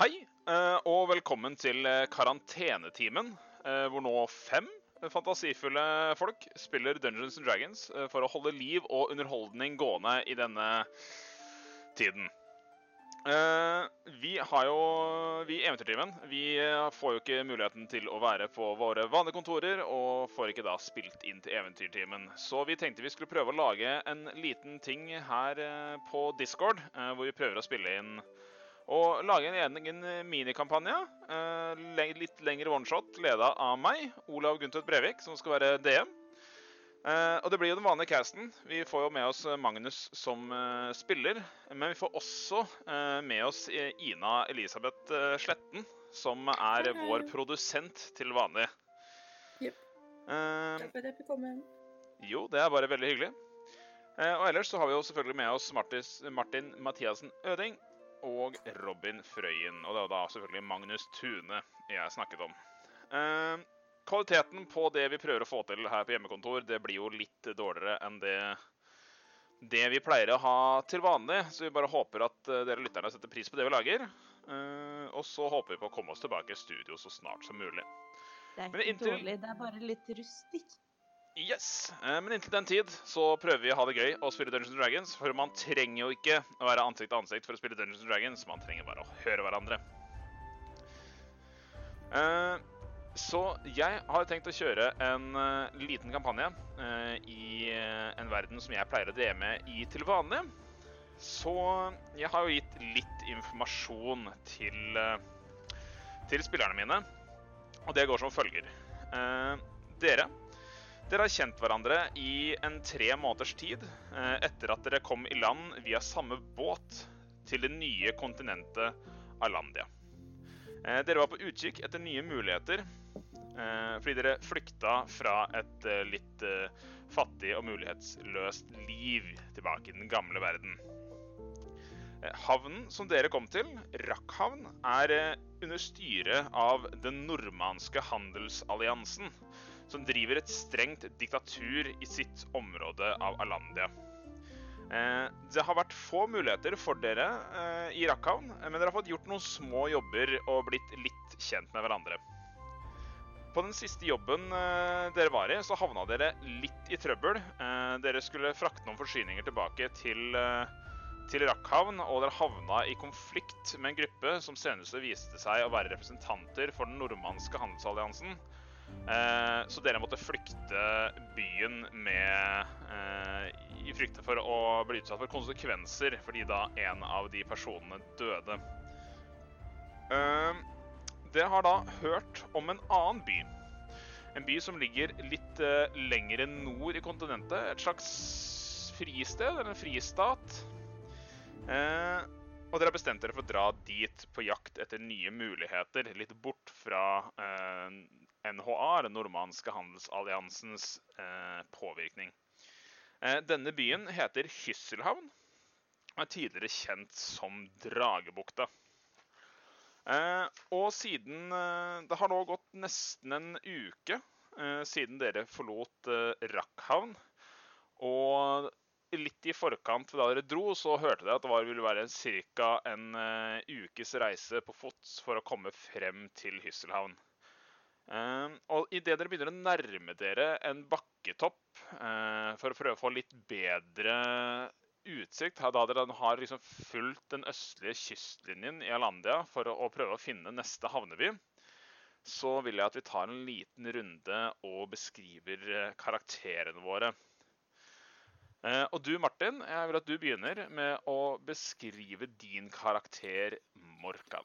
Hei, eh, og velkommen til eh, karantenetimen, eh, hvor nå fem fantasifulle folk spiller Dungeons and Dragons for å holde liv og underholdning gående i denne tiden. Vi har jo Vi i Eventyrtimen vi får jo ikke muligheten til å være på våre vanlige kontorer, og får ikke da spilt inn til Eventyrtimen. Så vi tenkte vi skulle prøve å lage en liten ting her på Discord, hvor vi prøver å spille inn og lage en egen minikampanje. eh, litt lengre oneshot, leda av meg, Olav Guntvedt Brevik, som skal være DM. Eh, og det blir jo den vanlige casten. Vi får jo med oss Magnus som eh, spiller. Men vi får også eh, med oss eh, Ina Elisabeth eh, Sletten, som er Hei, vår produsent til vanlig. Jepp. Eh, Takk for at jeg fikk komme. jo, det er bare veldig hyggelig. Eh, og ellers så har vi jo selvfølgelig med oss Martis, Martin Mathiassen Øding og Robin Frøyen. Og det var da selvfølgelig Magnus Tune jeg snakket om. Eh, kvaliteten på det vi prøver å få til her på hjemmekontor, det blir jo litt dårligere enn det, det vi pleier å ha til vanlig. Så vi bare håper at eh, dere lytterne setter pris på det vi lager. Eh, og så håper vi på å komme oss tilbake i studio så snart som mulig. Det er Men ikke inntil- dårlig, det er bare litt rustikk. Yes, eh, Men inntil den tid så prøver vi å ha det gøy og spille Dungeons Dragons. For man trenger jo ikke å være ansikt til ansikt for å spille Dungeons Dragons. Man trenger bare å høre hverandre. Eh, Så jeg har tenkt å kjøre en eh, liten kampanje i en verden som jeg pleier å DM-e i til vanlig. Så jeg har jo gitt litt informasjon til, til spillerne mine. Og det går som følger. Dere dere har kjent hverandre i en tre måneders tid eh, etter at dere kom i land via samme båt til det nye kontinentet Alandia. Eh, dere var på utkikk etter nye muligheter eh, fordi dere flykta fra et litt fattig og mulighetsløst liv tilbake i den gamle verden. Havnen som dere kom til, Rakkhavn, er under styre av den normanske handelsalliansen som driver et strengt diktatur i sitt område av Alandia. Eh, det har vært få muligheter for dere eh, i Rakkhavn, men dere har fått gjort noen små jobber og blitt litt kjent med hverandre. På den siste jobben eh, dere var i, så havna dere litt i trøbbel. Dere skulle frakte noen forsyninger tilbake til, til Rakkhavn, og dere havna i konflikt med en gruppe som senest viste seg å være representanter for den nordmannske handelsalliansen. Eh, så dere måtte flykte byen med eh, i frykte for å bli utsatt for konsekvenser fordi da en av de personene døde. Eh, dere har da hørt om en annen by. En by som ligger litt lengre nord i kontinentet. Et slags fristed, eller en fristat. Eh, og dere har bestemt dere for å dra dit på jakt etter nye muligheter, litt bort fra eh, NHA, den normanske handelsalliansens eh, påvirkning. Eh, denne byen heter Hysselhavn og er tidligere kjent som Dragebukta. Eh, og siden eh, Det har nå gått nesten en uke eh, siden dere forlot eh, Rakkhavn. Og litt i forkant da dere dro, så hørte dere at det var, ville være ca. en ukes reise på fots for å komme frem til Hysselhavn. Eh, og idet dere begynner å nærme dere en bakketopp eh, for å prøve å få litt bedre utsikt, da dere har liksom fulgt den østlige kystlinjen i Alandia for å, å prøve å finne neste havneby, så vil jeg at vi tar en liten runde og beskriver eh, karakterene våre. Uh, og du, Martin, jeg vil at du begynner med å beskrive din karakter Morkan.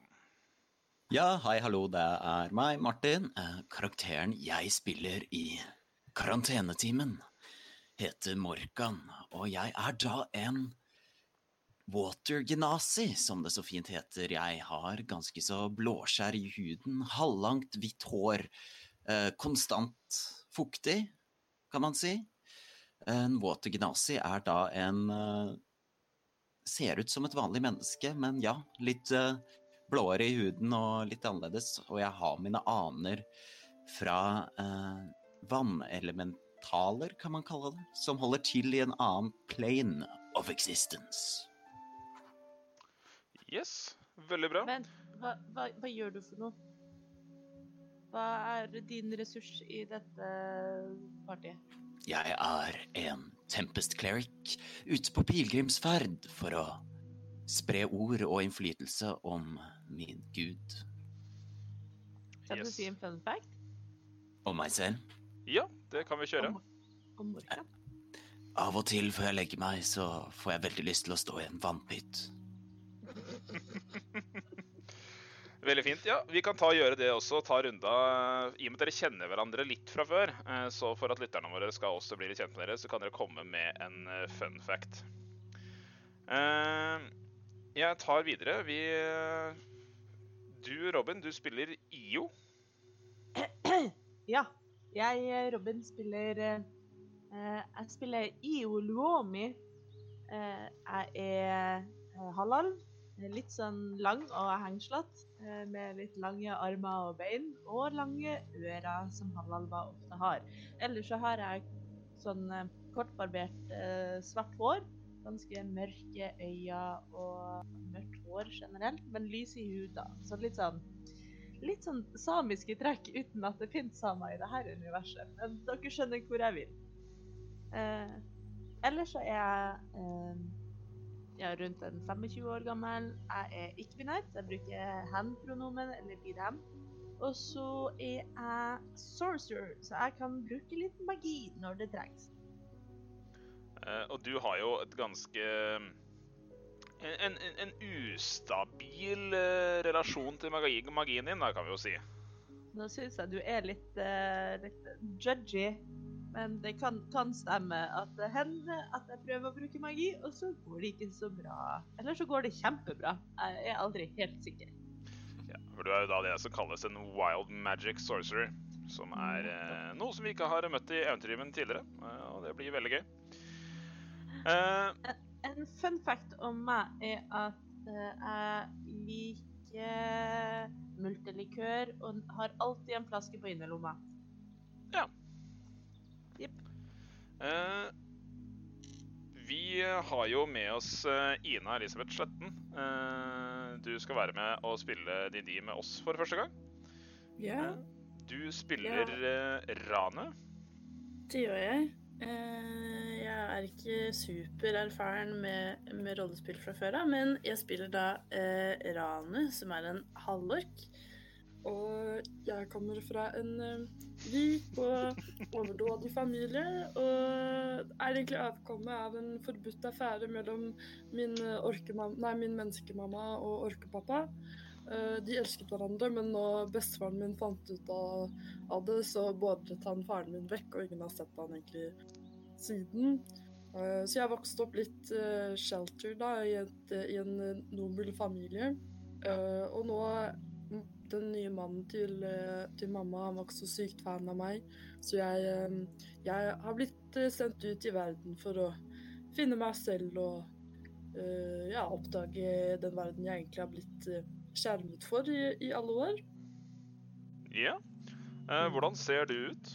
Ja, hei, hallo, det er meg, Martin. Eh, Karakteren jeg spiller i karantenetimen, heter Morkan, og jeg er da en watergenasi, som det så fint heter. Jeg har ganske så blåskjær i huden, halvlangt hvitt hår, eh, konstant fuktig, kan man si. En watergenasi er da en eh, Ser ut som et vanlig menneske, men ja, litt blåere i huden og litt annerledes. Og jeg har mine aner fra eh, vannelementaler, kan man kalle det, som holder til i en annen plane of existence. Yes, veldig bra. Men hva, hva, hva gjør du for noe? Hva er din ressurs i dette partiet? Jeg er en Tempest Cleric ute på pilegrimsferd for å spre ord og innflytelse om min gud Kan du si en fun fact Om meg selv. Ja, det kan vi kjøre. om, om Av og til før jeg legger meg, så får jeg veldig lyst til å stå i en vannpytt. Veldig fint. Ja, vi kan ta og gjøre det også. Ta runda I og med at dere kjenner hverandre litt fra før, eh, så for at lytterne våre skal også bli litt kjent med dere, så kan dere komme med en eh, fun fact. Eh, Jeg tar videre. Vi Du, Robin, du spiller IO. Ja. Jeg, eh, Robin, spiller eh, Jeg spiller Io Luomi. Eh, jeg er eh, Litt sånn lang og hengslete, med litt lange armer og bein. Og lange ører, som halvalver ofte har. Ellers så har jeg sånn kortbarbert svart hår. Ganske mørke øyne og mørkt hår generelt, men lys i hud. Så litt sånn litt sånn samiske trekk uten at det finnes samer i dette universet. Men dere skjønner hvor jeg vil. Eh, ellers så er jeg eh, jeg rundt en 25 år gammel. Jeg er ikke-binær, så jeg bruker hen-pronomen eller de dem. Og så er jeg sorcerer, så jeg kan bruke litt magi når det trengs. Eh, Og du har jo et ganske En, en, en ustabil eh, relasjon til magi, magien din, da, kan vi jo si. Nå syns jeg du er litt, eh, litt judgy, men det kan, kan stemme at det hender at jeg prøver å bruke magi, og så går det ikke så bra. Eller så går det kjempebra. Jeg er aldri helt sikker. Ja, for du er jo da det som kalles en wild magic sorcerer. Som er eh, noe som vi ikke har møtt i Eventyrtimen tidligere. eh, og det blir veldig gøy. Eh, En fun fact om meg er at eh, jeg liker multelikør og har alltid en flaske på innerlomma. eh, vi har jo med oss Ina Elisabeth Sletten. Eh, du skal være med og spille Didi med oss for første gang. Ja, Eh, Du spiller eh, Rane. det gjør jeg. Eh, er ikke supererfaren med, med rollespill fra før av, men jeg spiller da eh, Ranu, som er en halvork. Og jeg kommer fra en eh, rik og overdådig familie, og er egentlig avkommet av en forbudt affære mellom min, eh, nei, min menneskemamma og orkepappa. Eh, de elsket hverandre, men når bestefaren min fant ut av, det, så beordret han faren min vekk, og ingen har sett han egentlig siden. Eh, så jeg vokste opp litt uh, shelter da, i, et, i en eh, nobel familie. Eh, og nå mm, den nye mannen til, eh, til mamma han var ikke så sykt fan av meg, så jeg, eh, jeg har blitt eh, sendt ut i verden for å finne meg selv og eh, ja, oppdage den verden jeg egentlig har blitt eh, skjermet for i, i alle år. Ja. Eh, hvordan ser du ut?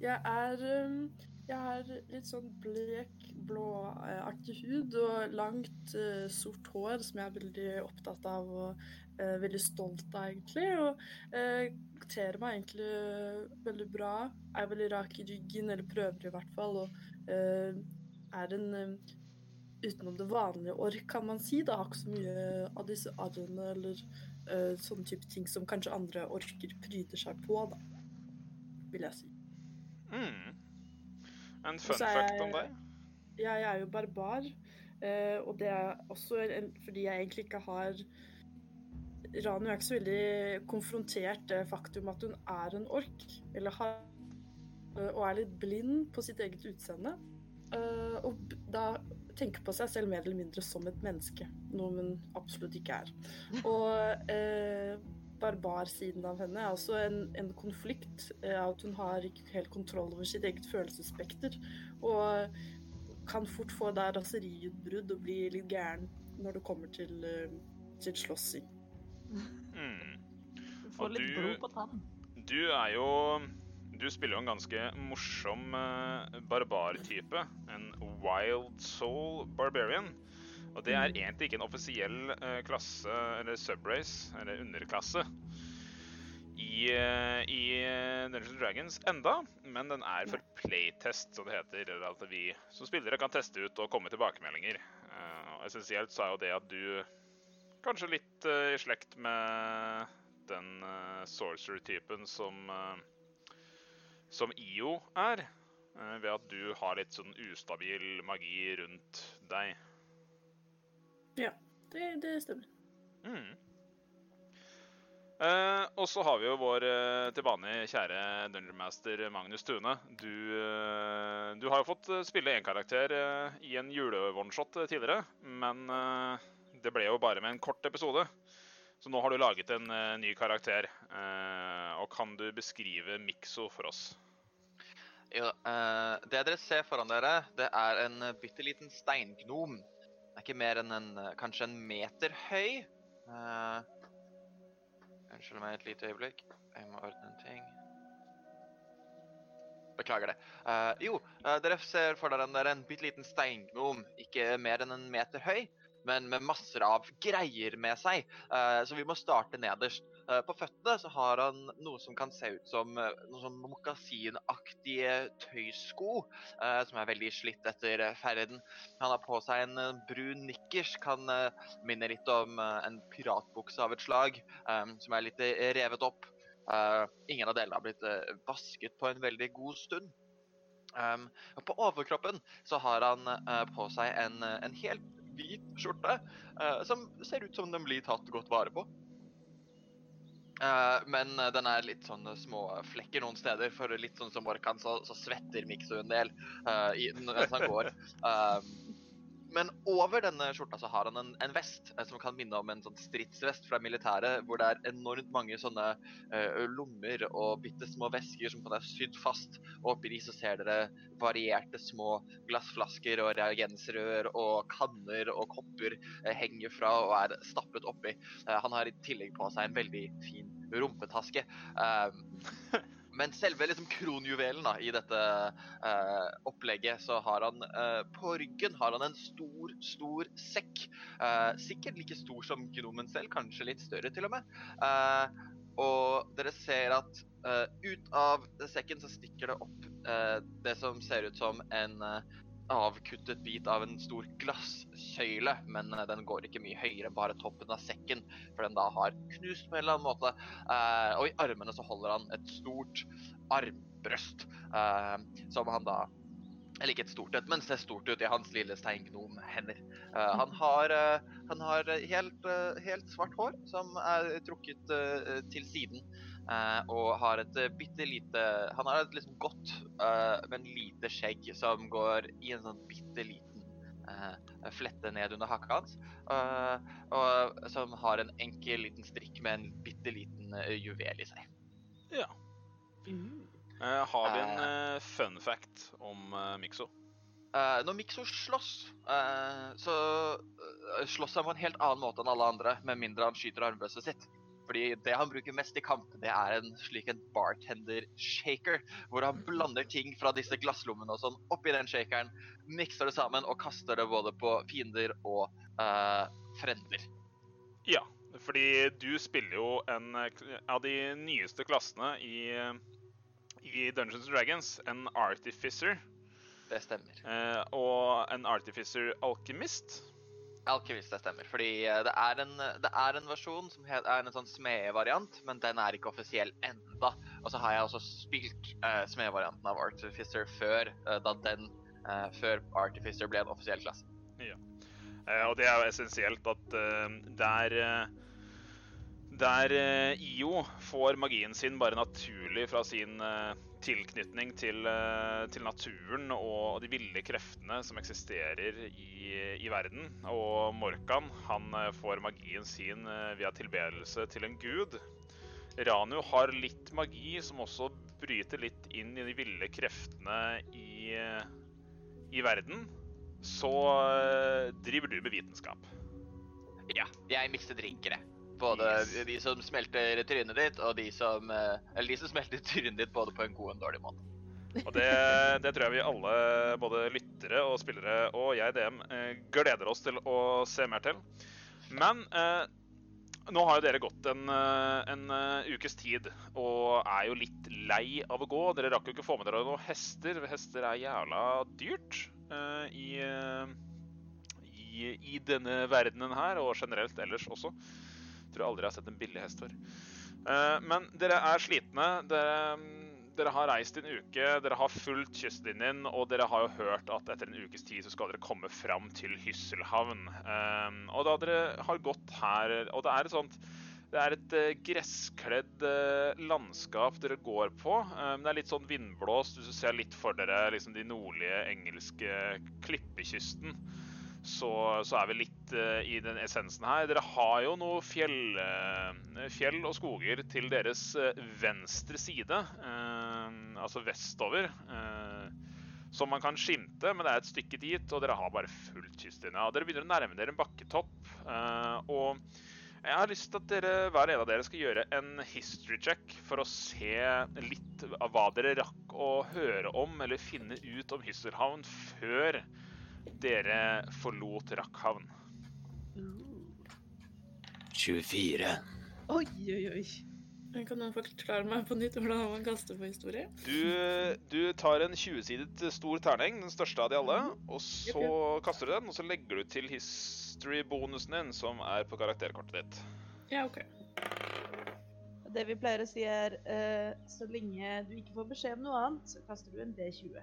Jeg er um, Jeg har litt sånn blek, blåaktig hud og langt, uh, sort hår som jeg er veldig opptatt av og uh, veldig stolt av, egentlig. Og uh, kler meg egentlig eh, veldig bra. Er veldig rak i ryggen, eller prøver i hvert fall. Og eh, er en eh, utenom det vanlige ork, kan man si. Da har ikke så mye av disse arrene eller eh, sånne type ting som kanskje andre orker pryder seg på, da. Vil jeg si. Mm. En fun fact jeg- om deg? Ja, Jeg er jo barbar, eh, og det er også en, fordi jeg egentlig ikke har Ranu er ikke så veldig konfrontert det faktum at hun er en ork, eller har eh, Og er litt blind på sitt eget utseende. Eh, og da tenker på seg selv mer eller mindre som et menneske, noe hun absolutt ikke er. Og barbarsiden av henne Altså en, en konflikt. Eh, at hun har ikke helt kontroll over sitt eget følelsesspekter. Og kan fort få da raseriutbrudd og bli litt gæren når det kommer til, eh, til slåssing. Mm. Du får Og litt blod på tann. Du er jo Du spiller jo en ganske morsom eh, barbartype. En wild soul barbarian. Og det er egentlig ikke en offisiell eh, klasse, eller subrace, eller underklasse, i, eh, i eh, Dungeons Dragons enda, men den er for playtest, som det heter. Eller at vi som spillere kan teste ut og komme med tilbakemeldinger. Og essensielt så er jo det at du kanskje litt i slekt med den sorcerer-typen som som IO er, ved at du har litt sånn ustabil magi rundt deg. Ja, det, det stemmer. Mm. Eh, og så har vi jo vår uh, til vane kjære Dungeon Master Magnus Tune. Du, eh, du har jo fått eh, spille én karakter eh, i en jule-oneshot eh, tidligere, men eh, det ble jo bare med en kort episode. Så nå har du laget en eh, ny karakter. Eh, og kan du beskrive Mikso for oss? Jo, eh, det dere ser foran dere, det er en bitte liten steingnom. Den er ikke mer enn en, eh, kanskje en meter høy. Uh, Unnskyld meg et lite øyeblikk. Jeg må ordne en ting. Beklager det. Uh, jo, uh, dere ser for dere en, en bitte liten steingnom, ikke mer enn en meter høy, men med masser av greier med seg. Eh, så vi må starte nederst. Eh, på føttene så har han noe som kan se ut som eh, noen sånn mokasinaktige tøysko, som er veldig slitt etter ferden. Han har på seg en brun nikkers, kan minne litt om en piratbukse av et slag, som er litt revet opp. Ingen av delene har blitt vasket på en veldig god stund. Um, på overkroppen så har han uh, på seg en, en helt hvit skjorte eh, som ser ut som den blir tatt godt vare på. Eh, men eh, den er litt sånn små flekker noen steder, for litt sånn som Orkan, så, så svetter Mikso en del eh, i, mens han går. Men over denne skjorta så har han en, en vest eh, som kan minne om en sånn stridsvest fra militæret, hvor det er enormt mange sånne eh, lommer og bitte små vesker som kan være sydd fast. Og oppi de så ser dere varierte små glassflasker og reagensrør og kanner og kopper eh, henger fra og er stappet oppi. Eh, han har i tillegg på seg en veldig fin rumpetaske. Men selve liksom kronjuvelen da, i dette eh, opplegget, så har han eh, på ryggen har han en stor, stor sekk. Eh, sikkert like stor som gnomen selv, kanskje litt større til og med. Eh, og dere ser at eh, ut av sekken så stikker det opp eh, det som ser ut som en avkuttet bit av en stor glassøyle, men eh, den går ikke mye høyere bare toppen av sekken, for den da har knust på en eller annen måte. Eh, og i armene så holder han et stort armbrøst, eh, som han da eller ikke et stort et, men ser stort ut i hans lille steingnomhender. Uh, han har, eh, han har helt, eh, helt svart hår som er trukket eh, til siden. Eh, og har et uh, bitte lite Han har et liksom godt, uh, men lite skjegg som går i en sånn bitte liten uh, flette ned under hakka hans. eh, og som har en enkel liten strikk med en bitte liten eh, juvel i seg. Ja. Eh, har vi en eh, fun fact om eh, Mikso? Eh, når Mikso slåss, eh, så eh, slåss han på en helt annen måte enn alle andre, med mindre han skyter armbrøstet sitt. Fordi det han bruker mest i kamp, det er en slik en bartender-shaker, hvor han blander ting fra disse glasslommene og sånn oppi den shakeren, mikser det sammen og kaster det både på fiender og uh, frender. Ja, fordi du spiller jo en eh, av de nyeste klassene i, eh, i Dungeons and Dragons, en Artificer. Det stemmer. Uh, og en Artificer Alkymist. Alkymist, det stemmer. Fordi eh, det er en, det er en versjon som er en sånn smedvariant, men den er ikke offisiell enda. Og så har jeg også spilt uh, smedvarianten av Artificer før, uh, da den, uh, før Artificer ble en offisiell klasse. Ja. og det er jo essensielt at eh, der eh, Der eh, IO får magien sin bare naturlig fra sin eh, tilknytning til, eh, til naturen og de ville kreftene som eksisterer i, i verden. Og Morkan han eh, får magien sin eh, via tilbedelse til en gud. Ranu har litt magi som også bryter litt inn i de ville kreftene i, i verden. Så driver du med vitenskap. Ja, jeg mikser drinker, jeg. Både Yes. de som smelter trynet ditt, og de som eh, Eller de som smelter trynet ditt både på en god og en dårlig måte. Og det, det tror jeg vi alle, både lyttere og spillere og jeg, DM, eh, gleder oss til å se mer til. Men eh, nå har jo dere gått en, eh, en ukes tid og er jo litt lei av å gå. Dere rakk jo ikke få med dere noen hester. Hester er jævla dyrt eh, i, i, i denne verdenen her, og generelt ellers også. Tror aldri jeg har sett en billig hest før. Eh, men dere er slitne. Dere, dere har reist en uke, dere har fulgt kystlinjen, og dere har jo hørt at etter en ukes tid så skal dere komme fram til Hysselhavn. Eh, og da dere har gått her Og det er et sånt det er et eh, gresskledd landskap dere går på. Det er litt sånn vindblåst. Hvis du ser litt for dere liksom de nordlige engelske klippekysten, så, så er vi litt uh, i den essensen her. Dere har jo noe fjell, uh, fjell og skoger til deres uh, venstre side, altså vestover. som man kan skimte, men det er et stykke dit, og dere har bare fullt kystlinja. Dere begynner å nærme dere en bakketopp. og jeg har lyst til at dere, hver en av dere skal gjøre en history check for å se litt av hva dere rakk å høre om eller finne ut om Hysselhavn før dere forlot Rakkhavn. 24. Oi, oi, oi. Jeg Kan noen forklare meg på nytt hvordan man kaster på historie? Du, du tar en 20-sidet stor terning, den største av de alle, og så kaster du den, og så legger du til history-bonusen din, som er på karakterkortet ditt. Ja, OK. Det vi pleier å si er uh, så lenge du ikke får beskjed om noe annet, så kaster du en D20.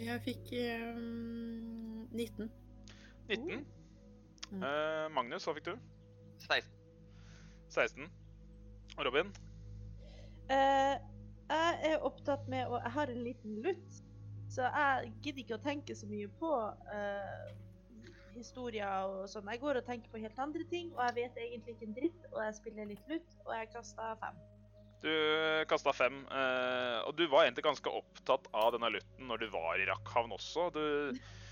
Jeg fikk ehm, 19. 19. Mm. Eh, Magnus, hva fikk du? 16. 16. Og Robin? Eh, jeg er opptatt med å Jeg har en liten lutt, så jeg gidder ikke å tenke så mye på eh, historier og sånn. Jeg går og tenker på helt andre ting, og jeg vet egentlig ikke en dritt, og jeg spiller litt lutt, og jeg kasta fem. Du kasta fem, eh, og du var egentlig ganske opptatt av denne lutten når du var i Rakkhavn også. Du,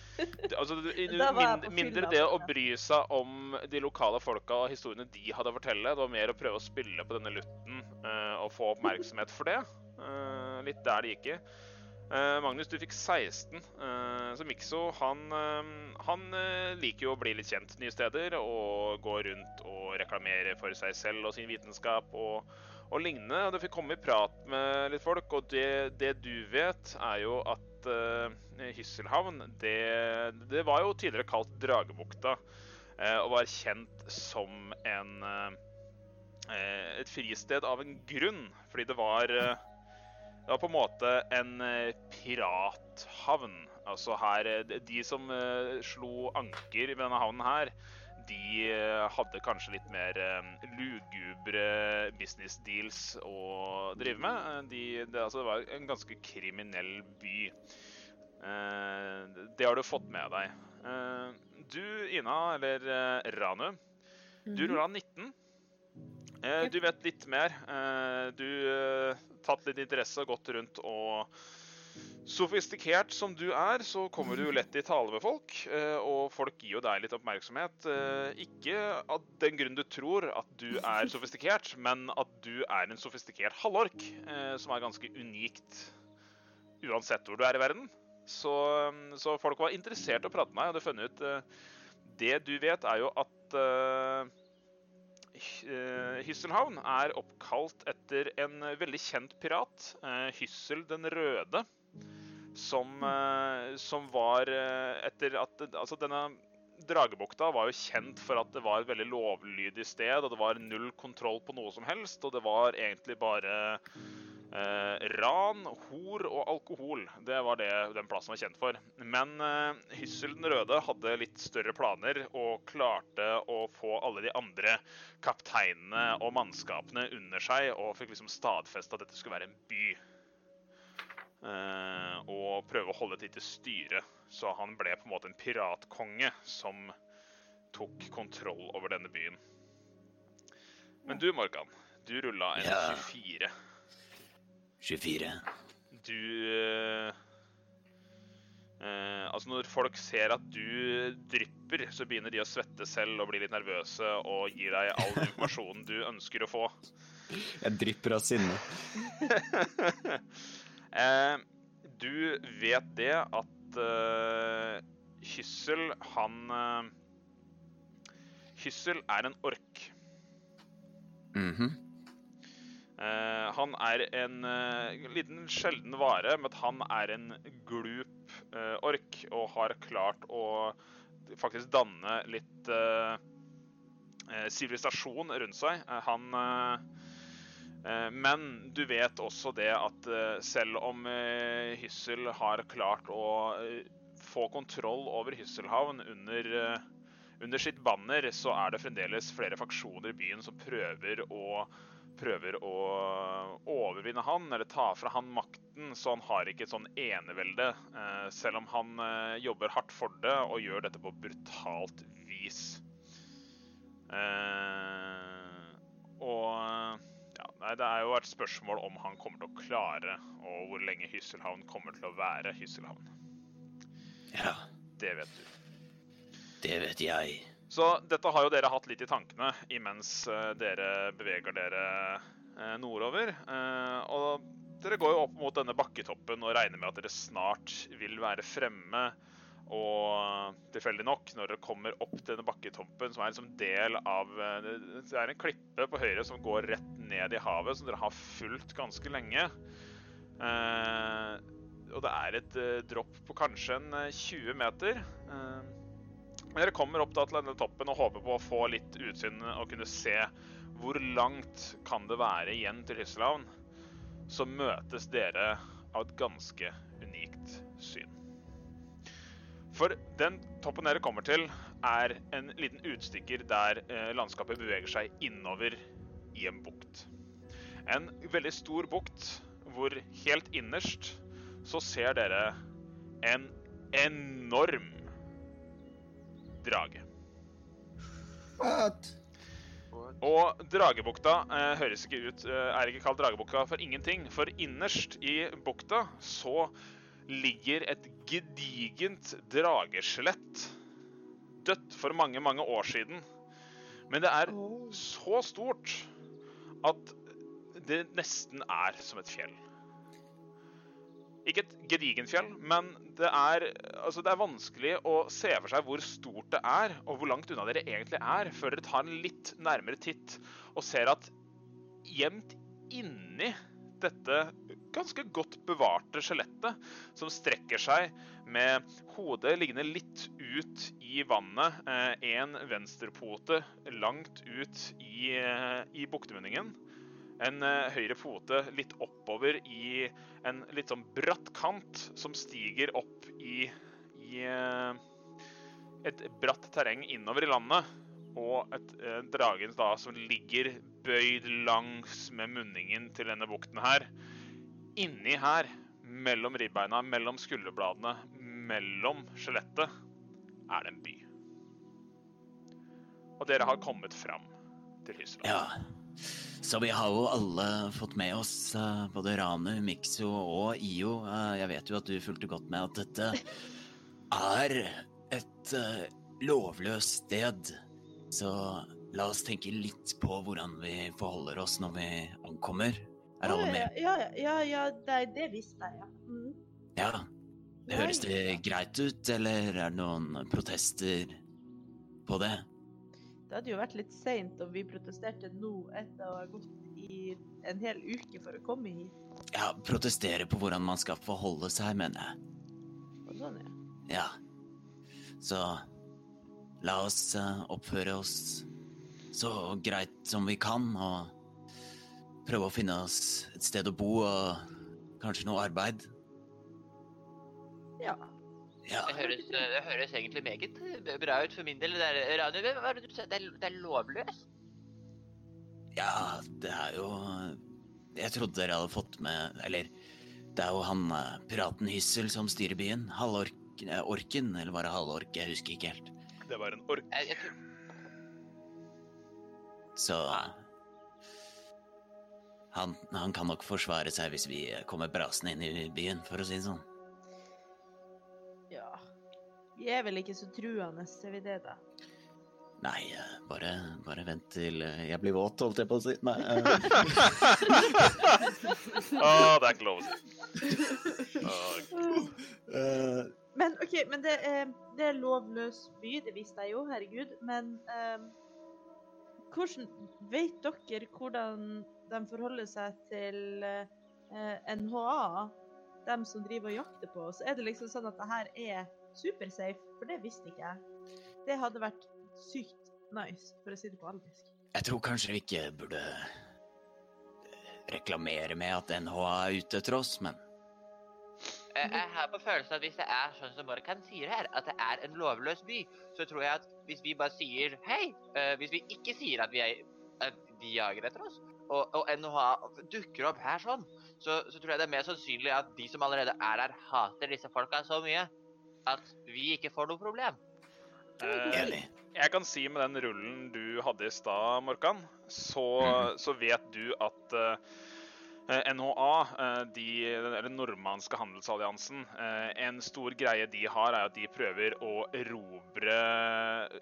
altså, du, du, Da var jeg min, på mindre det å bry seg om de lokale folka og historiene de hadde å fortelle. Det var mer å prøve å spille på denne lutten eh, og få oppmerksomhet for det. Eh, litt der det gikk i. Eh, Magnus, du fikk 16. eh, så Mikso han, eh, han eh, liker jo å bli litt kjent nye steder og gå rundt og reklamere for seg selv og sin vitenskap og, og lignende. Og du fikk komme i prat med litt folk, og det, det du vet, er jo at uh, Hysselhavn det, det var jo tidligere kalt Dragebukta, uh, og var kjent som en eh, eh, et fristed av en grunn, fordi det var eh, det var på en måte en eh, pirathavn. Altså her eh, de- som eh, slo anker i denne havnen her, de eh, hadde kanskje litt mer eh, lugubre business deals å drive med. Eh, De, det, altså, det var en ganske kriminell by. Det har du fått med deg. Du, Ina, eller Ranu, du Mhm. rulla 19. Eh, du vet litt mer. Du tatt litt interesse og gått rundt og Sofistikert som du er, så kommer du lett i tale med folk, eh, og folk gir jo deg litt oppmerksomhet. Eh, Ikke av den grunn du tror at du er sofistikert, men at du er en sofistikert halvork, eh, som er ganske unikt uansett hvor du er i verden. Så, så folk var interessert i å prate med deg, og har funnet ut Det du vet, er jo at Hy- Hysselhavn er oppkalt etter en veldig kjent pirat, Hyssel den røde, som, eh, som var eh, etter at Altså, denne Dragebukta var jo kjent for at det var et veldig lovlydig sted, og det var null kontroll på noe som helst, og det var egentlig bare eh, ran, hor og alkohol. Det var det den plassen var kjent for. Men eh, Hyssel den røde hadde litt større planer og klarte å få alle de andre kapteinene og mannskapene under seg og fikk liksom stadfesta at dette skulle være en by. Eh, og prøve å holde et lite styre. Så han ble på en måte en piratkonge som tok kontroll over denne byen. Men du, Morgan, du rulla en Ja. 24. 24. Du eh, eh, Altså, når folk ser at du drypper, så begynner de å svette selv og bli litt nervøse og gir deg all informasjonen du ønsker å få. Jeg drypper av sinne. eh, du vet det at uh, Hyssel, han uh, Hyssel er en ork. Mhm. Uh, han er en uh, liten sjelden vare, men han er en glup uh, ork og har klart å faktisk danne litt eh, eh, sivilisasjon rundt seg. Eh, han eh, eh, Men du vet også det at eh, selv om eh, Hyssel har klart å eh, få kontroll over Hysselhavn under eh, under sitt banner så er det fremdeles flere faksjoner i byen som prøver å prøver å overvinne han, eller ta fra han makten, så han har ikke et sånn enevelde. Eh, selv om han eh, jobber hardt for det og gjør dette på brutalt vis. Eh, og nei, det er jo et spørsmål om han kommer til å klare, og hvor lenge Hysselhavn kommer til å være Hysselhavn. Ja, Det vet du. det vet jeg. Så dette har jo dere hatt litt i tankene imens eh, dere beveger dere eh, nordover. Eh, og dere går jo opp mot denne bakketoppen og regner med at dere snart vil være fremme. Og tilfeldig nok, når dere kommer opp til denne bakketompen, som er liksom del av eh, Det er en klippe på høyre som går rett ned i havet, som dere har fulgt ganske lenge. Eh, og det er et eh, dropp på kanskje en eh, 20 meter. Eh, dere kommer opp da til denne toppen og håper på å få litt utsyn og kunne se hvor langt kan det være igjen til Hysselhavn. Så møtes dere av et ganske unikt syn. For den toppen dere kommer til, er en liten utstikker der eh, landskapet beveger seg innover i en bukt. En veldig stor bukt hvor helt innerst så ser dere en enorm drage. What? Og Dragebukta eh, høres ikke ut eh, Er ikke kalt Dragebukta for ingenting. For innerst i bukta så ligger et gedigent drageskjelett. Dødt for mange, mange år siden. Men det er så stort at det nesten er som et fjell. Ikke et gedigent fjell, men det er, altså det er vanskelig å se for seg hvor stort det er, og hvor langt unna dere egentlig er, før dere tar en litt nærmere titt og ser at gjemt inni dette ganske godt bevarte skjelettet, som strekker seg med hodet liggende litt ut i vannet, eh, en venstrepote langt ut i, eh, i buktemunningen, en eh, høyre fote litt oppover i en litt sånn bratt kant som stiger opp i, i et bratt terreng innover i landet. Og et dragen da som ligger bøyd langs med munningen til denne bukten her. Inni her, mellom ribbeina, mellom skulderbladene, mellom skjelettet, er det en by. Og dere har kommet fram til Hysland. Ja. Så vi har jo alle fått med oss, eh, både Ranu, Mikso og IO. Eh, Jeg vet jo at du fulgte godt med at dette er et eh, lovløst sted. Så la oss tenke litt på hvordan vi forholder oss når vi ankommer. Er alle med? Ja, ja, ja, ja det, det visste jeg, ja. Mm. Ja. Det høres det greit ut, eller er det noen protester på det? Det hadde jo vært litt seint om vi protesterte nå etter å ha gått i en hel uke for å komme hit. Ja, protestere på hvordan man skal forholde seg, mener jeg. Og sånn, ja. Ja. Så la oss eh, oppføre oss så greit som vi kan, og prøve å finne oss et sted å bo og kanskje noe arbeid. Ja. Ja, Det høres, det høres egentlig meget bra ut for min del. Det er, Ranu, hva er det du sier? Det er, det er lovløst? ja, det er jo Jeg trodde dere hadde fått med Eller, det er jo han eh, piraten Hyssel som styrer byen. Halvork... eh, Orken, eller var det halvork? Jeg husker ikke helt. Det var en ork. Jeg, jeg tror Så han, han kan nok forsvare seg hvis vi kommer brasende inn i byen, for å si det sånn. ja. Vi er vel ikke så truende, ser vi det, da? Nei, eh, bare, bare vent til eh, jeg blir våt, holdt jeg på å si. Nei, eh, Å, det er ikke lov å si. Å, eh, Men OK, men det er, det er lovløs by, det visste jeg jo, herregud. Men um, hvordan Vet dere hvordan de forholder seg til eh, NHA, dem som driver og jakter på oss? Er det liksom sånn at det her er supersafe? For det visste ikke jeg. Det hadde vært sykt nice, for å si det på albisk. jeg tror kanskje vi ikke burde reklamere med at NHA er ute etter oss, men Jeg, har på følelsen at hvis det er sånn som Morkan sier her, at det er en lovløs by, så tror jeg at hvis vi bare sier hei, uh, hvis vi ikke sier at, vi er, at de jager etter oss, og, og NHA dukker opp her sånn, så, så tror jeg det er mer sannsynlig at de som allerede er her, hater disse folka så mye at vi ikke får noe problem. Enig. Uh, Jeg kan si med den rullen du hadde i stad, Morkan, så, så vet du at eh, NHA, eh, de, den nordmannske handelsalliansen, eh, en stor greie de har, er at de prøver å erobre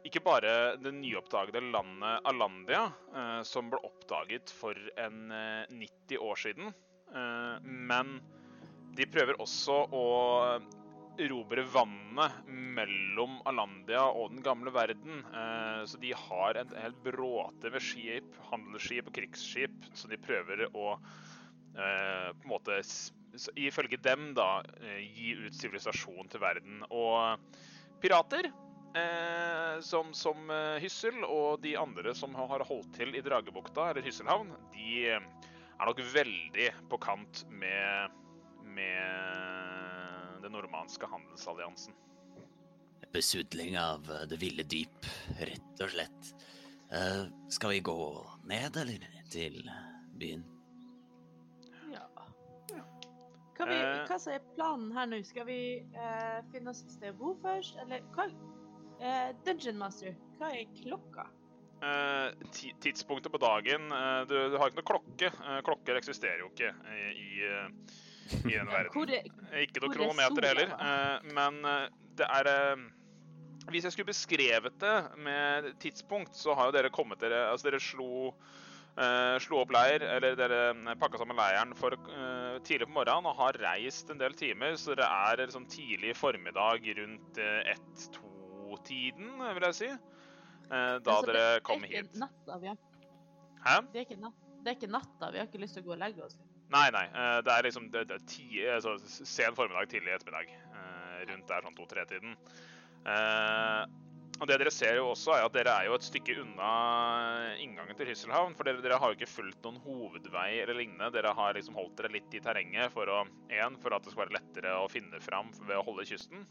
ikke bare det nyoppdagede landet Alandia, eh, som ble oppdaget for en eh, 90 år siden, eh, men de prøver også å erobre vannet mellom Alandia og den gamle verden. Eh, så de har en helt bråte med skip, handelsskip og krigsskip, som de prøver å eh, på en måte, ifølge dem, da, eh, gi ut sivilisasjon til verden. Og pirater, eh, som, som eh, Hyssel og de andre som har holdt til i Dragebukta, eller Hysselhavn, de eh, er nok veldig på kant med, med den normanske handelsalliansen. Besudling av eh, det ville dyp, rett og slett. Eh, skal vi gå ned, eller? Til byen? Hva, vi, Eh. hva som er planen her nå? Skal vi uh, finne oss et sted å bo først, eller hva uh, Dungeon Master, hva er klokka? Uh, tidspunktet på dagen eh, du, du har ikke noe klokke. Eh, klokker eksisterer jo ikke i, i, eh, den verden. Hvor er, Ikke noe er kronometer heller. eh, men eh, det er eh, Hvis jeg skulle beskrevet det med tidspunkt, så har jo dere kommet dere Altså, dere slo eh, slo opp leir, eller dere pakka sammen leiren for eh, tidlig på morgenen og har reist en del timer, så dere er liksom tidlig formiddag rundt ett-to-tiden, vil jeg si. eh, da Altså, dere det kom er ikke hit. Natta, vi har, Hæ? det, er ikke natt, det er ikke natta, vi har ikke lyst til å gå og legge oss. Nei, nei. eh, Det er liksom det, det er ti, altså, sen formiddag, tidlig ettermiddag. eh, Rundt der sånn to-tre-tiden. Og det dere ser jo også, er at dere er jo et stykke unna inngangen til Hysselhavn. For dere, dere har jo ikke fulgt noen hovedvei eller lignende. Dere har liksom holdt dere litt i terrenget for å En, for at det skal være lettere å finne fram ved å holde kysten.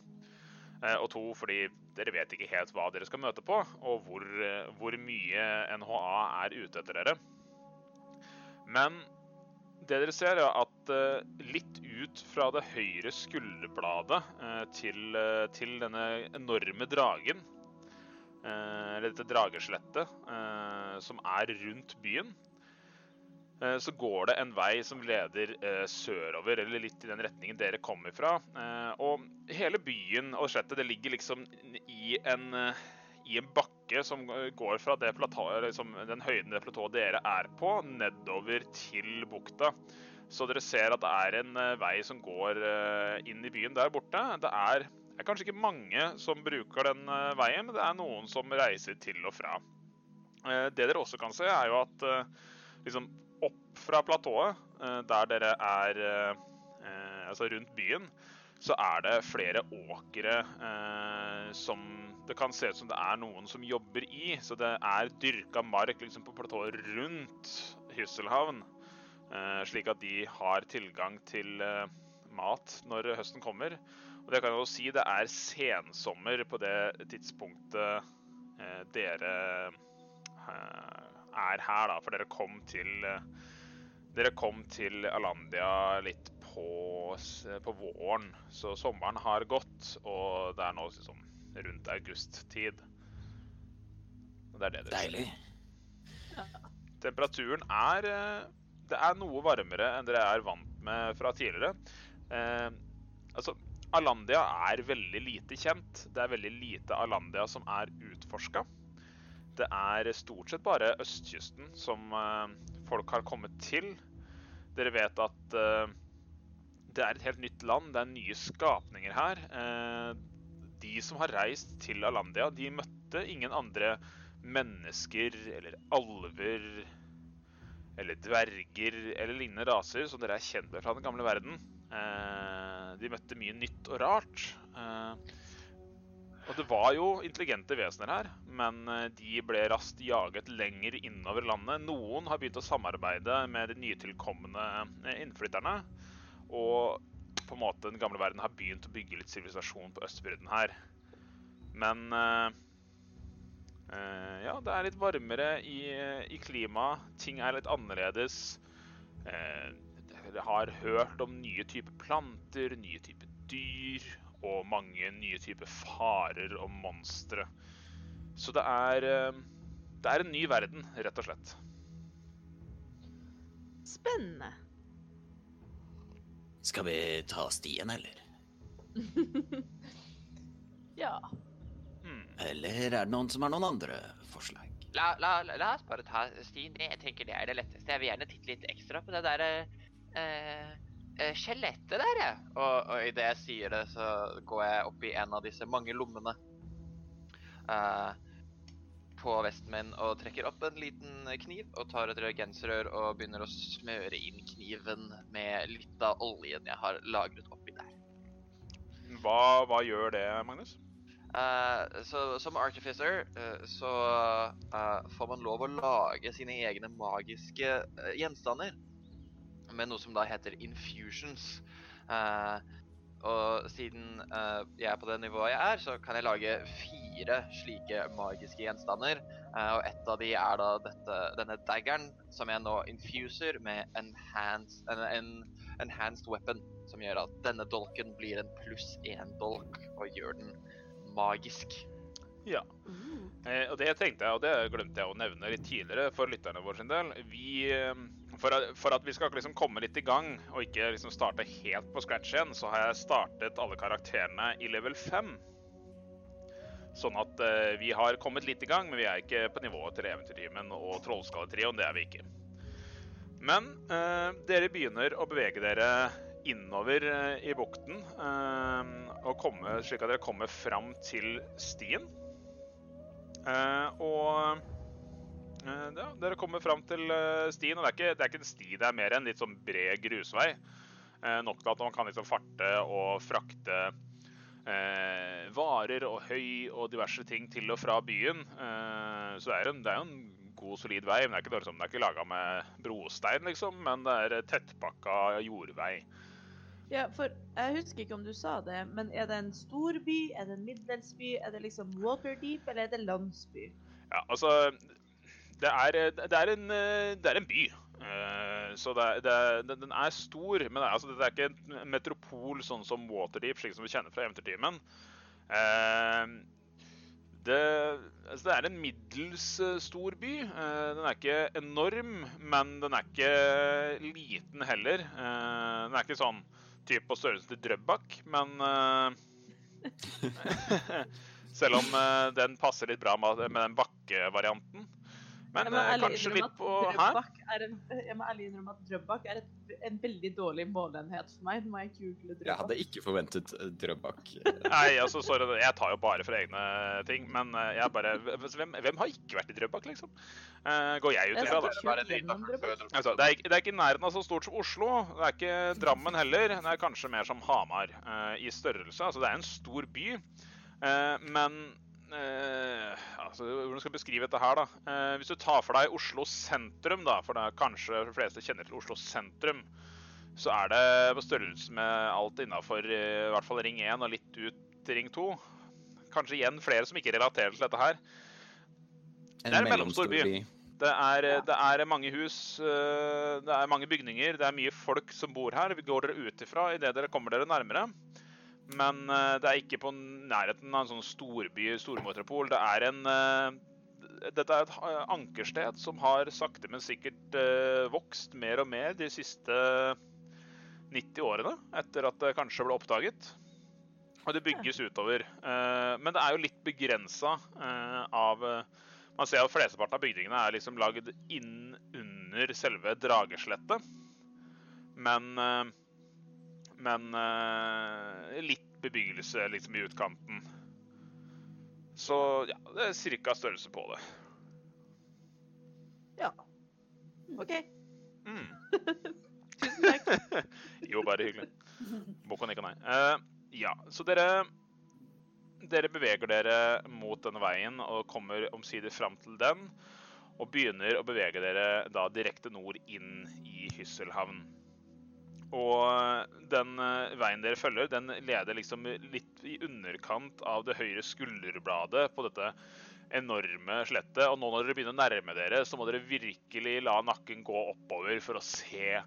Eh, og to, fordi dere vet ikke helt hva dere skal møte på, og hvor, eh, hvor mye NHA er ute etter dere. Men det dere ser, er at eh, litt ut fra det høyre skulderbladet til, til denne enorme dragen, eller dette drageskjelettet, eh, som er rundt byen, eh, så går det en vei som leder eh, sørover, eller litt i den retningen dere kommer fra. Eh, og hele byen og skjelettet, det ligger liksom i en, eh, i en bakke som eh, går fra det platå, liksom, den høyden det platået dere er på, nedover til bukta. Så dere ser at det er en eh, vei som går eh, inn i byen der borte. Det er, er kanskje ikke mange som bruker den eh, veien, men det er noen som reiser til og fra. Eh, det dere også kan se, er jo at eh, liksom opp fra platået, der dere er altså rundt byen, så er det flere åkre som det kan se ut som det er noen som jobber i. Så det er dyrka mark liksom på platået rundt Hysselhavn. Slik at de har tilgang til mat når høsten kommer. Og det kan jeg jo si det er sensommer på det tidspunktet eh, dere eh, er her, da. For dere kom til eh, Dere kom til Alandia litt på, på våren, så sommeren har gått, og det er nå liksom rundt augusttid. Og det er det dere. Deilig. Temperaturen er eh, Det er noe varmere enn dere er vant med fra tidligere. Eh, altså, Alandia er veldig lite kjent. Det er veldig lite Alandia som er utforska. det er stort sett bare østkysten som eh, folk har kommet til. Dere vet at eh, det er et helt nytt land, det er nye skapninger her. Eh, de som har reist til Alandia, de møtte ingen andre mennesker eller alver eller dverger eller lignende raser som dere er kjent med fra den gamle verden. Eh, de møtte mye nytt og rart. Eh, og det var jo intelligente vesener her, men eh, de ble raskt jaget lenger innover landet. Noen har begynt å samarbeide med de nytilkomne innflytterne. Og på en måte den gamle verden har begynt å bygge litt sivilisasjon på østbredden her. Men eh, ja, det er litt varmere i, i klimaet. Ting er litt annerledes. Eh, dere har hørt om nye typer planter, nye typer dyr og mange nye typer farer og monstre. Så det er eh, Det er en ny verden, rett og slett. Spennende. Skal vi ta stien, eller? ja. Hmm. Eller er det noen som har noen andre forslag? La, la, la, la oss bare ta stien. Jeg tenker det er det letteste. Jeg vil gjerne titte litt ekstra på det der eh, eh, skjelettet der, jeg. Og, og idet jeg sier det, så går jeg opp i en av disse mange lommene eh, på vesten min og trekker opp en liten kniv og tar et reagensrør og begynner å smøre inn kniven med litt av oljen jeg har lagret oppi der. Hva, hva gjør det, Magnus? Eh, så som artificer eh, så eh, får man lov å lage sine egne magiske eh, gjenstander med noe som da heter infusions. Uh, og siden uh, jeg er på det nivået jeg er, så kan jeg lage fire slike magiske gjenstander. Uh, og ett av de er da dette, denne daggeren, som jeg nå infuser med enhanced, en, en enhanced weapon. Som gjør at denne dolken blir en pluss én dolk, og gjør den magisk. Ja. Eh, og det tenkte jeg, og det glemte jeg å nevne litt tidligere for lytterne våre sin del. Vi, eh, for, at, for at vi skal liksom komme litt i gang, og ikke liksom starte helt på scratch igjen, så har jeg startet alle karakterene i level 5. Sånn at uh, vi har kommet litt i gang, men vi er ikke på nivået til Eventyrtimen og Trollskalletrioen. Det er vi ikke. Men uh, dere begynner å bevege dere innover uh, i bukten, og komme, slik at dere kommer fram til stien. Og ja, dere kommer fram til eh, stien, og det er, ikke, det er ikke en sti, det er mer en litt sånn bred grusvei. Eh, nok til at man kan liksom farte og frakte eh, varer og høy og diverse ting til og fra byen. Eh, så det er, en, det er en god, solid vei. Men det er ikke, liksom, ikke laga med brostein, liksom, men det er tettpakka jordvei. Ja, for jeg husker ikke om du sa det, men er det en stor by, er det en middels by, er det liksom Waterdeep, eller er det landsby? Ja, altså Det er, det er, en, eh, det er en by. Eh, Så det, er- det, den er stor, men det er, altså, det er ikke en metropol sånn som Waterdeep, slik som vi kjenner fra Eventyrtimen. Eh, Det, altså, det er en middels eh, stor by. Eh, Den er ikke enorm, men den er ikke liten heller. Eh, Den er ikke sånn typ på størrelse til Drøbak, men eh, Selv om eh, den passer litt bra med, med den bakkevarianten. Men eh, kanskje litt på her? Er en, jeg må ærlig innrømme at Drøbak er et, en veldig dårlig målenhet for meg. Nå må jeg google Drøbak. Jeg hadde ikke forventet eh, Drøbak. Nei, altså, sorry, jeg tar jo bare for egne ting. Men eh, jeg bare Hvem, hvem har ikke vært i Drøbak, liksom? Uh, går jeg ut ifra, da. Altså, det, er, det er ikke i nærheten av så stort som Oslo. Det er ikke Drammen heller. Det er kanskje mer som Hamar uh, i størrelse. Altså, det er en stor by. uh, men eh, altså, Hvordan skal jeg beskrive dette her, da? Eh, hvis du tar for deg Oslo sentrum, da, for det er kanskje de fleste kjenner til Oslo sentrum, så er det på størrelse med alt innafor i hvert fall Ring 1 og litt ut til Ring 2. Kanskje igjen flere som ikke relaterer til dette her. En Det er en mellomstor by. Det er, det er mange hus, øh, det er mange bygninger, det er mye folk som bor her. Vi går dere ut ifra idet dere kommer dere nærmere. Men øh, det er ikke på nærheten av en sånn storby, stormetropol. Det er en øh, Dette er et øh, ankersted som har sakte, men sikkert vokst mer og mer de siste 90 årene, etter at det kanskje ble oppdaget. Og det bygges utover. Eh, Men det er jo litt begrensa av eh, Man ser at flesteparten av bygningene er liksom lagd inn under selve drageslettet. Men eh, Men eh, litt bebyggelse liksom i utkanten. Så ja, det er cirka størrelse på det. Ja. OK. Mm. Tusen takk. jo, bare hyggelig. Boko ikke nei. Uh, ja, så dere Dere beveger dere mot denne veien og kommer omsider fram til den. Og begynner å bevege dere da direkte nord inn i Hysselhavn. Og den eh, veien dere følger, den leder liksom litt i underkant av det høyre skulderbladet på dette enorme slettet. Og nå når dere begynner å nærme dere, så må dere virkelig la nakken gå oppover for å se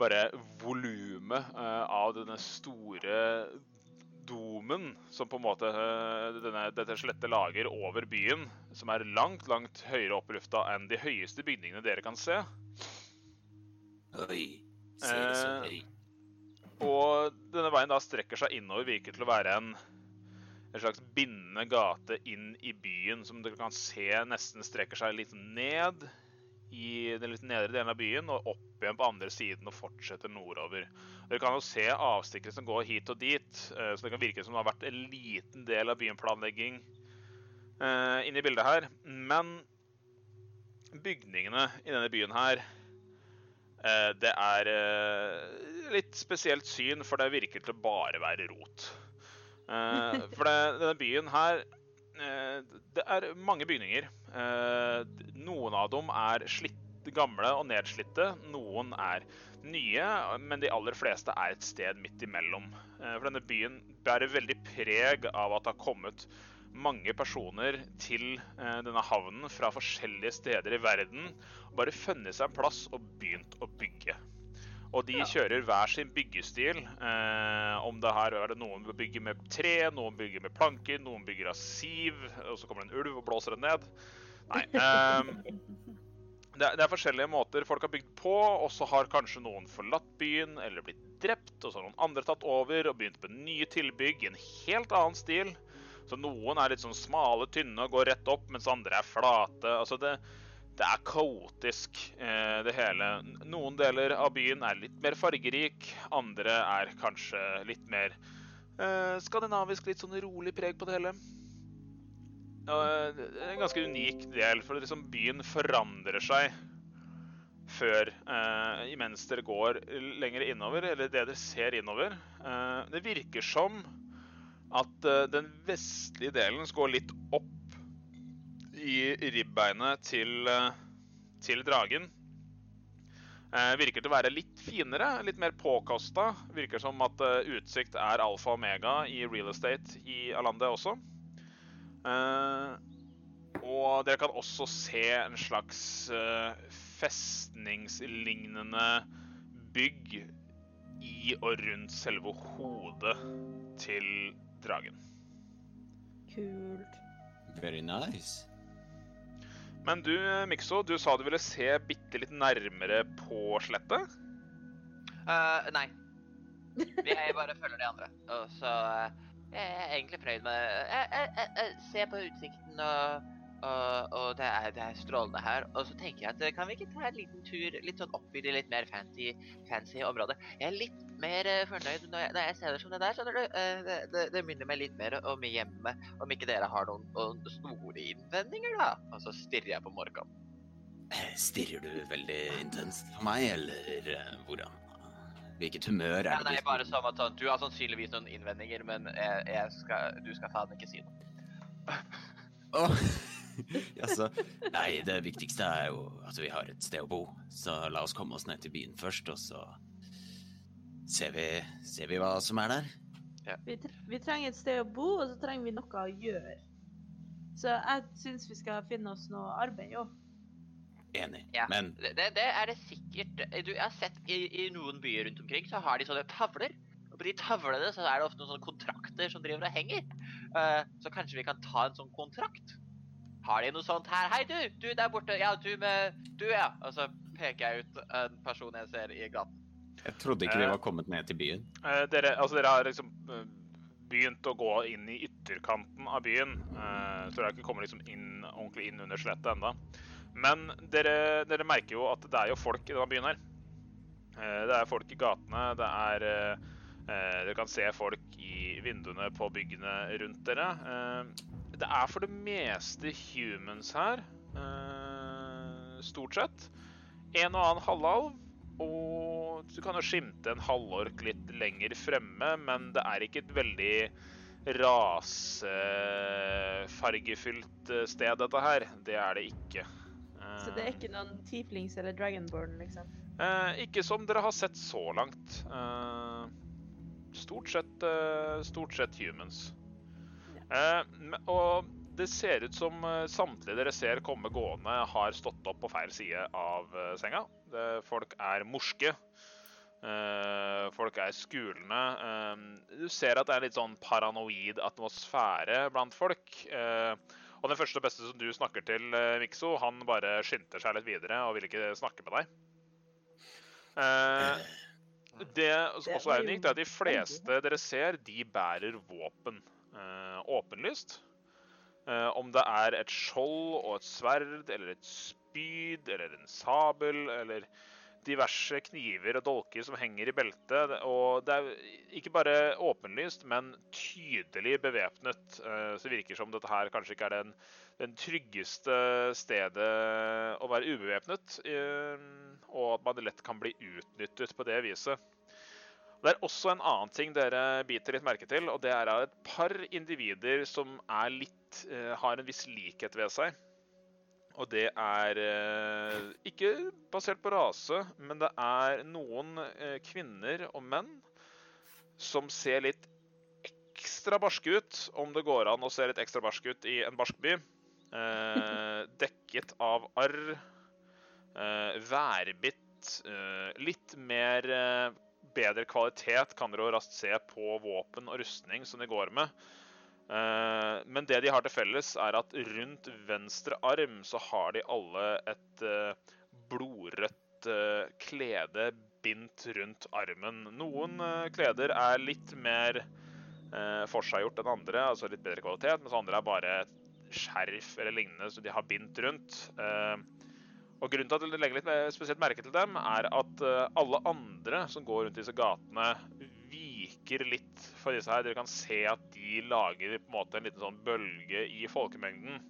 bare volumet eh, av denne store domen som på en måte eh, denne, dette slettet lager over byen, som er langt, langt høyere opp i lufta enn de høyeste bygningene dere kan se. Oi, Eh. Og denne veien da strekker seg innover, virker til å være en, en slags bindende gate inn i byen, som dere kan se nesten strekker seg litt ned i den litt nedre delen av byen, og opp igjen på andre siden og fortsetter nordover. Dere kan jo se avstikkere som går hit og dit, eh, så det kan virke som det har vært en liten del av byplanlegging uh, inne i bildet her. Men bygningene i denne byen her Eh, Det er eh, litt spesielt syn, for det virker til å bare være rot. Eh, For det, denne byen her eh, Det er mange bygninger. Eh, Noen av dem er slitt, gamle og nedslitte. Noen er nye, men de aller fleste er et sted midt imellom. Eh, For denne byen bærer veldig preg av at det har kommet mange personer til eh, denne havnen fra forskjellige steder i verden og bare funnet seg en plass og begynt å bygge. Og de kjører hver sin byggestil. Eh, om det her er det noen bygger med tre, noen bygger med planker, noen bygger av siv, og så kommer det en ulv og blåser den ned. Nei. Eh, det, er- det er forskjellige måter folk har bygd på, og så har kanskje noen forlatt byen eller blitt drept, og så har noen andre tatt over og begynt med nye tilbygg i en helt annen stil. Så noen er litt sånn smale, tynne og går rett opp, mens andre er flate. Altså det, det er kaotisk, eh, det hele. Noen deler av byen er litt mer fargerik, andre er kanskje litt mer eh, skandinavisk, litt sånn rolig preg på det hele. Eh, det er en ganske unik del, for liksom byen forandrer seg før, eh, imens dere går lenger innover, eller det dere ser innover. Eh, det virker som at eh, den vestlige delen skal gå litt opp i ribbeinet til, eh, til dragen. Eh, virker til å være litt finere, litt mer påkosta. Virker som at utsikt er alfa og omega i real estate i Alande også. Og dere kan også se en slags festningslignende bygg i og rundt selve hodet til dragen. Kult. Very nice. Men du, Mikso, du sa du ville se bitte litt nærmere på slettet. Uh, nei. Jeg bare følger de andre. Og så eh, jeg er egentlig fornøyd med jeg, jeg, jeg, jeg ser på utsikten, og, og, og det, er, det er strålende her. Og så tenker jeg at eh, kan vi ikke ta en liten tur litt sånn opp i det litt mer fancy, fancy området? Jeg er litt mer eh, fornøyd når jeg, når jeg ser det som det der. skjønner du? Eh, det, det, det minner meg litt mer om hjemmet. Om ikke dere har noen, noen store innvendinger, da? Og så stirrer jeg på Morgan. Eh, Stirrer du veldig intenst på meg, eller hvordan? Hvilket humør er Ja, det nei, du bare som at sånn, Du har sannsynligvis noen innvendinger, men jeg, jeg skal, du skal faen ikke si noe. Åh, Jaså. Nei, det viktigste er jo at vi har et sted å bo. Så la oss komme oss ned til byen først, og så ser vi, ser vi hva som er der. Vi, tr vi trenger et sted å bo, og så trenger vi noe å gjøre. Så jeg syns vi skal finne oss noe arbeid òg. Enig. Ja. Men Det, det, det er det sikkert. Du, jeg har sett i, i noen byer rundt omkring, så har de sånne tavler. Og på de tavlene så er det ofte noen sånne kontrakter som driver og henger. Uh, så kanskje vi kan ta en sånn kontrakt? Har de noe sånt her? Hei, du! Du der borte. Ja, du med Du, ja. Og så peker jeg ut en person jeg ser i gaten. Jeg trodde ikke vi Eh. var kommet ned til byen. Eh, dere, altså dere har liksom eh, begynt å gå inn i ytterkanten av byen. Uh, så dere ikke kommer liksom inn, ordentlig inn under skjelettet enda. Men dere, dere merker jo at det er jo folk i denne byen her. Eh, det er folk i gatene, det er eh, eh, Dere kan se folk i vinduene på byggene rundt dere. Det er for det meste humans her, stort sett. En og annen halvalv. Og du kan jo skimte en halvork litt lenger fremme, men det er ikke et veldig rasefargefylt sted, dette her. Det er det ikke. Så det er ikke noen tieflings eller dragonborn, liksom? Eh, ikke som dere har sett så langt. Eh, stort, sett, eh, stort sett humans. Eh, og det ser ut som eh, samtlige dere ser komme gående, har stått opp på feil side av eh, senga. Det, folk er morske. folk er skulende. du ser at det er litt sånn paranoid atmosfære blant folk. og den første og beste som du snakker til, Mikso, han bare skynder seg litt videre og vil ikke snakke med deg. Eh, det som også er unikt, er at de fleste dere ser, de bærer våpen. Eh, åpenlyst. Eh, om det er et skjold og et sverd eller et spyd eller en sabel eller diverse kniver og dolker som henger i beltet. Og det er ikke bare åpenlyst, men tydelig bevæpnet. Så det virker som dette her kanskje ikke er den, den tryggeste stedet å være ubevæpnet og at man lett kan bli utnyttet på det viset. Det er også en annen ting dere biter litt merke til, og det er et par individer som litt, eh, har en viss likhet ved seg. Og det er eh, ikke basert på rase, men det er noen eh, kvinner og menn som ser litt ekstra barske ut, om det går an å se litt ekstra barsk ut i en barsk by. Dekket av arr værbitt. Litt mer bedre kvalitet kan dere jo raskt se på våpen og rustning som de går med. men det de har til felles, er at rundt venstre arm så har de alle et blodrødt klede bindt rundt armen. Noen kleder er litt mer forseggjort enn andre, altså litt bedre kvalitet, mens andre er bare skjerf eller lignende som de har bindt rundt. Og Grunnen til at jeg legger litt spesielt merke til dem, er at eh, alle andre som går rundt disse gatene, viker litt for disse her. Dere kan se at de lager på en måte en liten sånn bølge i folkemengden.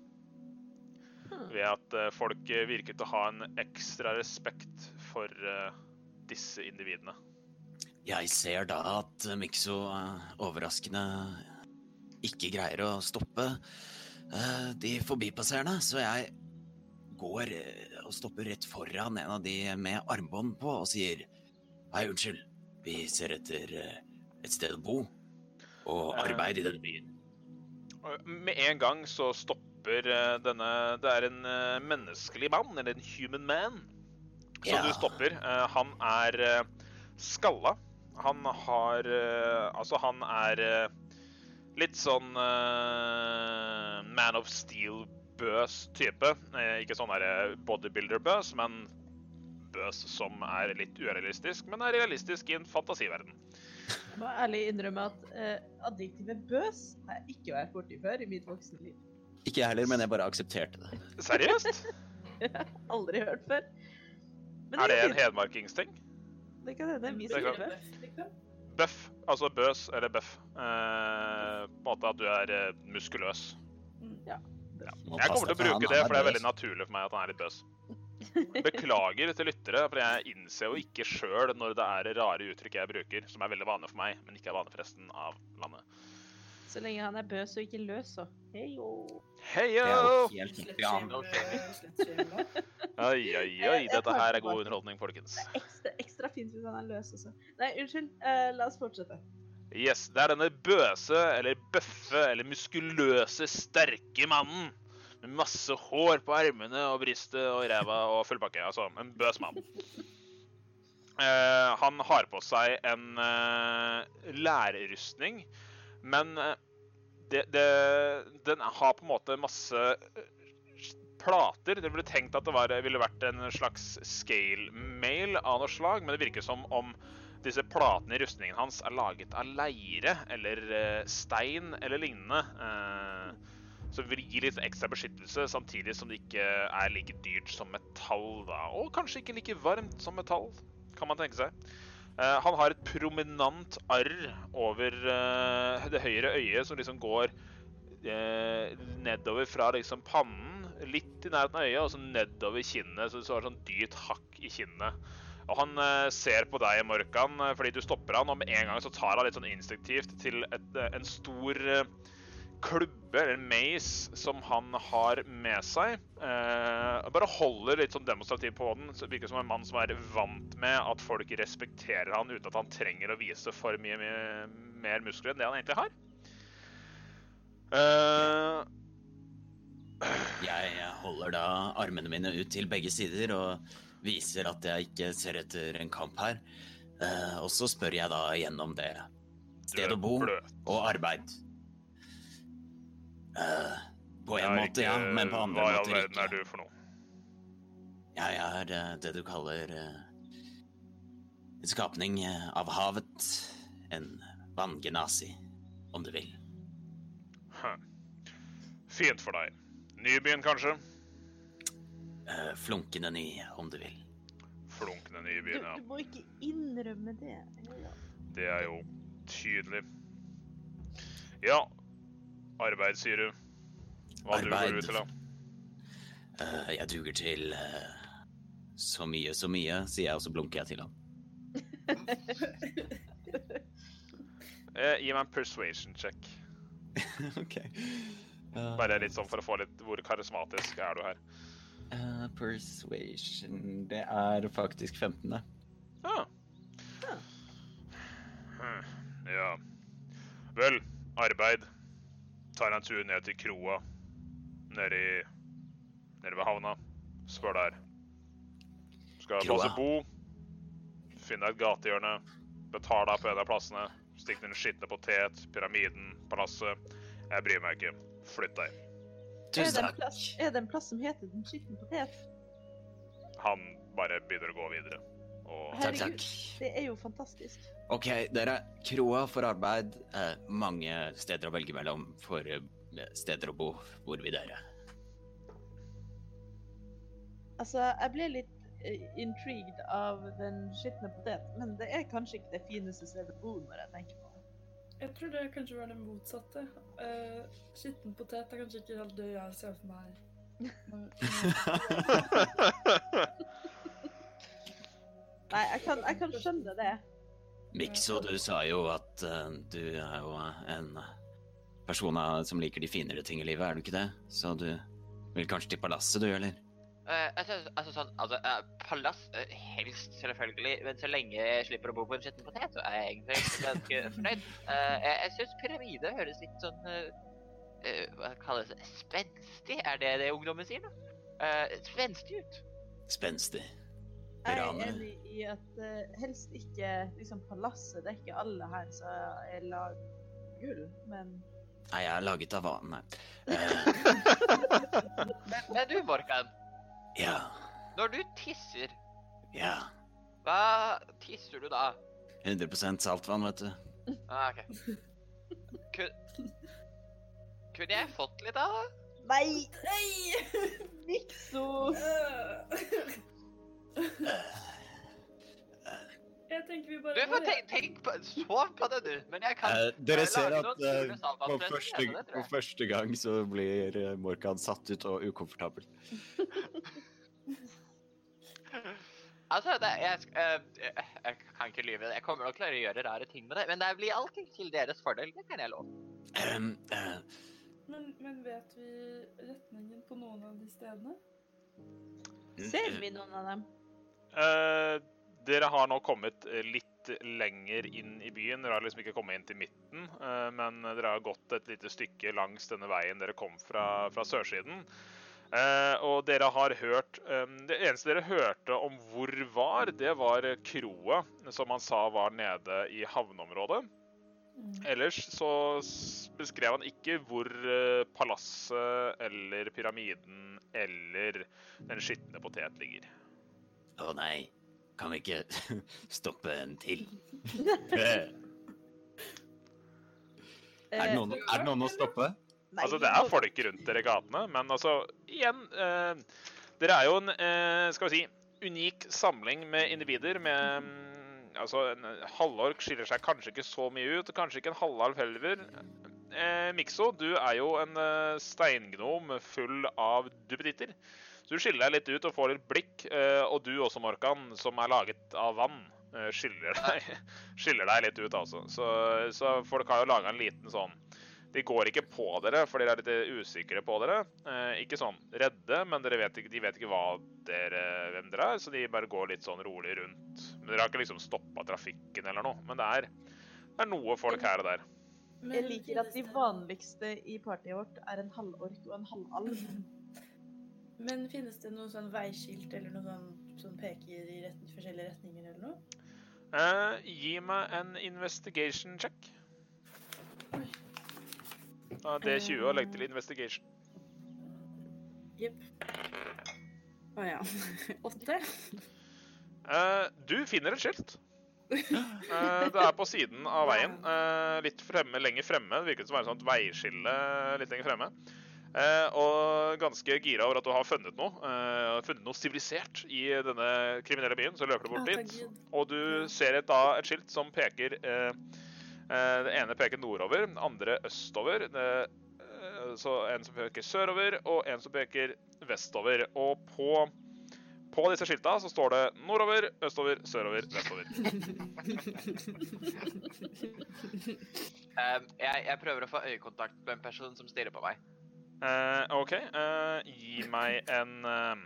Hmm. Ved at eh, folk virker til å ha en ekstra respekt for disse individene. Jeg ser da at Mikso overraskende ikke greier å stoppe de forbipasserende, så jeg går og stopper rett foran en av de med armbånd på og sier Hei, unnskyld, vi ser etter eh, et sted å bo og eh. arbeide i denne byen. Med en gang så stopper eh, denne Det er en menneskelig mann, eller en human man, som ja. du stopper. Han er skalla. Han har Altså, han er litt sånn Man of Steel bøs type. Eh, ikke sånn bodybuilder-bøs, men bøs som er litt urealistisk, men er realistisk i en fantasiverden. Jeg må ærlig innrømme at uh, adjektivet bøs har jeg ikke vært borti før i mitt voksne liv. Ikke jeg heller, men jeg bare aksepterte det. Seriøst? Aldri hørt før. Men er det en hedmarkingsting? Det kan hende. Vi sier bøff. Bøff, altså bøs eller bøff. Eh, på en måte at du er eh, muskuløs. Mm, ja. Ja. Jeg kommer til å bruke det, for det er veldig naturlig for meg at han er litt bøs. Beklager til lyttere, for jeg innser jo ikke sjøl når det er rare uttrykk jeg bruker, som er veldig vanlig for meg, men ikke er vanlig for resten av landet. Så lenge han er bøs og ikke løs, så heio. Heio! Oi, oi, oi. Dette her er god underholdning, folkens. Det er ekstra, ekstra fint hvis han er løs også. Nei, unnskyld. Uh, la oss fortsette. Yes, Det er denne bøse, eller bøffe, eller muskuløse, sterke mannen. Med masse hår på ermene og brystet og ræva og full pakke. Altså en bøs mann. Eh, han har på seg en eh, lærrustning, men uh, det, det, den har på en måte masse plater. Det ble tenkt at det var, ville vært en slags scale mail av noe slag, men det virker som om disse platene i rustningen hans er laget av leire eller eh, stein eller lignende. eh, som vil gi litt ekstra beskyttelse, samtidig som det ikke er like dyrt som metall. da. Og kanskje ikke like varmt som metall, kan man tenke seg. Eh, han har et prominent arr over det høyre øyet som liksom går nedover fra liksom pannen, litt i nærheten av øyet, og så nedover kinnet. Så du har sånn dyrt hakk i kinnet. Og han eh, ser på deg, Morkan, eh, fordi du stopper han, og med en gang så tar han litt sånn instinktivt til et, eh, en stor klubbe, eller mace, som han har med seg. Eh, bare holder litt sånn demonstrativt på den. Så virker som en mann som er vant med at folk respekterer han uten at han trenger å vise for mye, mye mer muskler enn det han egentlig har. Eh, Jeg holder da armene mine ut til begge sider og viser at jeg ikke ser etter en kamp her. Uh, og så spør jeg da gjennom det. Sted å bo og arbeid. Uh, på en måte, ja, men på andre Hva i all verden er du for noe? Jeg er uh, det du kaller en skapning av havet. En vanngenasi, om du vil. Hm. Fint for deg. Nybyen, kanskje? Eh, flunkende ny, om du vil. Flunkende ny i byen, ja. du må ikke innrømme det. Ja. Det er jo tydelig. Ja. Arbeid, sier du. Hva duger du til, da? Uh, jeg duger til uh, så mye, så mye, sier jeg, og så blunker jeg til ham. uh, gi meg en persuasion check. ok. Bare litt sånn for å få litt Hvor karismatisk er du her? Eh, persuasion Det er faktisk 15. Ah. Ah. Ja. Ja. Vel, arbeid. Tar en tur ned til kroa. Nede i Nede ved havna. Spør der. Skal Kroa? passe bo. Finne et gatehjørne. Deg på en av plassene. Stikk den en skitne potet, pyramiden, palasset. Jeg bryr meg ikke. Flytt deg. Er Tusen det, en takk. plass, er det en plass som heter Den skitne potet? Han bare begynner å gå videre. Og Takk, Herregud, takk. det er jo fantastisk. Ok, dere. Kroa for arbeid. Eh, mange steder å velge mellom for eh, steder å bo. Hvor vil dere? Altså, jeg ble litt eh, intrigued av Den skitne potet, men det er kanskje ikke det fineste stedet å bo når jeg tenker på. Jeg tror det kanskje var det motsatte. Uh, skitten potet er kanskje ikke helt det jeg ser for meg. Nei, jeg kan, jeg kan skjønne det. Mikso, du sa jo at uh, du er jo en person som liker de finere ting i livet, er du ikke det? Så du vil kanskje til palasset, du, eller? Eh, altså, altså sånn, altså, eh, Palass eh, helst, selvfølgelig, men så lenge jeg slipper å bo på en skitten potet, så er jeg egentlig ganske fornøyd. Jeg jeg syns pyramide høres litt sånn Hva kalles det? Spenstig? Er det det ungdommen sier nå? Uh, spenstig ut. Spenstig. Jeg er enig i at helst ikke liksom palasset. Det er ikke alle her som er lag gull, men Nei, jeg er laget av vanen nei. Eh, Men, men du, Morkan. Ja, Når du tisser, ja. hva tisser du da? 100 saltvann, vet du. Ah, ok. Kun, kunne jeg fått litt av det? Nei! Nei! Mikso! Jeg tenker vi bare Du får tenk, tenk på, sov på det, du. Men jeg kan Eh, dere jeg ser at eh, på, første, det på første gang så blir eh, Morkan satt ut og ukomfortabel. Altså, det, jeg, eh, jeg kan ikke lyve. Jeg kommer nok til å gjøre rare ting med det, men det blir alltid til deres fordel. Det kan jeg love. Ehm, eh, Men, men vet vi retningen på noen av de stedene? Ser vi noen av dem? Eh, dere har nå kommet eh, litt lenger inn i byen. Dere har liksom ikke kommet inn til midten, eh, men dere har gått et lite stykke langs denne veien dere kom fra, fra sørsiden. Eh, og dere har hørt Det eneste dere hørte om hvor var, det var kroa, som han sa var nede i havneområdet. Mm. Ellers så beskrev han ikke hvor palasset eller pyramiden eller den skitne potet ligger. Å nei. Kan vi ikke stoppe en til? er, det noen, er det noen å stoppe? Nei, Altså, det er folk rundt dere i gatene, men altså, igjen eh, Dere er jo en, eh, skal vi si, unik samling med individer med mm, Altså, en halvork skiller seg kanskje ikke så mye ut, kanskje ikke en halvalv heller. Eh, Mikso, du er jo en eh, steingnom full av duppeditter. Så du skiller deg litt ut og får litt blikk. Eh, og du også, Morkan, som er laget av vann, eh, skiller, deg, skiller deg litt ut, altså. Så, så folk har jo laga en liten sånn de går ikke på dere, for dere er litt usikre på dere. Eh, ikke sånn redde, men vet ikke, de vet ikke dere, hvem dere er, så de bare går litt sånn rolig rundt. Men Dere har ikke liksom stoppa trafikken eller noe, men det er, det er noe folk her og der. Jeg liker at de vanligste i partiet vårt er en halvork og en halvalv. Men finnes det noe sånn veiskilt eller noe sånn som peker i rett, forskjellige retninger eller noe? Eh, gi meg en investigation check. Oi. Er det 20 og legg til investigation. Jepp. Å ja. Åtte? Eh, du finner et skilt. Uh, det er på siden av veien. litt fremme, lenger fremme. Det virker som å være et sånt veiskille litt lenger fremme. Eh, og ganske gira over at du har funnet noe. eh, funnet noe sivilisert i denne kriminelle byen. Så løper du bort dit. Og du ser et, da et skilt som peker eh, eh, Det ene peker nordover, den andre østover. Det, eh, så en som peker sørover, og en som peker vestover. Og på, på disse skilta så står det nordover, østover, sørover, vestover. Um, jeg, jeg prøver å få øyekontakt med en person som stirrer på meg. Eh, OK, Uh, gi meg en uh,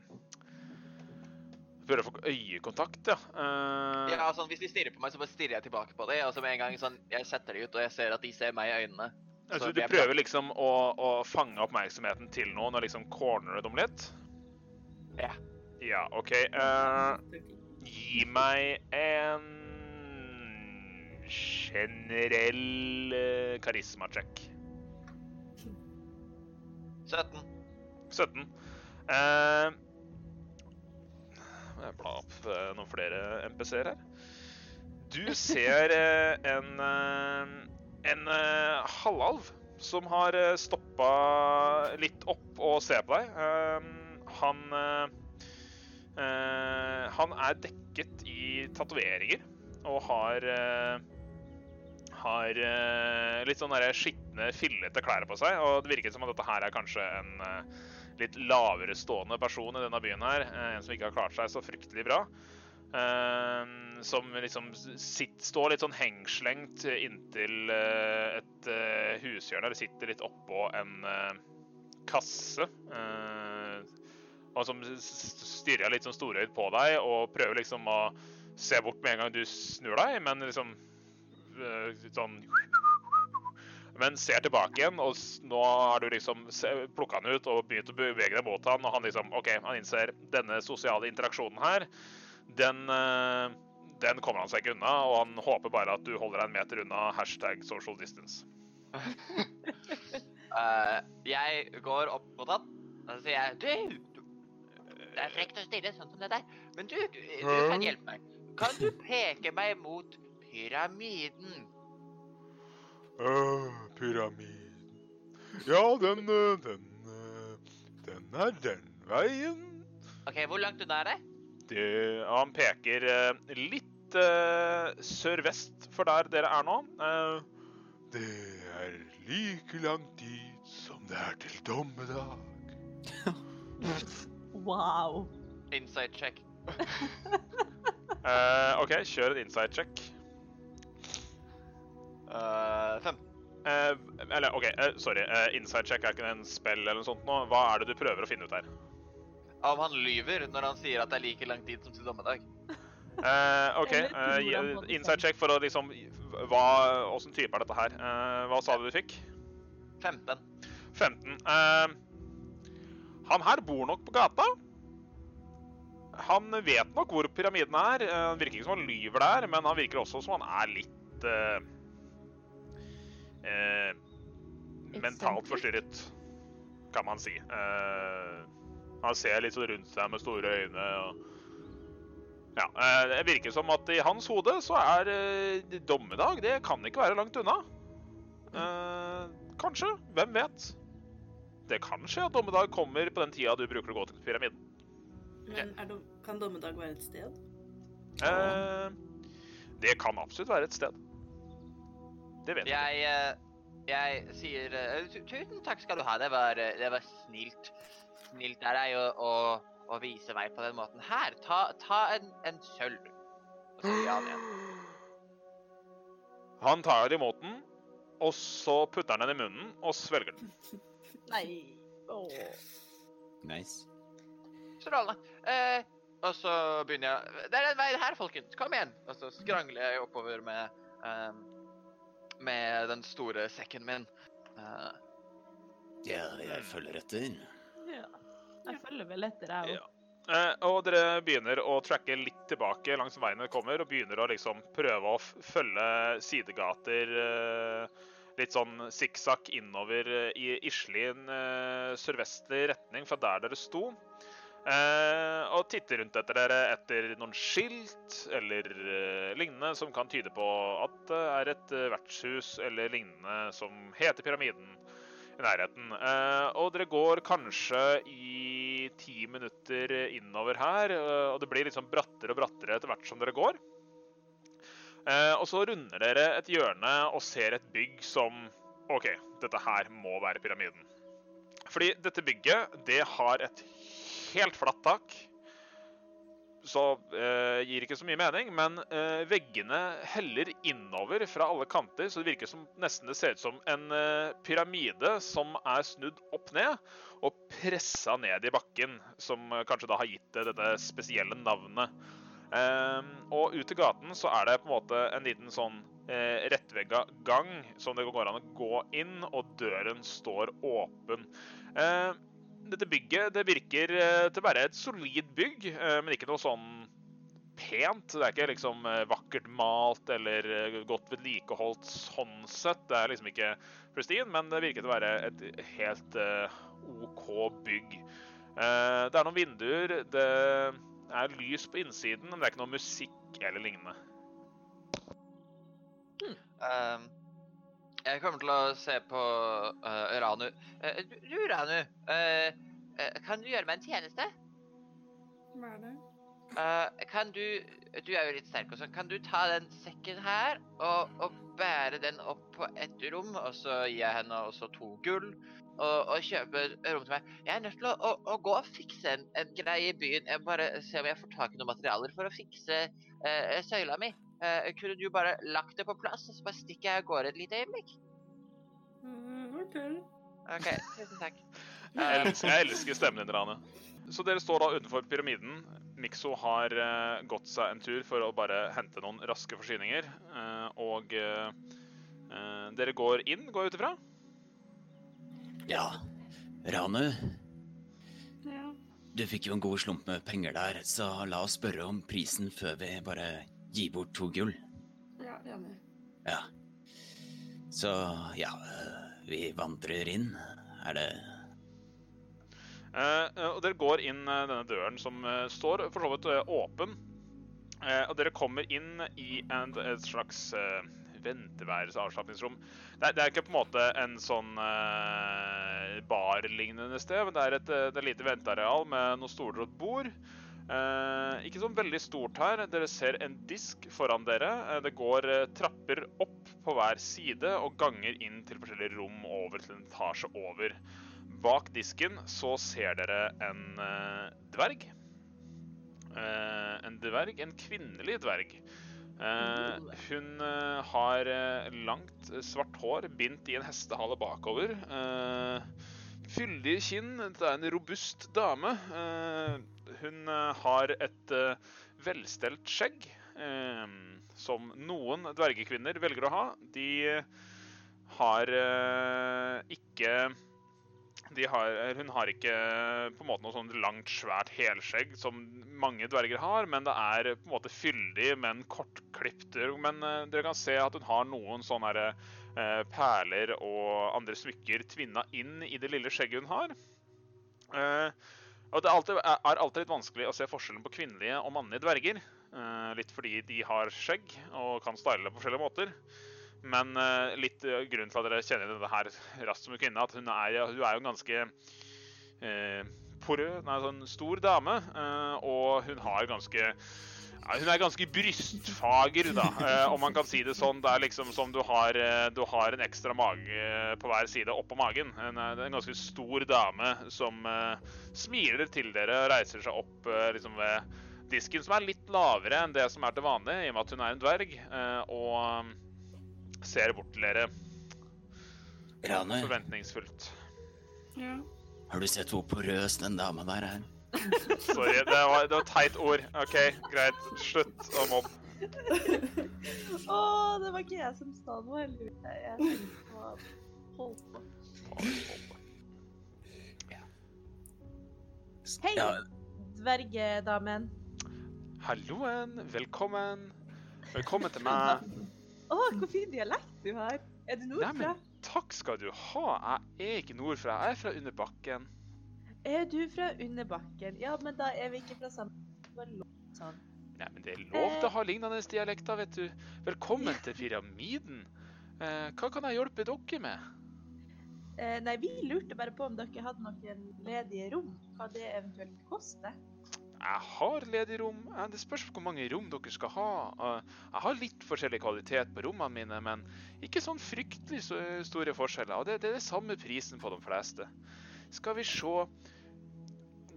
Prøver å få øyekontakt, ja. Uh, Ja, sånn, Hvis de stirrer på meg, så bare stirrer jeg tilbake på dem. Og så med en gang sånn, jeg setter de ut, og jeg ser at de ser meg i øynene. altså, så du prøver liksom å, å fange oppmerksomheten til noen og liksom cornere dem litt? Ja. Ja, OK. eh, Gi meg en generell uh, karisma-check. 17. 17. Eh, jeg bla opp eh, noen flere MPC-er her. Du ser eh, en eh, en halvalv som har stoppa litt opp og ser på deg. Han Han er dekket i tatoveringer og har har eh, litt sånn skitne, fillete klær på seg. Og det virker som at dette her er kanskje en eh, litt lavere stående person i denne byen her. eh, en som ikke har klart seg så fryktelig bra. Som liksom sitt, står litt sånn hengslengt inntil et hushjørne. Eller sitter litt oppå en kasse. og som stirrer litt sånn storøyd på deg og prøver liksom å se bort med en gang du snur deg, men liksom sånn Men ser tilbake igjen, og nå har du liksom plukka han ut og begynt å bevege deg mot han, og han liksom OK, han innser denne sosiale interaksjonen her, den eh, den kommer han seg ikke unna, og han håper bare at du holder deg en meter unna hashtag social distance. uh, jeg går opp mot han, og så sier jeg Du! du det er frekt å stille sånn som det der, men du, du, du kan hjelpe meg. Kan du peke meg mot pyramiden? pyramiden. Ja, den, eh, den, eh, den er den veien. OK, hvor langt unna er det? Det, han peker eh, litt uh, sørvest for der dere er nå. Uh, det er like langt dit som det er til dommedag. Wow. Inside check. uh, OK, kjør en inside check. Uh, fem. Uh, eller OK, uh, sorry. Uh, inside check er ikke en spill eller noe sånt nå. Hva er det du prøver å finne ut her? Om han lyver når han sier at det er like lang tid som til dommedag. Eh, OK, eh, inside check for å liksom hva, Åssen type er dette her? Eh, hva sa du du fikk? 15. 15. Eh, han her bor nok på gata. Han vet nok hvor pyramiden er. Han virker ikke som han lyver der, men han virker også som han er litt eh, mentalt forstyrret, kan man si. Eh, han ser litt sånn rundt seg med store øyne og Ja, eh, Det virker som at i hans hode så er eh, dommedag Det kan ikke være langt unna. Eh, kanskje. Hvem vet? Det kan skje at dommedag kommer på den tida du bruker å gå til pyramiden. Men er dom kan dommedag være et sted? Eh, det kan absolutt være et sted. Det vet jeg. Jeg, eh, jeg sier eh, Tusen takk skal du ha. Det var, eh, det var snilt. Snilt av deg å, å, å vise meg på den måten. Her, ta, ta en, en sølv. Og så gir han igjen. Han tar imot den, og så putter han den i munnen og svelger den. Nei. Oh. Nice. Strålende. Eh, og så begynner jeg Det er den veien her, folkens. Kom igjen. Og så skrangler jeg oppover med eh, med den store sekken min. Uh, Ja, jeg følger etter. Ja. Jeg følger vel etter, jeg Ja. òg. Eh, og dere begynner å tracke litt tilbake langs veien dere kommer, og begynner å liksom prøve å f følge sidegater uh, litt sånn sikksakk innover eh, i Islien sørvestlig retning fra der dere sto. Eh, og titter rundt etter dere etter noen skilt eller eh, lignende som kan tyde på at det er et eh, vertshus eller lignende som heter Pyramiden i nærheten. Og dere går kanskje i ti minutter innover her, og det blir liksom brattere og brattere etter hvert som dere går. Og så runder dere et hjørne og ser et bygg som OK, dette her må være pyramiden. Fordi dette bygget, det har et helt flatt tak. Så eh, gir ikke så mye mening, men eh, veggene heller innover fra alle kanter, så det virker som nesten det ser ut som en eh, pyramide som er snudd opp ned og pressa ned i bakken, som eh, kanskje da har gitt det dette spesielle navnet. Ehm, og ut i gaten så er det på en måte en liten sånn eh, rettvegga gang som det går an å gå inn, og døren står åpen. Eh, dette bygget det virker eh, til å være et solid bygg, eh, men ikke noe sånn pent. Det er ikke liksom eh, vakkert malt eller godt vedlikeholdt sånn sett. Det er liksom ikke pristine, men det virker til å være et helt OK bygg. Eh, det er noen vinduer, det er lys på innsiden, men det er ikke noe musikk eller lignende. Ehm, jeg kommer til å se på uh, Ranu. Uh, du, Ranu. uh, kan du gjøre meg en tjeneste? Hva er det? Kan du Du er jo litt sterk også. Kan du ta den sekken her og, og bære den opp på et rom, og så gir jeg henne også to gull? Og, og kjøpe rom til meg. Jeg er nødt til å, å, å gå og fikse en, en greie i byen. Jeg bare se om jeg får tak i noen materialer for å fikse søyla mi. Eh, kunne du bare lagt det på plass, og så bare stikker jeg av gårde et lite øyeblikk? Mm, OK. OK, tusen takk. Jeg elsker, jeg elsker stemmen din, Rane. Så dere står da utenfor pyramiden. Mikso har uh, gått seg en tur for å bare hente noen raske forsyninger. eh, og dere går inn, går jeg ut ifra? Ja, Ranu, Ja. du fikk jo en god slump med penger der, så la oss spørre om prisen før vi bare gir bort to gull. ja, enig. Ja. Så ja, vi vandrer inn. Er det Eh, eh, og dere går inn eh, denne døren som eh, står for så vidt eh, åpen. Eh, og dere kommer inn i en, et slags eh, venteværelse, avslapningsrom. Det er, det er ikke på en måte en sånn uh, barlignende sted, men det er et, eh, det er et lite venteareal med noen stoler og et bord. Eh, ikke sånn veldig stort her. Dere ser en disk foran dere. Eh, det går eh, trapper opp på hver side og ganger inn til forskjellige rom over til en etasje over. Bak disken så ser dere en eh, dverg. Eh, en dverg, en kvinnelig dverg. Eh, hun eh, har eh, langt, eh, svart hår, bindt i en hestehale bakover. Uh, fyldige kinn. Det er en robust dame. Eh, hun eh, har et eh, velstelt skjegg, som noen dvergekvinner velger å ha. De har ikke de har, hun har ikke på en måte noe sånn langt, svært helskjegg som mange dverger har, men det er på en måte fyldig, men kortklipt. Men dere kan se at hun har noen sånne her, perler og andre smykker tvinna inn i det lille skjegget hun har. Eh, og det er alltid, er alltid litt vanskelig å se forskjellen på kvinnelige og mannlige dverger. eh, litt fordi de har skjegg og kan style det på forskjellige måter. Men eh, litt eh, grunnen til at dere kjenner denne her raskt som en kvinne, at hun er, hun er jo en ganske eh, porø, nei, sånn stor dame, eh, og hun har ganske ja, hun er ganske brystfager, da, eh, om man kan si det sånn. Det er liksom som du har, eh, du har en ekstra mage på hver side oppå magen. En, er en ganske stor dame som eh, smiler til dere og reiser seg opp eh, liksom ved disken, som er litt lavere enn det som er til vanlig, i og med at hun er en dverg, eh, og eh, ser bort til dere Rane, forventningsfullt. Ja. har du sett hvor porøs den dama der er? Sorry, det var, det var teit ord. OK, greit. Slutt å mobbe. Å, det var ikke jeg som sa noe, heldigvis. Jeg tenkte på holdt på. Hei, Ja, dvergedamen. Halloen, velkommen. Velkommen til meg. Å, hvor fin dialekt du har. Er du nordfra? Nei, men takk skal du ha. Jeg er ikke nordfra. Jeg er fra under bakken. Er du fra Underbakken? Ja, men da er vi ikke fra samme sånn. Nei, men det er lov til å ha lignende dialekter, vet du. Velkommen til pyramiden. Eh, hva kan jeg hjelpe dere med? Eh, nei, vi lurte bare på om dere hadde noen ledige rom. Hva det eventuelt koster. Jeg har ledig rom. Eh, Det spørs hvor mange rom dere skal ha. Eh, Jeg har litt forskjellig kvalitet på rommene mine, men ikke sånn fryktelig store forskjeller. Og det, det er det samme prisen på de fleste. Skal vi se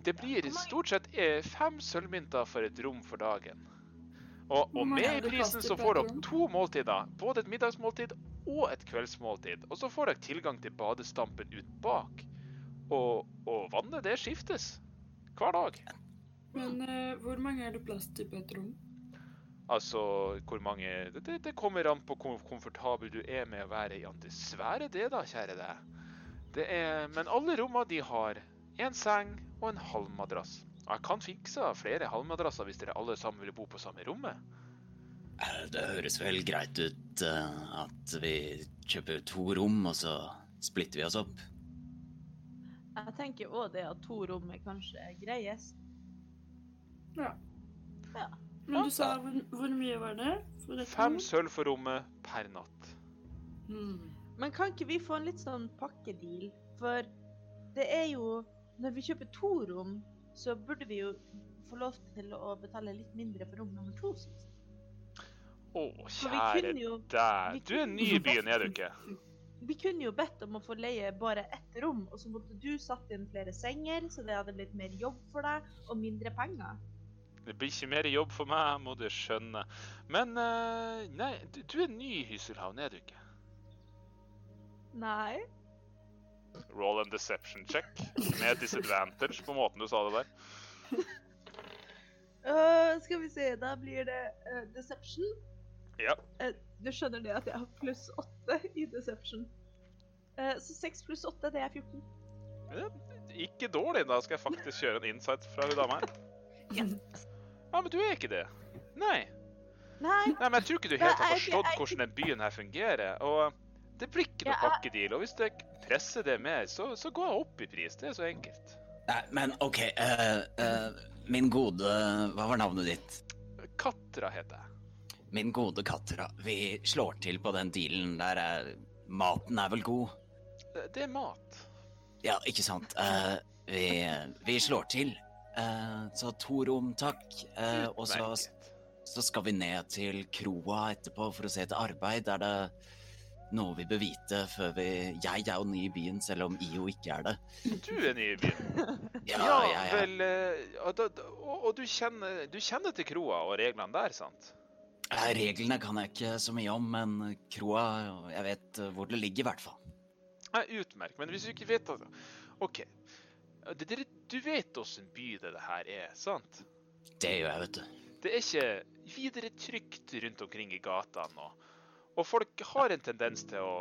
Det blir stort sett eh, fem sølvmynter for et rom for dagen. Og, og med i prisen så får dere to måltider. Både et middagsmåltid og et kveldsmåltid. Og så får dere tilgang til badestampen ut bak. Og, og vannet, det skiftes hver dag. Men uh, hvor mange er det plass til på et rom? Altså, hvor mange Det, det, det kommer an på hvor komfortabel du er med å være i antisfære, det da, kjære deg. Det er Men alle rommene, de har en seng og en halmmadrass. Og jeg kan fikse flere halmmadrasser hvis dere alle sammen vil bo på samme rommet. Eh, Det høres vel greit ut eh, at vi kjøper to rom, og så splitter vi oss opp. Jeg tenker òg det at to rom er kanskje greiest. Ja. Ja. Men du sa hvor, hvor mye var det? For Fem sølv for rommet per natt. Hmm. Men kan ikke vi få en litt sånn pakkedeal? For det er jo Når vi kjøper to rom, så burde vi jo få lov til å betale litt mindre for rom nummer to. Å, kjære jo deg. Du er ny i byen, er du ikke? Vi kunne jo bedt om å få leie bare ett rom, og så måtte du satt inn flere senger, så det hadde blitt mer jobb for deg, og mindre penger. Det blir ikke mer jobb for meg, må du skjønne. Men eh, nei, du, du er ny i Hyselhavn, er du ikke? Nei. Roll and deception check med disadvantage på måten du sa det der. Uh, skal vi se, da blir det uh, deception. Ja. Uh, du skjønner det at jeg har pluss åtte i deception. Eh, så seks pluss åtte, det er 14. Ja, Ikke dårlig, da skal jeg faktisk kjøre en insight fra hun dama her. Ja. Ja, men du er ikke det. Nei. Nei, Nei, men jeg tror ikke du helt har forstått hvordan den byen her fungerer. Og det blir ikke noe pakkedeal. Og hvis jeg presser det mer, så, så går jeg opp i pris. Det er så enkelt. Nei, men OK, uh, uh, min gode Hva var navnet ditt? Katra heter jeg. Min gode Katra. Vi slår til på den dealen der. er, maten er vel god? Det- Det er mat. Ja, ikke sant. Uh, vi, vi slår til. Eh, så to rom, takk. Eh, og så, så skal vi ned til kroa etterpå for å se etter arbeid. Er det noe vi bør vite før vi Jeg er jo ny i byen, selv om IO ikke er det. Du er ny i byen. Ja, Ja, jeg er vel eh, og, og, og du, kjenner, du kjenner til kroa og reglene der, sant? Eh, Reglene kan jeg ikke så mye om, men kroa Jeg vet hvor det ligger, i hvert fall. Utmerket. Men hvis du ikke vet altså, OK. Du vet åssen by det her er, sant? Det gjør jeg, vet du. Det er ikke videre trygt rundt omkring i gatene. Og, og folk har en tendens til å,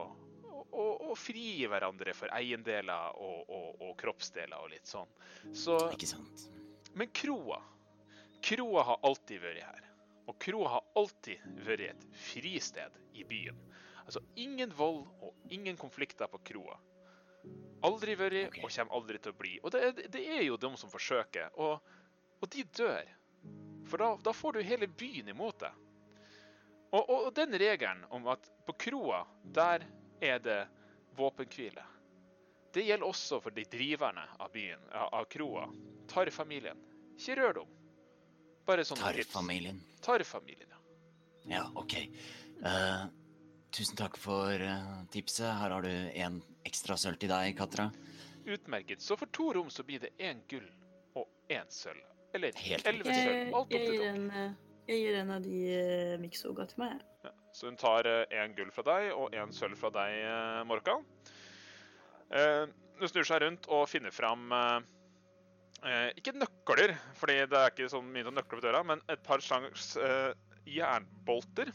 å, å fri hverandre for eiendeler og, og, og kroppsdeler og litt sånn. Så, Ikke sant? men kroa Kroa har alltid vært her. Og kroa har alltid vært et fristed i byen. Altså ingen vold og ingen konflikter på kroa. Aldri vært okay. og kommer aldri til å bli. Og det, er- det er jo de som forsøker, og, og de dør. for da, da får du hele byen imot deg. Og, og, og den regelen om at på kroa, der er det våpenhvile. Det gjelder også for de driverne av byen, av, kroa. Tarr-familien. Ikke rør dem. Bare sånn. Tarr-familien. Tarr-familien, ja. Ja, OK. Uh, tusen takk for uh, tipset. Her har du en ekstra sølv til deg, Katra. Utmerket. Så for to rom så blir det én gull og én sølv. Eller Helt elleve sølv. Alt opp til dere. Eh, jeg gir en av de uh, Mikso til meg. Ja. Så hun tar én gull fra deg og én sølv fra deg, eh, Morkan. Eh, Hun snur seg rundt og finner fram eh, eh, Ikke nøkler, fordi det er ikke så mye å nøkler på døra, men et par slags eh, jernbolter.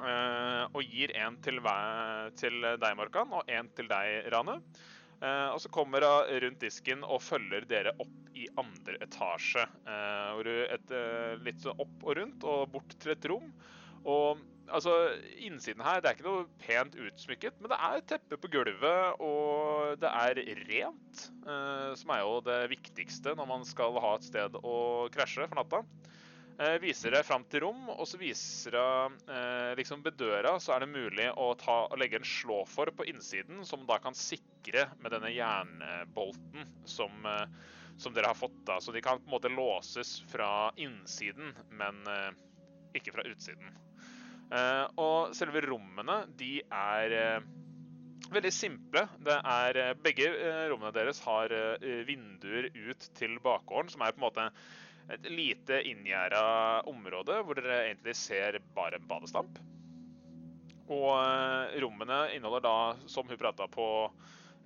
Eh, og gir en til deg, Morkan, og en til deg, Rane. Eh, og så kommer hun rundt disken og følger dere opp i andre etasje. Eh, hvor du et, eh, litt sånn opp og rundt og bort til et rom. Og altså, innsiden her, det er ikke noe pent utsmykket, men det er teppe på gulvet, og det er rent. som er jo det viktigste når man skal ha et sted å krasje for natta. Eh, viser det fram til rom, og så viser det eh, liksom ved døra så er det mulig å, ta, legge en slåfor på innsiden, som da kan sikre med denne jernbolten som, eh, som dere har fått. da. Så de kan på en måte låses fra innsiden, men eh, ikke fra utsiden. Eh, og selve rommene, de er eh, veldig simple. Det er, begge rommene deres har vinduer ut til bakgården, som er på en måte et lite inngjerda område hvor dere egentlig ser bare en badestamp. Og eh, rommene inneholder da, som hun prata på,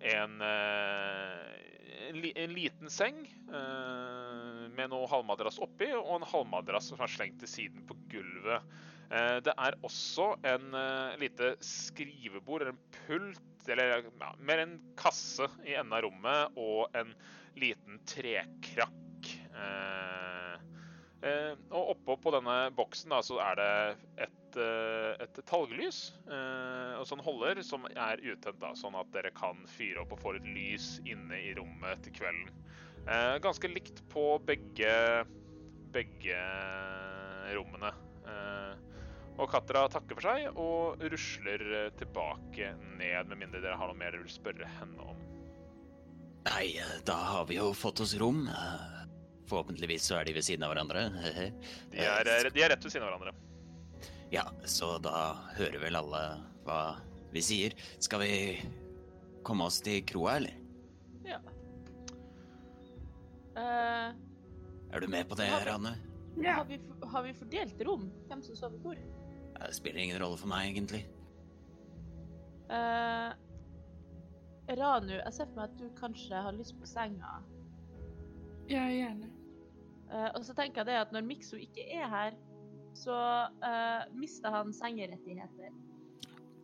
en, eh, en, liten seng eh, med noe halvmadrass oppi, og en halvmadrass som er slengt til siden på gulvet. Det er også en lite skrivebord, eller en pult, eller ja, mer en kasse i enden av rommet, og en liten trekrakk. Eh, eh, og oppå på denne boksen da, så er det et, eh, et talglys og sånn holder som er utent, da, sånn at dere kan fyre opp og få litt lys inne i rommet til kvelden. Ganske likt på begge, begge rommene. Og Katra takker for seg og rusler tilbake ned, med mindre dere har noe mer dere vil spørre henne om. Nei, da har vi jo fått oss rom. Forhåpentligvis så er de ved siden av hverandre. De er, eh, de er rett ved siden av hverandre. Ja, så da hører vel alle hva vi sier. Skal vi komme oss til kroa, eller? Ja. Uh, Er du med på det, vi, men- Ja. har, vi, har vi fordelt rom? Hvem som sover hvor? Det spiller ingen rolle for meg, egentlig. Uh, Ranu, jeg ser for meg at du kanskje har lyst på senga. Ja, gjerne. Uh, og så tenker jeg det at når Mikso ikke er her, så uh, mister han sengerettigheter.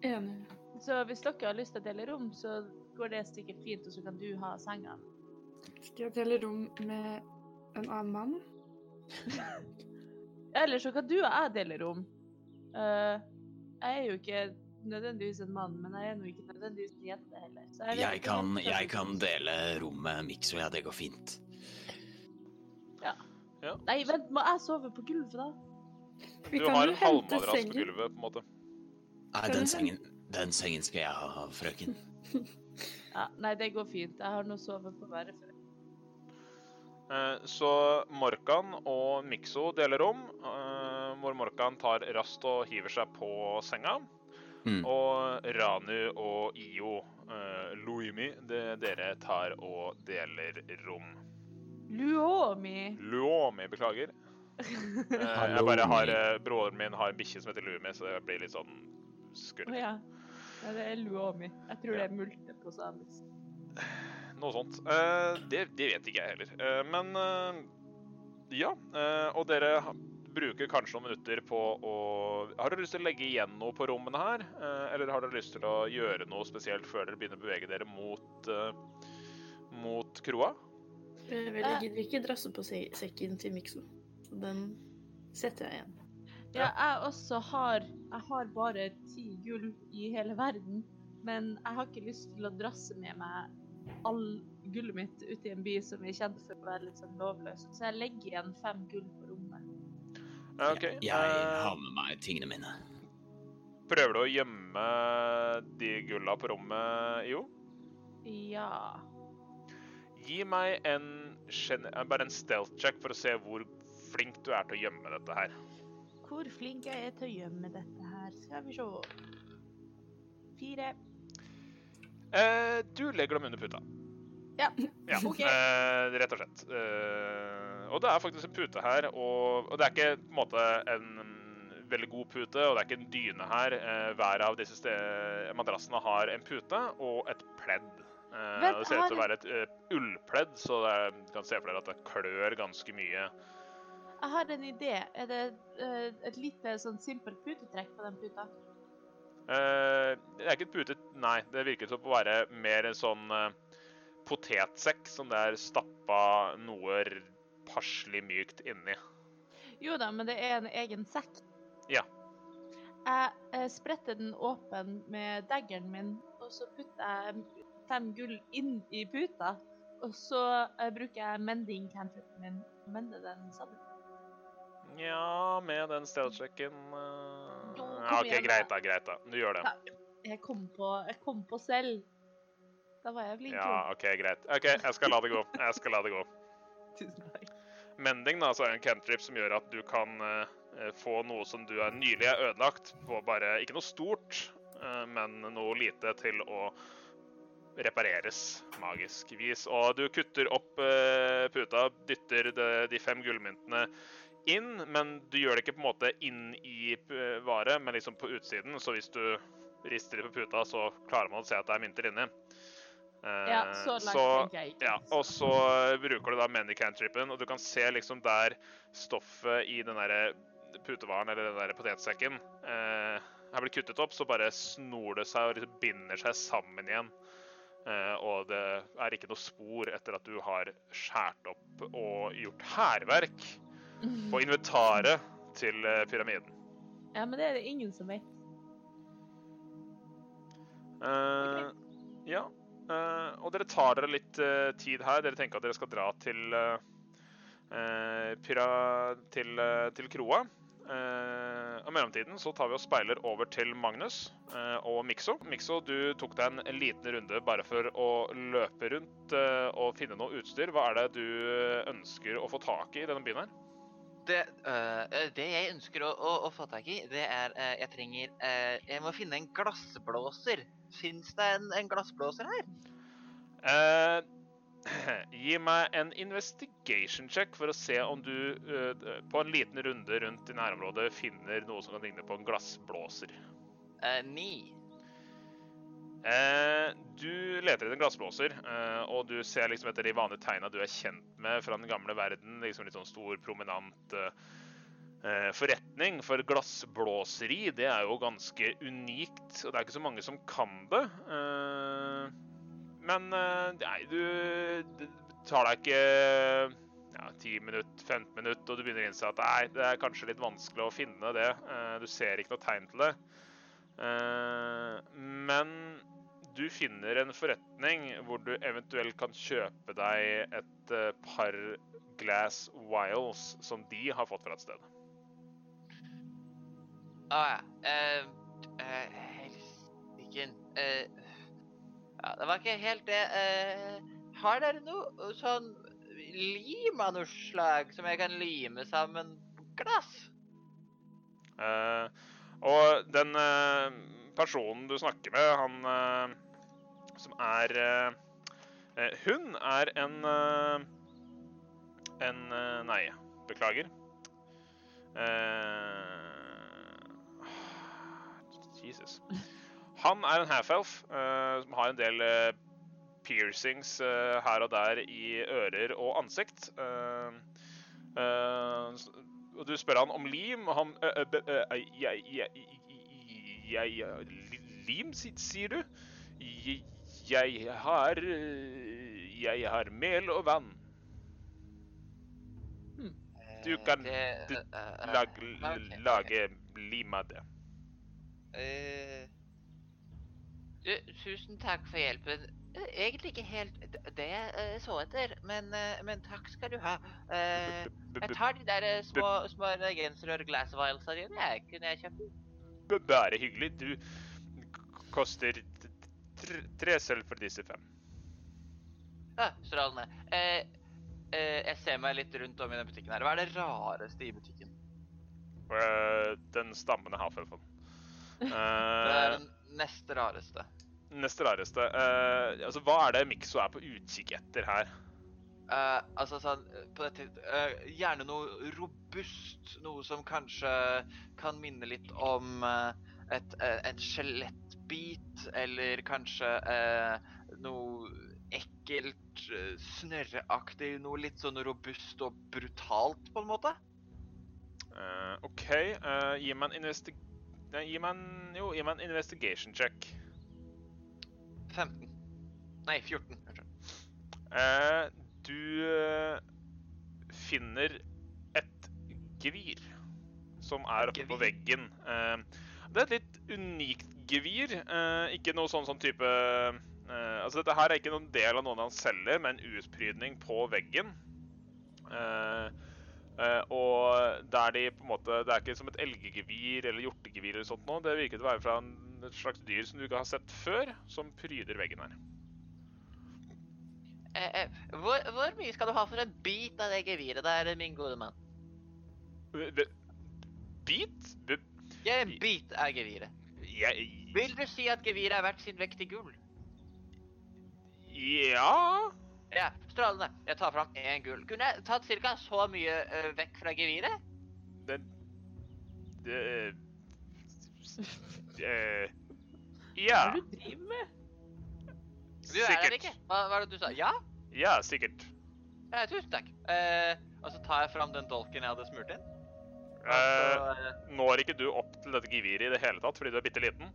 Enig. Så hvis dere har lyst til å dele rom, så går det sikkert fint, og så kan du ha senga. Skal jeg dele rom med en annen mann? Eller så kan du og jeg dele rom. Uh, jeg er jo ikke nødvendigvis en mann, men jeg er nå ikke nødvendigvis en jente heller. Så vet Jeg kan, jeg kan dele rom med Mikso, ja, det går fint. Nei, vent, må jeg sove på gulvet da? Vi Du kan har en hente halvmadrass på gulvet, på en måte. Nei, den sengen, den sengen skal jeg ha, frøken. Ja, nei, det går fint. Jeg har nå sovet på været før. Eh, Så Morkan og Mikso deler rom, eh, hvor Morkan tar rast og hiver seg på senga. Mm. Og Ranu og Io, uh, Luimi, det, dere tar og deler rom. Luomi! Luomi, beklager. Eh, jeg bare har, eh, Broren min har en bikkje som heter Lumi, så det blir litt sånn Å Oh, ja. ja. Det er luomi. Jeg tror Ja. det er multe på samisk. Noe sånt. Eh, det, det vet ikke jeg heller. Eh, men eh, ja. eh, og dere bruker kanskje noen minutter på å Har dere lyst til å legge igjen noe på rommene her? Eh, eller har dere lyst til å gjøre noe spesielt før dere begynner å bevege dere mot, eh, mot kroa? Eh, Vel, jeg gidder ikke drasse på se sekken til Mikso. Den setter jeg igjen. Ja, jeg også har Jeg har bare ti gull i hele verden, men jeg har ikke lyst til å drasse med meg all gullet mitt ut i en by som er kjent for å være litt sånn lovløs. Så jeg legger igjen fem gull på rommet. Okay. OK. Jeg Eh, har med meg tingene mine. prøver du å gjemme de gulla på rommet, Jo? Ja. Gi meg en, eh, bare en stealth check for å se hvor flink du er til å gjemme dette her. Hvor flink jeg er til å gjemme dette her. Skal vi se. Fire. Eh, du legger dem under puta. Ja. Ja, OK. eh, rett og slett. Eh, og det er faktisk en pute her, og, og det er ikke på en måte en veldig god pute, og det er ikke en dyne her. Eh, hver av disse madrassene har en pute og et pledd. Eh, Vent, det ser ut til å være et uh, ullpledd, så er, du kan se for dere at det klør ganske mye. Jeg har en idé. Er det uh, et lite sånn simpelt putetrekk på den puta? Uh, det er ikke et pute, nei. Det virker som å være mer en sånn eh, potetsekk som det er stappa noe passelig mykt inni. Jo da, men det er en egen sekk. Ja. Jeg eh, spretter den åpen med daggeren min, og så putter jeg fem gull inn i puta. Og så eh, bruker jeg mending cantripen min og mender den sammen. Ja, med den stealth-sjekken uh... Ja, OK, greit da, greit da. Du gjør det. Jeg kom på, jeg kom på selv. Da var jeg flink. Ja. OK, greit. OK, jeg skal la det gå. Jeg skal la det gå. Tusen takk. Mending da, så er en cantrip som gjør at du kan eh, få noe som du er nylig er ødelagt, på bare Ikke noe stort, uh, men noe lite til å repareres magisk vis. Og du kutter opp eh, puta, dytter de, fem gullmyntene inn, men du gjør det ikke på en måte inn i eh, vare, men liksom på utsiden. Så hvis du rister det på puta, så klarer man å se at det er mynter inni. Eh, Ja, så langt så- jeg ja, og så bruker du da Mendy-cantripen, og du kan se liksom der stoffet i den der putevaren eller den der potetsekken eh, er blitt kuttet opp, så bare snor det seg og liksom binder seg sammen igjen. Eh, og det er ikke noe spor etter at du har skåret opp og gjort hærverk på inventaret til eh, pyramiden. Ja, men det er det ingen som vet. Uh, ja. Uh, og dere tar dere litt uh, tid her. Dere tenker at dere skal dra til pyra, til, til kroa. Eh, og mellomtiden så tar vi og speiler over til Magnus eh, og Mikso. Mikso, du tok deg en, en liten runde bare for å løpe rundt eh, og finne noe utstyr. Hva er det du ønsker å få tak i i denne byen her? Det, øh, det jeg ønsker å, å, å få tak i, det er øh, Jeg trenger øh, Jeg må finne en glassblåser. Fins det en, en glassblåser her? Eh, gi meg en investigation check for å se om du uh, på en liten runde rundt i nærområdet finner noe som kan ligne på en glassblåser. Eh, ni. Eh, du leter etter en glassblåser, og du ser liksom etter de vanlige tegna du er kjent med fra den gamle verden. Liksom litt sånn stor, prominent forretning. For glassblåseri, det er jo ganske unikt, og det er ikke så mange som kan det. Eh, men eh, nei, du tar deg ikke ja, 10 minutter, 15 minutter, og du begynner å innse at nei, det er kanskje litt vanskelig å finne det. Eh, du ser ikke noe tegn til det. Eh, men du finner en forretning hvor du eventuelt kan kjøpe deg et par glass wiles som de har fått fra et sted. Å ja. Uh, uh, Helsike. Uh, ja, det var ikke helt det. Eh, har dere noe sånn lim av noe slag som jeg kan lime sammen glass? Eh, og den eh, personen du snakker med, han eh, som er eh, eh, Hun er en eh, En eh, Nei, beklager. Eh, Jesus. Han er en half-elf eh, som har en del eh, piercings eh, her og der i ører og ansikt. Eh, eh, og du spør han om lim, og han jeg, jeg, jeg, jeg li- Lim, sier du? Jeg, har Jeg har mel og vann. Du kan det, du ok. lage lim av det. Du, tusen takk for hjelpen. Eh, Egentlig ikke helt det jeg eh, så etter, men, eh, men takk skal du ha. Jeg tar de der små, små reagensrør glass vialsa dine. Jeg kunne jeg kjøpt dem? Bare hyggelig. Du koster tre sølv for disse fem. Ja, strålende. Jeg ser meg litt rundt om i den butikken her. Hva er det rareste i butikken? Den stammen jeg har Uh, den neste rareste. neste rareste. Uh, altså, hva er det Mikso er på utkikk etter her? Uh, altså sånn på dette, uh, Gjerne noe robust. Noe som kanskje kan minne litt om et, en skjelettbit, eller kanskje noe ekkelt, snørreaktig. Noe litt sånn robust og brutalt, på en måte. OK, gi meg en investi... Nei, gir meg en Jo, gi meg en investigation check. 15. Nei, 14. Unnskyld. Eh, du eh, finner et gevir som er oppe på veggen. Eh, det er et litt unikt gevir. Eh, ikke noe sånn, sånn type eh, Altså, dette her er ikke noen del av noen han selger, men utprydning på veggen. Eh, og der de på en måte Det er ikke som et elggevir eller hjortegevir eller sånt noe. Det virker å være fra en, et slags dyr som du ikke har sett før, som pryder veggen her. Eh, eh, hvor, hvor mye skal du ha for en bit av det geviret der, min gode mann? V- Bit? B- Ja, en bit av geviret. Jeg, Vil du si at geviret er verdt sin vekt i gull? ja Ja, strålende. Jeg tar fram én gull. Kunne jeg tatt ca. så mye eh, vekk fra geviret? Det Det eh, Ja. Hva er det du driver med? Du er her ikke? Hva hva er det du sa? Ja? Ja, sikkert. Eh, tusen takk. Eh, og så tar jeg fram den dolken jeg hadde smurt inn. Og Eh, når ikke du opp til dette geviret i det hele tatt, fordi du er bitte liten.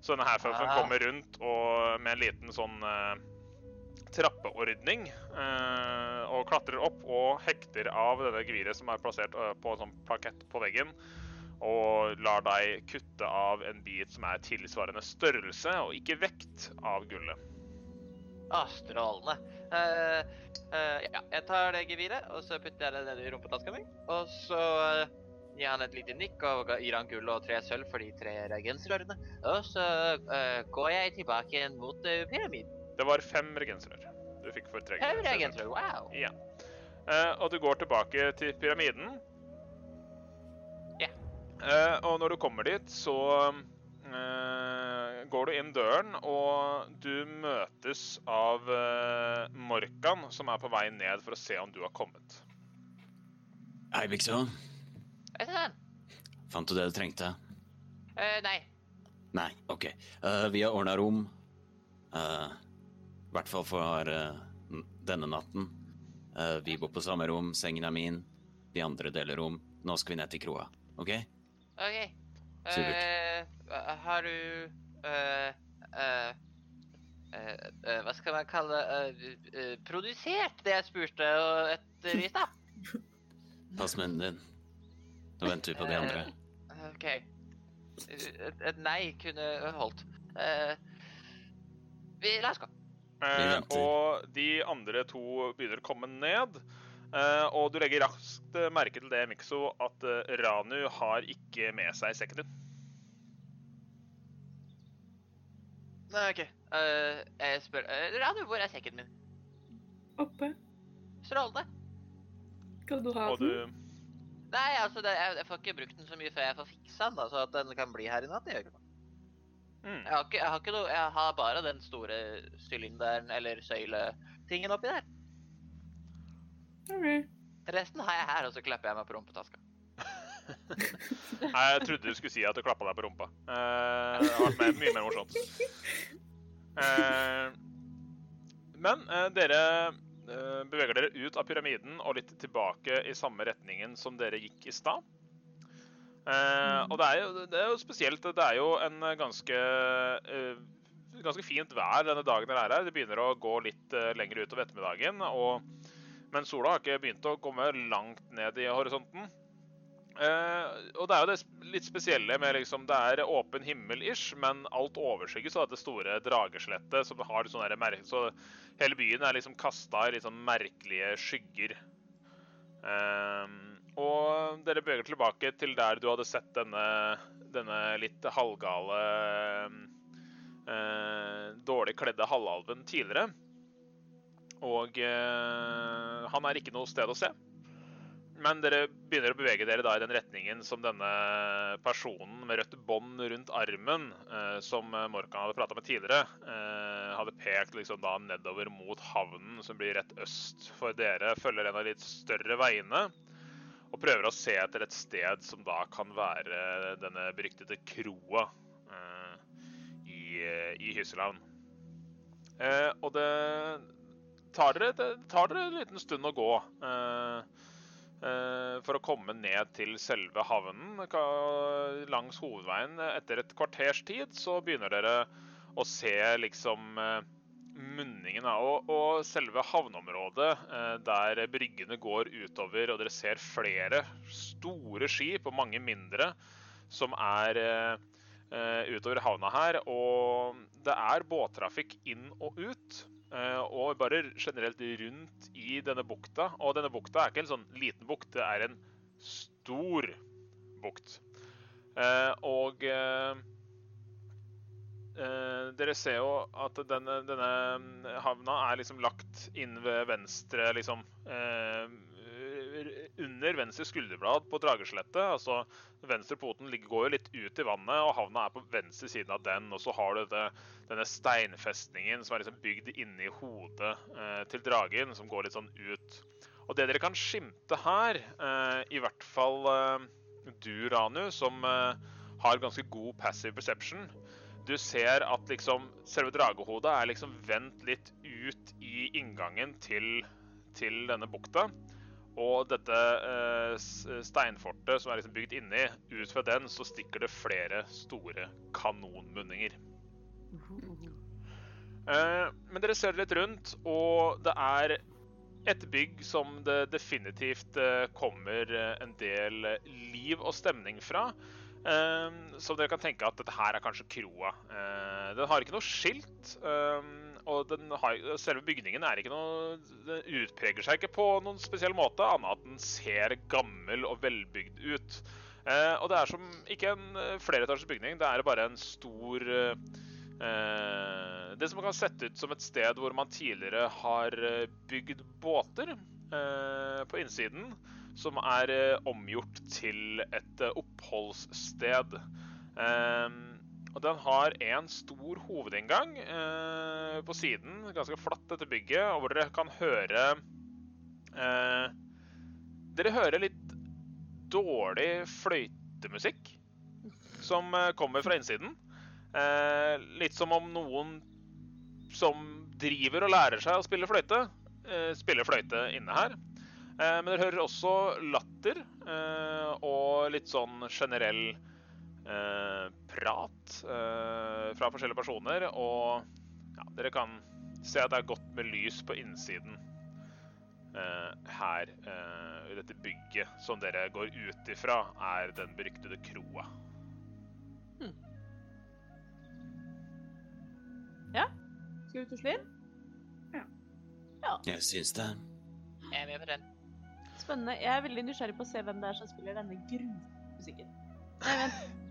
Så denne her Ah. kommer rundt og med en liten sånn eh, trappeordning eh, og klatrer opp og hekter av denne geviret som er plassert eh, på en sånn plakett på veggen. Og lar deg kutte av en bit som er tilsvarende størrelse og ikke vekt av gullet. ah, strålende. Uh, uh, ja, jeg tar det geviret, og så putter jeg det ned i rumpetaska mi. Og så gir han et lite nikk og gir han gull og tre sølv for de tre reagensrørene. Og så uh, går jeg tilbake igjen mot pyramiden. Det var fem regensrør du fikk for tre Fem reagensrør, wow. Ja. Uh, og du går tilbake til pyramiden. Ja. Eh, og når du kommer dit, så uh, går du inn døren, og du møtes av eh, Morkan, som er på vei ned for å se om du har kommet. Hei, Bikso. Du hva? Fant du det du trengte? Eh, nei. Nei, OK. Eh, vi har ordna rom. Eh, I hvert fall for uh, denne natten. Uh, vi bor på samme rom, sengen er min. De andre deler rom. Nå skal vi ned til kroa, OK? OK. Eh, har du Hva skal man kalle Produsert det jeg spurte etter i stad? Pass munnen din. Nå venter vi på de andre. OK. Et, et nei kunne holdt. Vi La oss gå. Eh, og de andre to begynner å komme ned. Eh, og du legger raskt eh, merke til det, Mikso, at eh, Ranu har ikke med seg sekken din. Nei, OK. Uh, jeg spør uh, Ranu, hvor er sekken min? Oppe. Strålende. Skal du ha Og du den? Nei, altså, det, jeg, jeg får ikke brukt den så mye før jeg får fiksa den, da, så at den kan bli her i natt. Jeg gjør ikke noe. Mm. Jeg har, ikke, jeg har ikke noe Jeg har bare den store sylinderen eller søyletingen oppi der. Ok. Resten har jeg her, og så klapper jeg meg på rumpetaska. Nei, jeg trodde du skulle si at du klappa deg på rumpa. Uh, det hadde vært mer- mye mer morsomt. Uh, men uh, dere eh, beveger dere ut av pyramiden og litt tilbake i samme retningen som dere gikk i stad. Eh, og det er, jo, det er jo spesielt. Det er jo en ganske eh, ganske fint vær denne dagen dere er her. Det begynner å gå litt eh, lenger utover ettermiddagen. Og, men sola har ikke begynt å komme langt ned i horisonten. Eh, og det er jo det litt spesielle med liksom Det er åpen himmel-ish, men alt overskygges av dette store drageskjelettet som har sånne der Så hele byen er liksom kasta i litt sånn merkelige skygger. Eh, og dere beveger tilbake til der du hadde sett denne, denne litt halvgale eh, Dårlig kledde halvalven tidligere. Og eh, han er ikke noe sted å se. Men dere begynner å bevege dere da i den retningen som denne personen med rødt bånd rundt armen, eh, som Morkan hadde prata med tidligere, eh, hadde pekt liksom da nedover mot havnen, som blir rett øst for dere. Følger en av de litt større veiene og prøver å se etter et sted som da kan være denne beryktede kroa eh, i, i Hysselavn. Eh, og det tar dere, det tar dere en liten stund å gå. eh, eh, for å komme ned til selve havnen langs hovedveien. Etter et kvarters tid så begynner dere å se liksom eh, munningen og, og selve havneområdet eh, der bryggene går utover, og dere ser flere store skip og mange mindre som er eh, utover havna her. Og det er båttrafikk inn og ut. eh, og bare generelt rundt i denne bukta. Og denne bukta er ikke en sånn liten bukt, det er en stor bukt. Og eh, dere ser jo at denne, denne havna er liksom lagt inn ved venstre liksom eh, Under venstre skulderblad på Drageslettet. Altså venstre poten går jo litt ut i vannet, og havna er på venstre siden av den. Og så har du det, denne steinfestningen som er liksom bygd inni hodet eh, til dragen, som går litt sånn ut. Og det dere kan skimte her, i hvert fall du, Ranu, som har ganske god passive perception, du ser at liksom selve dragehodet er liksom vendt litt ut i inngangen til, til denne bukta. Og dette eh, steinfortet som er liksom bygd inni, ut fra den så stikker det flere store kanonmunninger. Eh, men dere ser litt rundt, og det er et bygg som det definitivt eh, kommer eh, en del eh, liv og stemning fra. Eh, så dere kan tenke at dette her er kanskje kroa. Uh, den har ikke noe skilt. Um, og har, selve bygningen er ikke noe, den utpreger seg ikke på noen spesiell måte, annet at den ser gammel og velbygd ut. Uh, og det er som ikke en eh, flereetasjes bygning, det er bare en stor uh, Det som kan sette ut som et sted hvor man tidligere har bygd båter på innsiden, som er eh, omgjort til et eh, oppholdssted. Eh, og den har en stor hovedinngang eh, på siden, ganske flatt dette bygget, og hvor dere kan høre eh, Dere hører litt dårlig fløytemusikk som eh, kommer fra innsiden. Eh, litt som om noen som driver og lærer seg å spille fløyte, eh, spiller fløyte inne her. Eh, men dere hører også latter eh, og litt sånn generell eh, prat eh, fra forskjellige personer. Og ja, dere kan se at det er godt med lys på innsiden eh, her. eh, I dette bygget som dere går ut ifra, er den beryktede kroa. Ja, Skal vi ut og slå inn? Jeg syns det. Jeg er med på den. Spennende. Jeg er veldig nysgjerrig på å se hvem det er som spiller denne grufusikken. Nei, vent.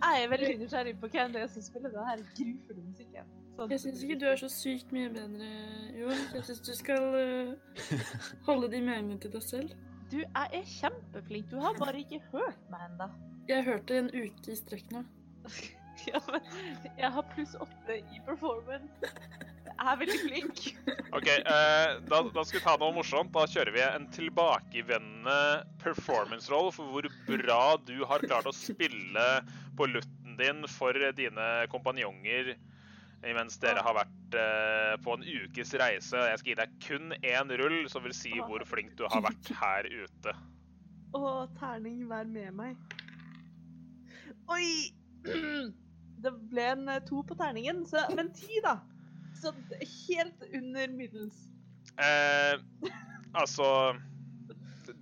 Jeg er veldig nysgjerrig på hvem det er som spiller denne her grufulle musikken. Sånn. Jeg syns ikke du er så sykt mye bedre, Johan. Jeg syns du skal uh, holde de meningene til deg selv. Du, jeg er kjempeflink. Du har bare ikke hørt meg ennå. Jeg hørte en uke i strekk nå. Ja, men jeg har pluss åtte i performance. Er veldig flink. OK, eh, da, da skal vi ta noe morsomt. Da kjører vi en tilbakevendende performance-roll for hvor bra du har klart å spille på lutten din for dine kompanjonger mens dere har vært eh, på en ukes reise. Jeg skal gi deg kun én rull, som vil si hvor flink du har vært her ute. Å, terning, vær med meg. Oi! Det ble en eh, to på terningen, så, men ti, da. Så er helt under middels. Eh, altså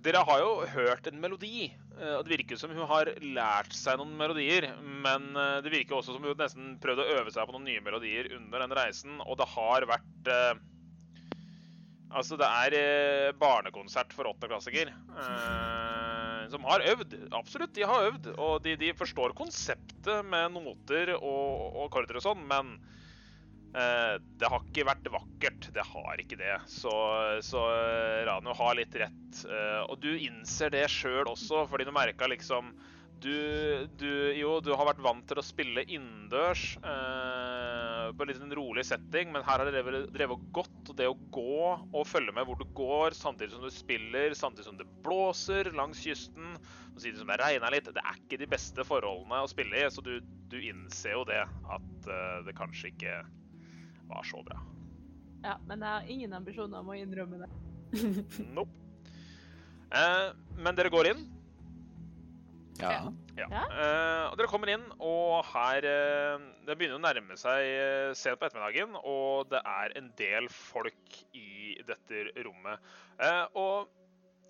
Dere har jo hørt en melodi Eh, og Det virker som hun har lært seg noen melodier, men eh, det virker også som hun nesten prøvde å øve seg på noen nye melodier under den reisen, og det har vært eh, Altså, det er eh, barnekonsert for åttendeklassinger. Eh, som har øvd. Absolutt, de har øvd. Og de, de forstår konseptet med noter og, og akkorder og sånn, men det har ikke vært vakkert. Det har ikke det. Så, så Rano Ranu har litt rett. Eh, og du innser det sjøl også, fordi du merka liksom du, du, jo, du har vært vant til å spille innendørs eh, på litt en rolig setting, men her har det drevet, godt. Det å gå og følge med hvor du går, samtidig som du spiller, samtidig som det blåser langs kysten, samtidig som det regner litt, det er ikke de beste forholdene å spille i. Så du, du innser jo det, at eh, det kanskje ikke var så bra. Ja, men jeg har ingen ambisjoner om å innrømme det. Nope. Eh, men dere går inn. Ja. Ja. Ja. Eh, og dere kommer inn, og her eh, Det begynner å nærme seg eh, sent på ettermiddagen, og det er en del folk i dette rommet. Eh, og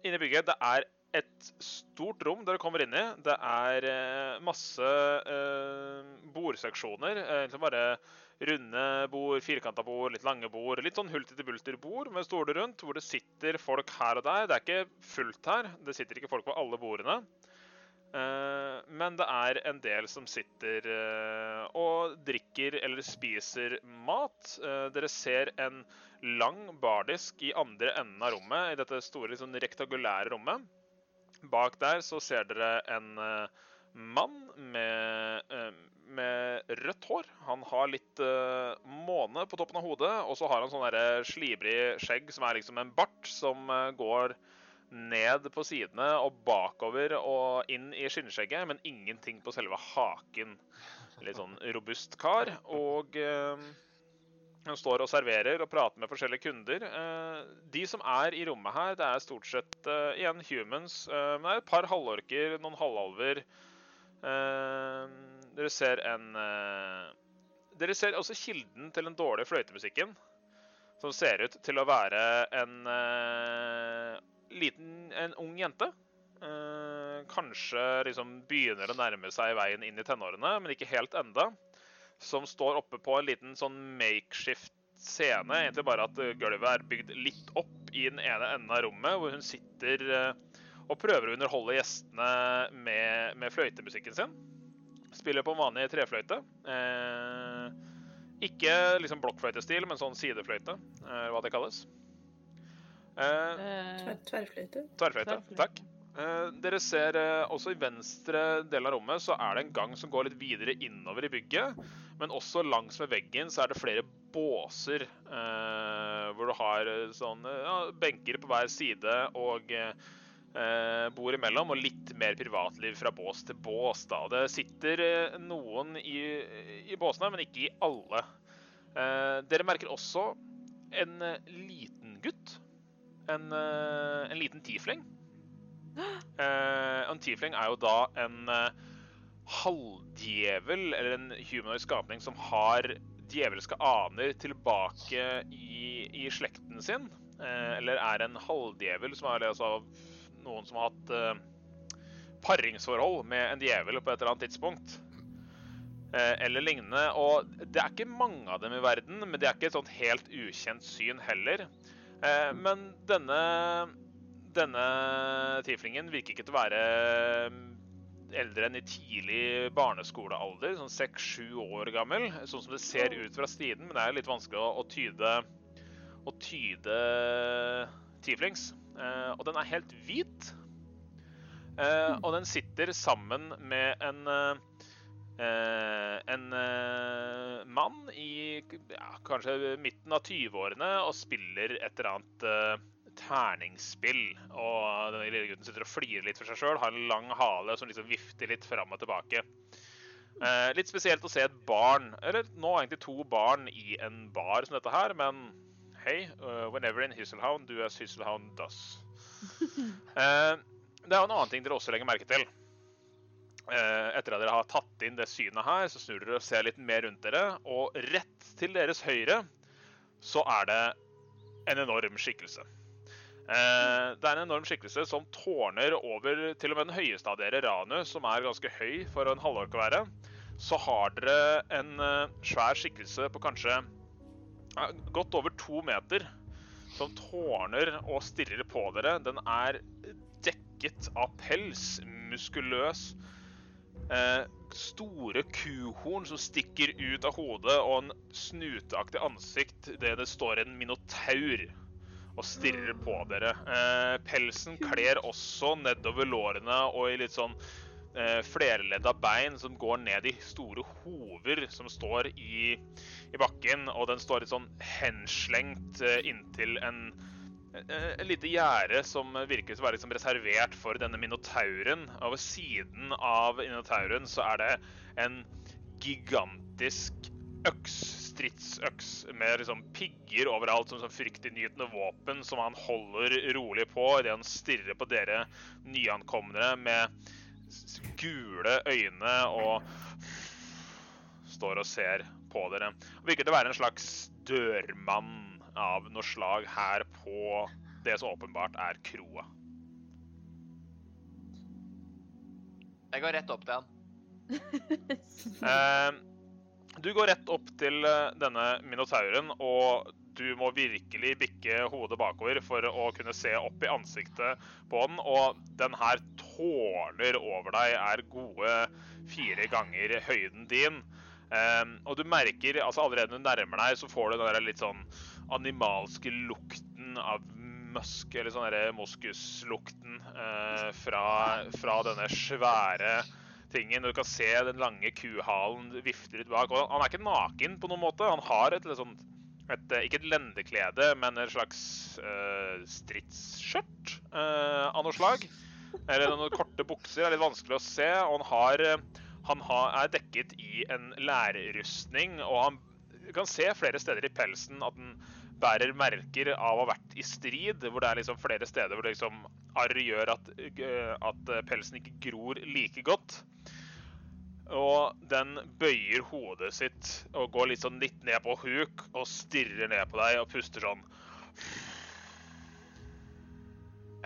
inne i bygget det er et stort rom dere kommer inn i. Det er eh, masse eh, bordseksjoner. Eh, liksom bare runde bord, firkanta bord, litt lange bord. Litt sånn hulter-til-bulter-bord med stoler rundt, hvor det sitter folk her og der. Det er ikke fullt her. Det sitter ikke folk på alle bordene. Eh, men det er en del som sitter eh, og drikker eller spiser mat. Eh, dere ser en lang bardisk i andre enden av rommet, i dette store liksom, rektagulære rommet. Bak der så ser dere en eh, mann med, eh, med rødt hår. Han har litt eh, måne på toppen av hodet, og så har han sånn slibrig skjegg som er liksom en bart som eh, går ned på sidene og bakover og inn i skinnskjegget, men ingenting på selve haken. Litt sånn robust kar. Og han står og serverer og prater med forskjellige kunder. De som er i rommet her, det er stort sett igjen humans. men det er et par halvorker, noen halvalver. Eh, dere ser en eh, Dere ser også kilden til den dårlige fløytemusikken. Som ser ut til å være en eh, liten, en ung jente. Eh, kanskje liksom begynner å nærme seg veien inn i tenårene, men ikke helt enda. Som står oppe på en liten sånn makeshift scene. Egentlig bare at gulvet er bygd litt opp i den ene enden av rommet, hvor hun sitter eh, og prøver å underholde gjestene med, med fløytemusikken sin. Spiller på en vanlig trefløyte. Eh, ikke liksom blokkfløytestil, men sånn sidefløyte, eh, hva det kalles. Eh, Eh, Tverrfløyte. Tverrfløyte. Takk. Eh, dere ser eh, også i venstre del av rommet så er det en gang som går litt videre innover i bygget. Men også langs med veggen så er det flere båser eh, hvor du har eh, sånn eh, ja, benker på hver side og eh, eh, bord imellom, og litt mer privatliv fra bås til bås. da. Det sitter eh, noen i, i båsene, men ikke i alle. Eh, dere merker også en liten gutt. En, en liten tiefling. Eh, en tiefling er jo da en halvdjevel, eller en humanoid skapning som har djevelske aner tilbake i, i slekten sin. Eller er en halvdjevel, som er altså noen som har hatt eh, paringsforhold med en djevel på et eller annet tidspunkt. Eh, eller lignende. Og det er ikke mange av dem i verden, men det er ikke et sånt helt ukjent syn heller. Eh, men denne denne tieflingen virker ikke til å være mm, eldre enn i tidlig barneskolealder, sånn seks-sju år gammel, sånn som det ser ut fra stiden, men det er litt vanskelig å, tyde å tyde tieflings. Eh, og den er helt hvit. Eh, og den sitter sammen med en eh, en mann i ja, kanskje midten av 20-årene og spiller et eller annet terningsspill. Og denne lille gutten sitter og flirer litt for seg sjøl, har en lang hale som liksom vifter litt fram og tilbake. Litt spesielt å se et barn, eller nå egentlig to barn, i en bar som dette her, men hei, uh, whenever in Hisselhound, do as Hisselhound does. uh, det er en annen ting dere også legger merke til. Uh, etter at dere har tatt inn det synet her, så snur dere og ser litt mer rundt dere, og rett til deres høyre så er det en enorm skikkelse. Eh, det er en enorm skikkelse som tårner over til og med den høyeste av dere, Ranu, som er ganske høy for en halvork å være. Så har dere en eh, svær skikkelse på kanskje godt over to meter, som tårner og stirrer på dere. Den er dekket av pels, muskuløs. Eh, store kuhorn som stikker ut av hodet, og en snuteaktig ansikt der det står en minotaur og stirrer på dere. Eh, pelsen kler også nedover lårene og i litt sånn flerledda bein som går ned i store hover som står i, i bakken. Og den står litt sånn henslengt eh, inntil en en et lite gjerde som virker å være liksom reservert for denne minotauren. Og ved siden av minotauren så er det en gigantisk øks, stridsøks, med liksom pigger overalt som sånn fryktinngytende våpen som han holder rolig på idet han stirrer på dere nyankomne med gule øyne og står og ser på dere. Virker til å være en slags dørmann av noe slag her på det som åpenbart er kroa. Jeg går rett opp til han. Eh, du går rett opp til eh, denne minotauren, og du må virkelig bikke hodet bakover for å kunne se opp i ansiktet på den. Og den her tårner over deg, er gode fire ganger høyden din. Um, og du merker altså allerede når du nærmer deg, så får du den der litt sånn animalske lukten av musk, eller sånn derre moskuslukten uh, fra, fra denne svære tingen. Du kan se den lange kuhalen vifter ut bak. Og han er ikke naken på noen måte. Han har et, litt sånn, et eh, ikke et lendeklede, men et slags uh, stridsskjørt uh, av noe slag. Eller noen korte bukser. Det er litt vanskelig å se. Og han, har, han har, er dekket i en lærrustning, og han kan se flere steder i pelsen at den bærer merker av å ha vært i strid, hvor det er liksom flere steder hvor det liksom gjør at, at pelsen ikke gror like godt. Og den bøyer hodet sitt og går litt sånn litt ned på huk og stirrer ned på deg og puster sånn.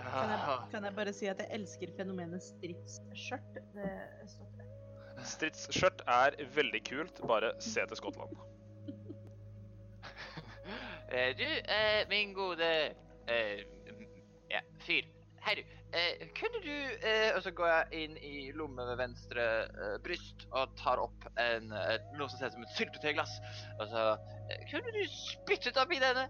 Kan jeg, kan jeg bare si at jeg elsker fenomenet stridsskjørt? Det. Stridsskjørt er veldig kult, bare se til Skottland. Eh, du, eh, min gode eh, ja, fyr. Hei, du. Eh, kunne du eh, Og så går jeg inn i lommen ved venstre eh, bryst og tar opp en, et, noe som ser ut som et syltetøyglass. Og så eh, Kunne du spyttet oppi denne?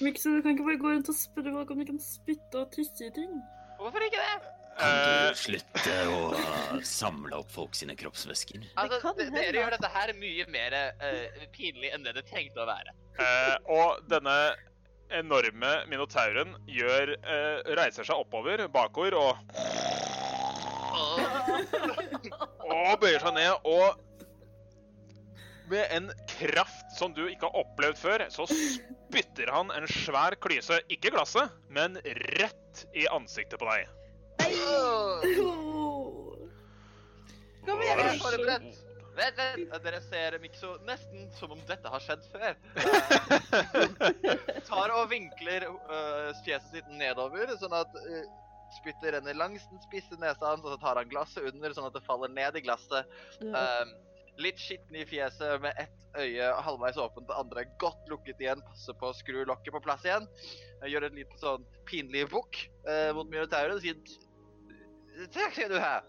Mikso, du kan ikke bare gå rundt og spørre folk om de kan spytte og tisse i ting. Hvorfor ikke det? Kan Eh, du slutte å uh, samle opp folk sine kroppsvæsker? Altså, Dere gjør dette her mye mer uh, pinlig enn det det trengte å være. Eh, og denne enorme minotauren gjør, eh, reiser seg oppover, bakover, og, og bøyer seg ned. Og med en kraft som du ikke har opplevd før, så spytter han en svær klyse, ikke glasset, men rett i ansiktet på deg. Åh, Kom Jeg igjen! er forberedt. Vent, vent. Dere ser Mikso nesten som om dette har skjedd før. Uh, tar og vinkler uh, fjeset sitt nedover, sånn at uh, spyttet renner langs den spisse nesa hans, og så tar han glasset under, sånn at det faller ned i glasset. Uh, litt skitten i fjeset med ett øye halvveis åpent, det andre godt lukket igjen. Passer på å skru lokket på plass igjen. Eh, Gjør et lite sånn pinlig bukk eh, mot minotauren og sier Takk skal du ha.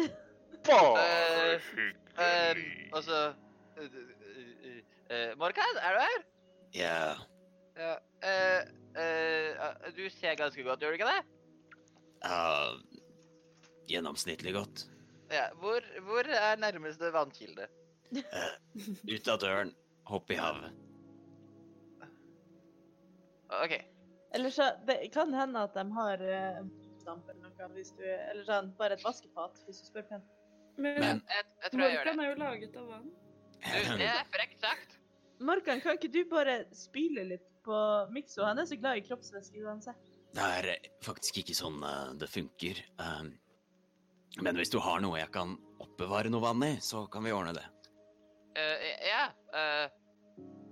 Bare Eh, hyggelig. altså uh, uh, uh, Morkan, er du her? Ja, Ja. eh, eh, uh, du ser ganske godt, gjør du ikke det? uh, gjennomsnittlig godt. Ja. Hvor, hvor er nærmeste vannkilde? Ut av døren, hopp i havet. OK. Eller så, det kan hende at de har uh, en damp eller noe, hvis du, eller sånn, bare et vaskefat, hvis du spør pent. Men, Men Jeg, jeg tror jeg gjør det. Morkan er jo laget av vann. Du, det er frekt sagt. Morkan, kan ikke du bare spyle litt på Mikso? Han er så glad i kroppsvæske uansett. Det er faktisk ikke sånn uh, det funker. Um, men hvis du har noe jeg kan oppbevare noe vann i, så kan vi ordne det. Eh, ja. uh,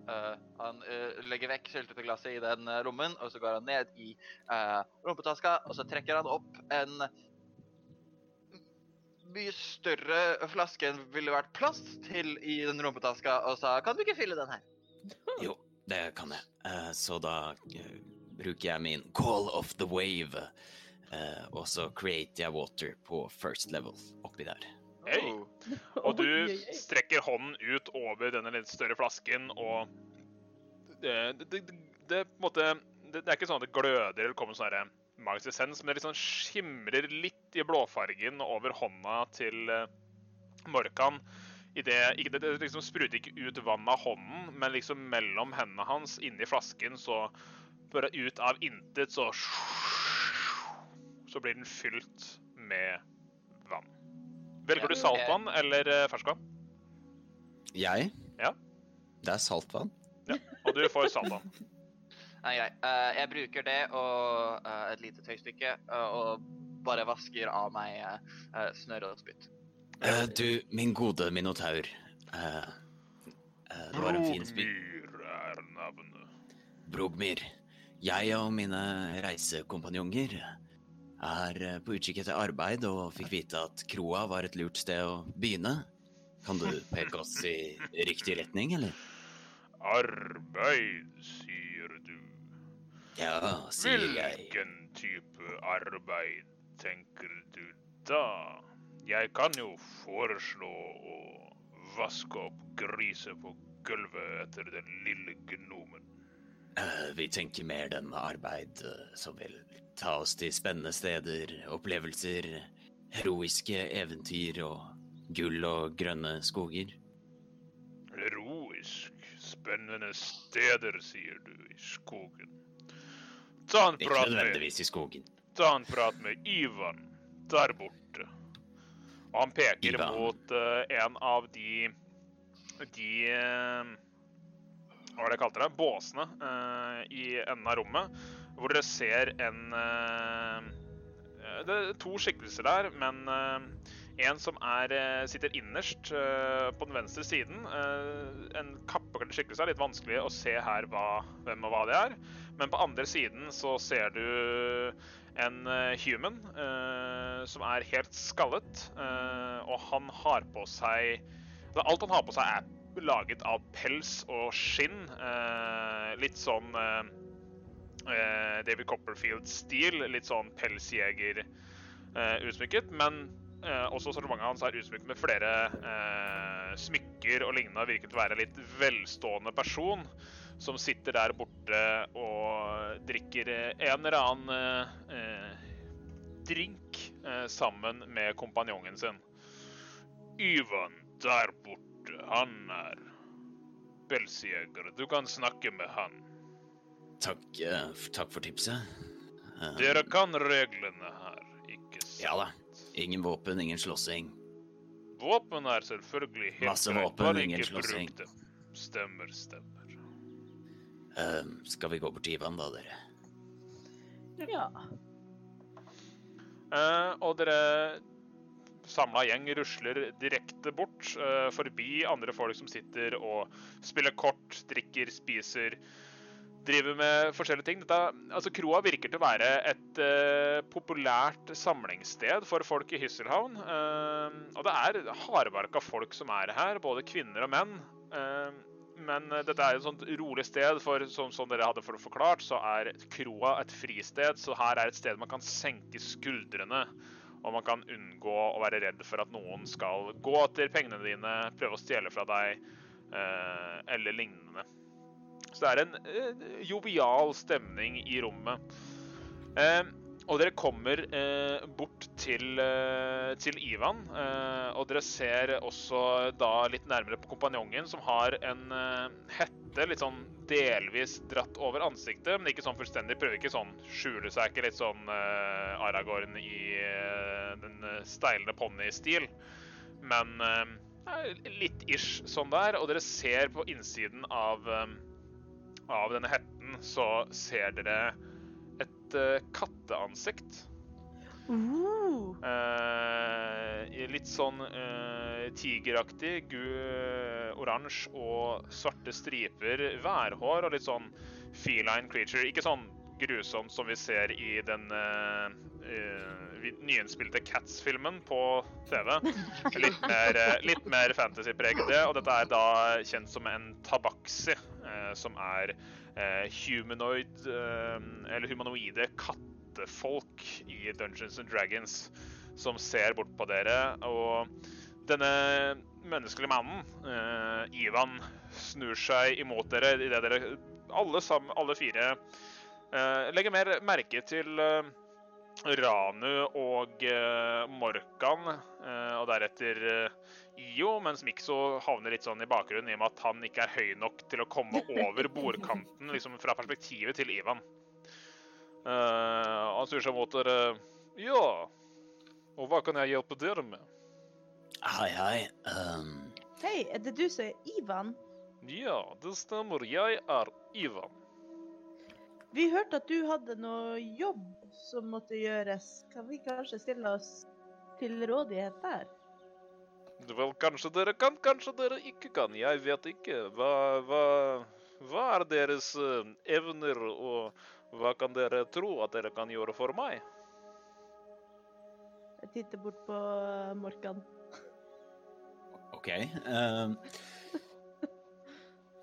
uh, han eh, legger vekk syltetøyglasset i den eh, lommen, og så går han ned i eh, rumpetaska, og så trekker han opp en mye større flaske enn ville vært plass til i den rumpetaska, og sa 'Kan du ikke fylle den her?' Jo, det kan jeg. Eh, så da eh, bruker jeg min Call of the Wave. eh, og så creater jeg water på first level oppi der. Hei. Oh. Og du strekker hånden ut over denne litt større flasken, og det, det, det, det, på en måte, det, det er ikke sånn at det gløder eller kommer sånn her magisk essens, men det liksom skimrer litt i blåfargen over hånda til eh, Morkan. I det, ikke, det, det liksom spruter ikke ut vann av hånden, men liksom mellom hendene hans inni flasken, så bare ut av intet, så Så blir den fylt med vann. Velger du saltvann eller eh, ferskvann? Jeg? Ja. Det er saltvann. Ja, Og du får saltvann. Nei, grei. Uh, jeg bruker det og uh, et lite tøystykke uh, og bare vasker av meg uh, snørr og spytt. Eh, du, min gode minotaur. eh, eh, det var en fin spytt. Brogmyr er navnet. Brogmyr. Jeg og mine reisekompanjonger er eh, på utkikk etter arbeid og fikk vite at kroa var et lurt sted å begynne. Kan du peke oss i riktig retning, eller? Arbeid, sier. Ja, sier jeg. Hvilken type arbeid tenker du da? Jeg kan jo foreslå å vaske opp griset på gulvet etter den lille gnomen. Eh, vi tenker mer den arbeid eh, som vil ta oss til spennende steder, opplevelser, heroiske eventyr og gull og grønne skoger. Heroisk, spennende steder, sier du, i skogen. Ta en Ikke prat nødvendigvis i skogen. ta en prat med Ivan der borte. Og han peker Ivan. mot uh, en av de de uh, Hva var det jeg kalte det? Båsene uh, i enden av rommet. Hvor dere ser en Det er to skikkelser der, men en som er, eh, sitter innerst eh, på den venstre siden. eh, En kappekledd skikkelse er litt vanskelig å se her hva, hvem og hva det er. Men på andre siden så ser du en human som er helt skallet. og han har på seg altså, Alt han har på seg, er laget av pels og skinn. litt sånn David Copperfield-stil. Litt sånn pelsjeger eh, utsmykket. Men eh, også sortimentet hans er utsmykket med flere eh, smykker og lignende. Virket å være en litt velstående person som sitter der borte og drikker en eller annen eh, eh, drink eh, sammen med kompanjongen sin. Ivan der borte, han er pelsjeger. Du kan snakke med han. Takk, eh, takk for tipset. Eh, Dere kan reglene her, ikke sant? Ja da. Ingen våpen, ingen slåssing. Våpen er selvfølgelig helt Masse våpen, bare ingen slåssing. Stemmer, stemmer. Eh, skal vi gå bort til Ivan, da, dere? Ja. Uh, og dere samla gjeng rusler direkte bort, uh, forbi andre folk som sitter og spiller kort, drikker, spiser, driver med forskjellige ting. Dette, altså Kroa virker til å være et uh, populært samlingssted for folk i Hysselhavn. Uh, og det er hardbarka folk som er her, både kvinner og menn. Uh, men dette er et sånt rolig sted, for som, som dere hadde for forklart, så er kroa et fristed. Så her er et sted man kan senke skuldrene. Og man kan unngå å være redd for at noen skal gå etter pengene dine, prøve å stjele fra deg, eller lignende. Så det er en eh, jovial stemning i rommet. Eh, og dere kommer eh, bort til, eh, til Ivan, eh, og dere ser også da litt nærmere på kompanjongen, som har en eh, hette litt sånn delvis dratt over ansiktet, men ikke sånn fullstendig. Prøver ikke sånn skjule seg, ikke litt sånn Aragorn i den steilende ponnistil, Men litt ish sånn der, og dere ser på innsiden av, av denne hetten, så ser dere et uh, katteansikt. Uh, Uh, litt sånn eh, tigeraktig, oransje og svarte striper, værhår og litt sånn feline creature. Ikke sånn grusomt som vi ser i den uh, uh, nyinnspilte Cats-filmen på TV. Litt mer, uh, mer fantasy-preget og dette er da kjent som en tabaxi, uh, som er humanoid, eller humanoide kattefolk i Dungeons and Dragons, som ser bort på dere, og denne menneskelige mannen, Ivan, snur seg imot dere idet dere alle, sammen, alle fire eh, legger mer merke til eh, Ranu og eh, Morkan, eh, og deretter eh, Io, mens Mikso havner litt sånn i bakgrunnen i og med at han ikke er høy nok til å komme over bordkanten liksom fra perspektivet til Ivan. Eh, han snur seg mot dere. Ja, og hva kan jeg hjelpe dere med? Hei, hei. Um... Hei, er det du som er Ivan? Ja, det stemmer. Jeg er Ivan. Vi hørte at du hadde noe jobb som måtte gjøres. Kan vi kanskje stille oss til rådighet der? Vel, kanskje dere kan, kanskje dere ikke kan. Jeg vet ikke. Hva, hva, hva er deres eh, evner, og hva kan dere tro at dere kan gjøre for meg? Jeg titter bort på Morkan. OK. Uh,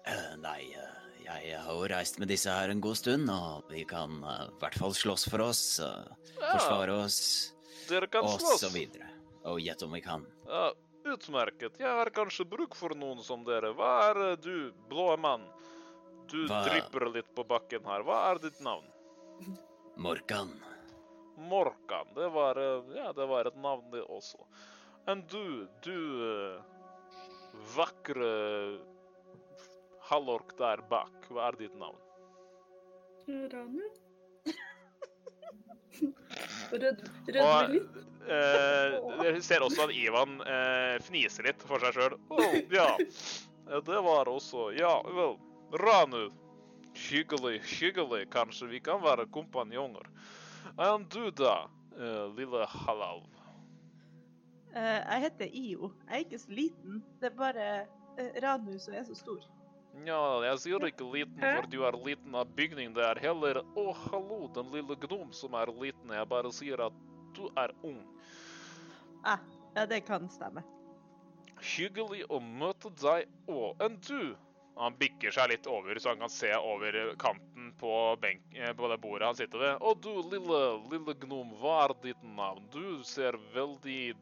uh, nei, eh, jeg har jo reist med disse her en god stund, og vi kan eh, i hvert fall slåss for oss, eh, forsvare oss, dere kan og slåss. så videre. Og gjett om vi kan. Ja, utmerket. Jeg har kanskje bruk for noen som dere. Hva er eh, du, blå mann? Du Hva- drypper litt på bakken her. Hva er ditt navn? Morkan. Morkan. Det var, eh, ja, det var et navn, det også. Enn du, du vakre halvork der bak. Hva er ditt navn? Ranu? Rød, Og rødme litt? eh, dere ser også at Ivan eh, fniser litt for seg sjøl. Oh, ja. Eh, Det var også Ja, vel. Ranu. Hyggelig, hyggelig. Kanskje vi kan være kompanjonger. Enn du, da, eh, lille halal? Eh, jeg heter Io. Jeg er ikke så liten. Det er bare eh, Ranu som er så stor. Ja, jeg sier ikke liten, for du er liten av bygning. Det er heller Å, hallo, den lille gnom som er liten. Jeg bare sier at du er ung. Ah, ja, det kan stemme. Hyggelig å møte deg òg. Enn du? Han bikker seg litt over, så han kan se over kanten på, eh, på det bordet han sitter ved. Og du, lille, lille gnom, hva er ditt navn? Du ser veldig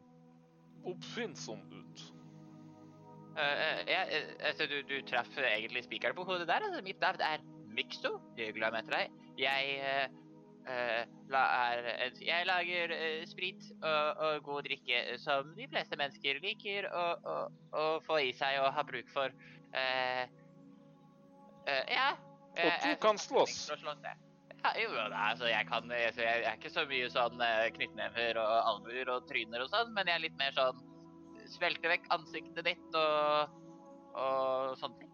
oppfinnsom ut. Eh, jeg, eh, altså, du, du traff egentlig spikeren på hodet der. Altså, mitt navn er Miksto. Hyggelig å møte deg. Jeg, eh, eh, la, er, jeg lager uh, sprit og, og god drikke som de fleste mennesker liker å, få i seg og ha bruk for. Uh, eh, ja. Og du kan slåss. Slåss. Ja, jo, altså, jeg kan jeg, Jeg er ikke så mye sånn eh, knyttnever og albuer og tryner og sånn, men jeg er litt mer sånn Svelte vekk ansiktet ditt og, og sånne ting.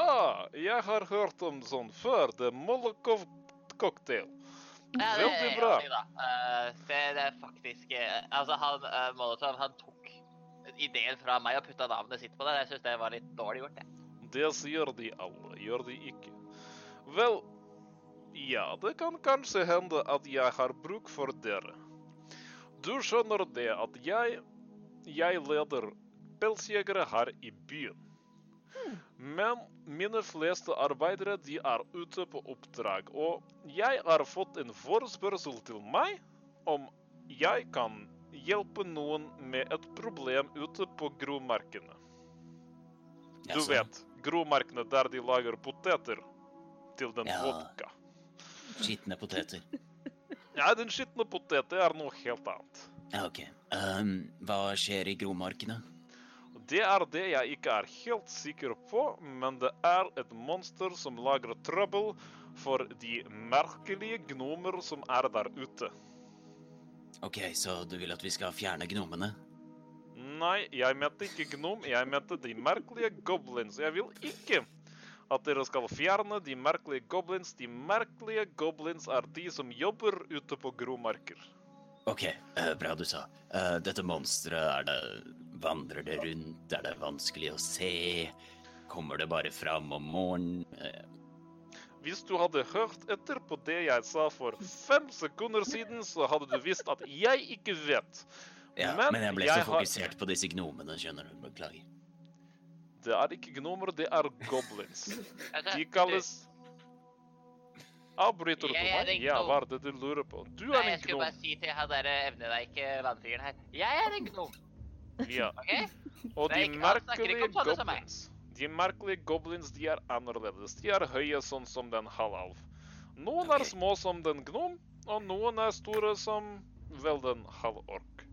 Ah, jeg har hørt om sånn før. Det er Molokov-cocktail. Ja, det Veldig bra. det da. Eh, det, det er faktisk uh, Altså, han uh, Molotov han tok ideen fra meg og putta navnet sitt på det. Jeg syns det var litt dårlig gjort, jeg. Det sier de alle, gjør de ikke. Vel, ja, det kan kanskje hende at jeg har bruk for dere. Du skjønner det at jeg Jeg leder pelsjegere her i byen. Men mine fleste arbeidere de er ute på oppdrag, og jeg har fått en forespørsel til meg om jeg kan hjelpe noen med et problem ute på gromarkene. Du vet, gromarkene der de lager poteter til den Ja. vodka. Skitne poteter. Ja, den skitne poteter er noe helt annet. OK. Um, hva skjer i gromarkene? Det er det jeg ikke er helt sikker på, men det er et monster som lager trøbbel for de merkelige gnomer som er der ute. OK, så du vil at vi skal fjerne gnomene? Nei, jeg mente ikke gnom, jeg mente de merkelige goblins. Jeg vil ikke at dere skal fjerne de merkelige goblins. De merkelige goblins er de som jobber ute på gromarker. OK, eh, bra du sa. Eh, dette monsteret, er det Vandrer det rundt? Er det vanskelig å se? Kommer det bare fram om morgenen? Eh, Hvis du hadde hørt etter på det jeg sa for fem sekunder siden, så hadde du visst at jeg ikke vet. Ja, Men men, jeg ble jeg så har- fokusert på disse gnomene, skjønner du. Beklager. Det er ikke gnomer, det er goblins. De kalles Avbryter du på meg? Ja, hva er det du lurer på? Du Nei, er jeg en skulle gnom. bare si til han derre evneveike vannfyren her Jeg er en gnom, Ja. Okay? Og de er merkelige goblins De merkelige goblins de er annerledes. De er høye sånn som den halvalv. Noen er små som den gnom, og noen er store som vel den halvork.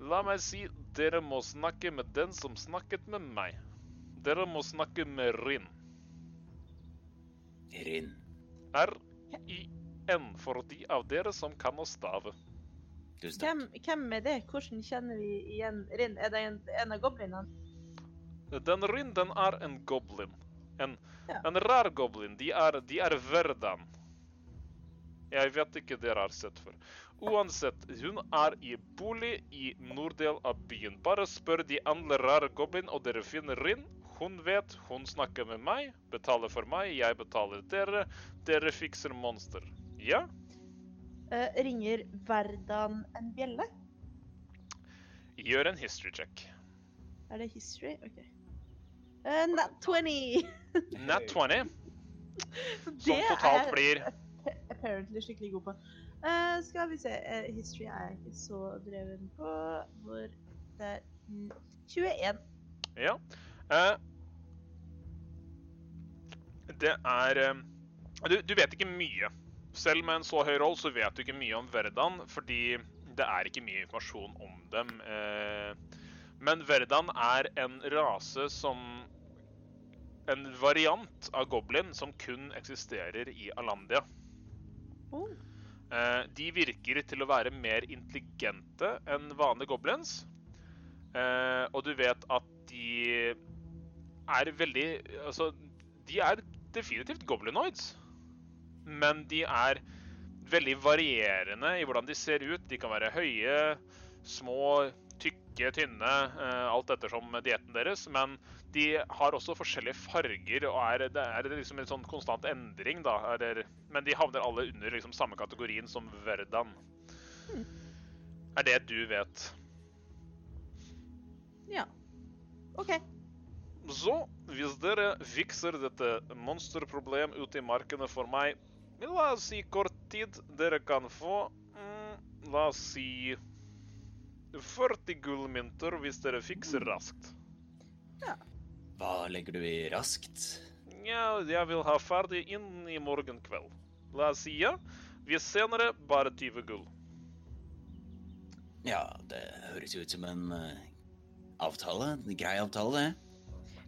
La meg si, dere må snakke med den som snakket med meg. Dere må snakke med Rinn. Rinn. R-I-N for de av dere som kan å stave. Tusen takk. Hvem, hvem er det? Hvordan kjenner vi igjen Rinn? Er det en, en av goblinene? Den Rinn, den er en goblin. En, Ja. en rar goblin. De er, de er verdan. Jeg vet ikke dere har sett før. Uansett, hun er i bolig i norddel av byen. Bare spør de andre rare goblin, og dere finner Rinn. Hun vet, hun snakker med meg, betaler for meg, jeg betaler dere. Dere fikser monster. Ja? Uh, ringer Verdan en bjelle? Gjør en history check. Er det history? OK. Uh, nat 20! Nat 20, som totalt er blir apparently skikkelig god på. Uh, skal vi se uh, History er jeg ikke så dreven på. Hvor det er mm, 21. Ja. Eh, det er eh, du, du vet ikke mye. Selv med en så høy roll så vet du ikke mye om Verdan, fordi det er ikke mye informasjon om dem. Eh, men Verdan er en rase som En variant av goblin som kun eksisterer i Alandia. Oh. Eh, de virker til å være mer intelligente enn vanlige goblins. Og du vet at de er veldig Altså, de er definitivt goblinoids. Men de er veldig varierende i hvordan de ser ut. De kan være høye, små, tykke, tynne, eh, alt ettersom dietten deres. Men de har også forskjellige farger, og er, det er liksom en sånn konstant endring, da. Men de havner alle under liksom samme kategorien som Verdan. Er det du vet? Ja. OK. Så, hvis dere fikser dette monsterproblemet ute i markene for meg, la oss si kort tid, dere kan få mm, La oss si 40 gullmynter hvis dere fikser raskt. Ja. Hva legger du i raskt? Ja, jeg vil ha ferdig innen i morgen kveld. La oss si ja. Hvis senere, bare 20 gull. Ja, det høres jo ut som en uh, avtale. En grei avtale, det.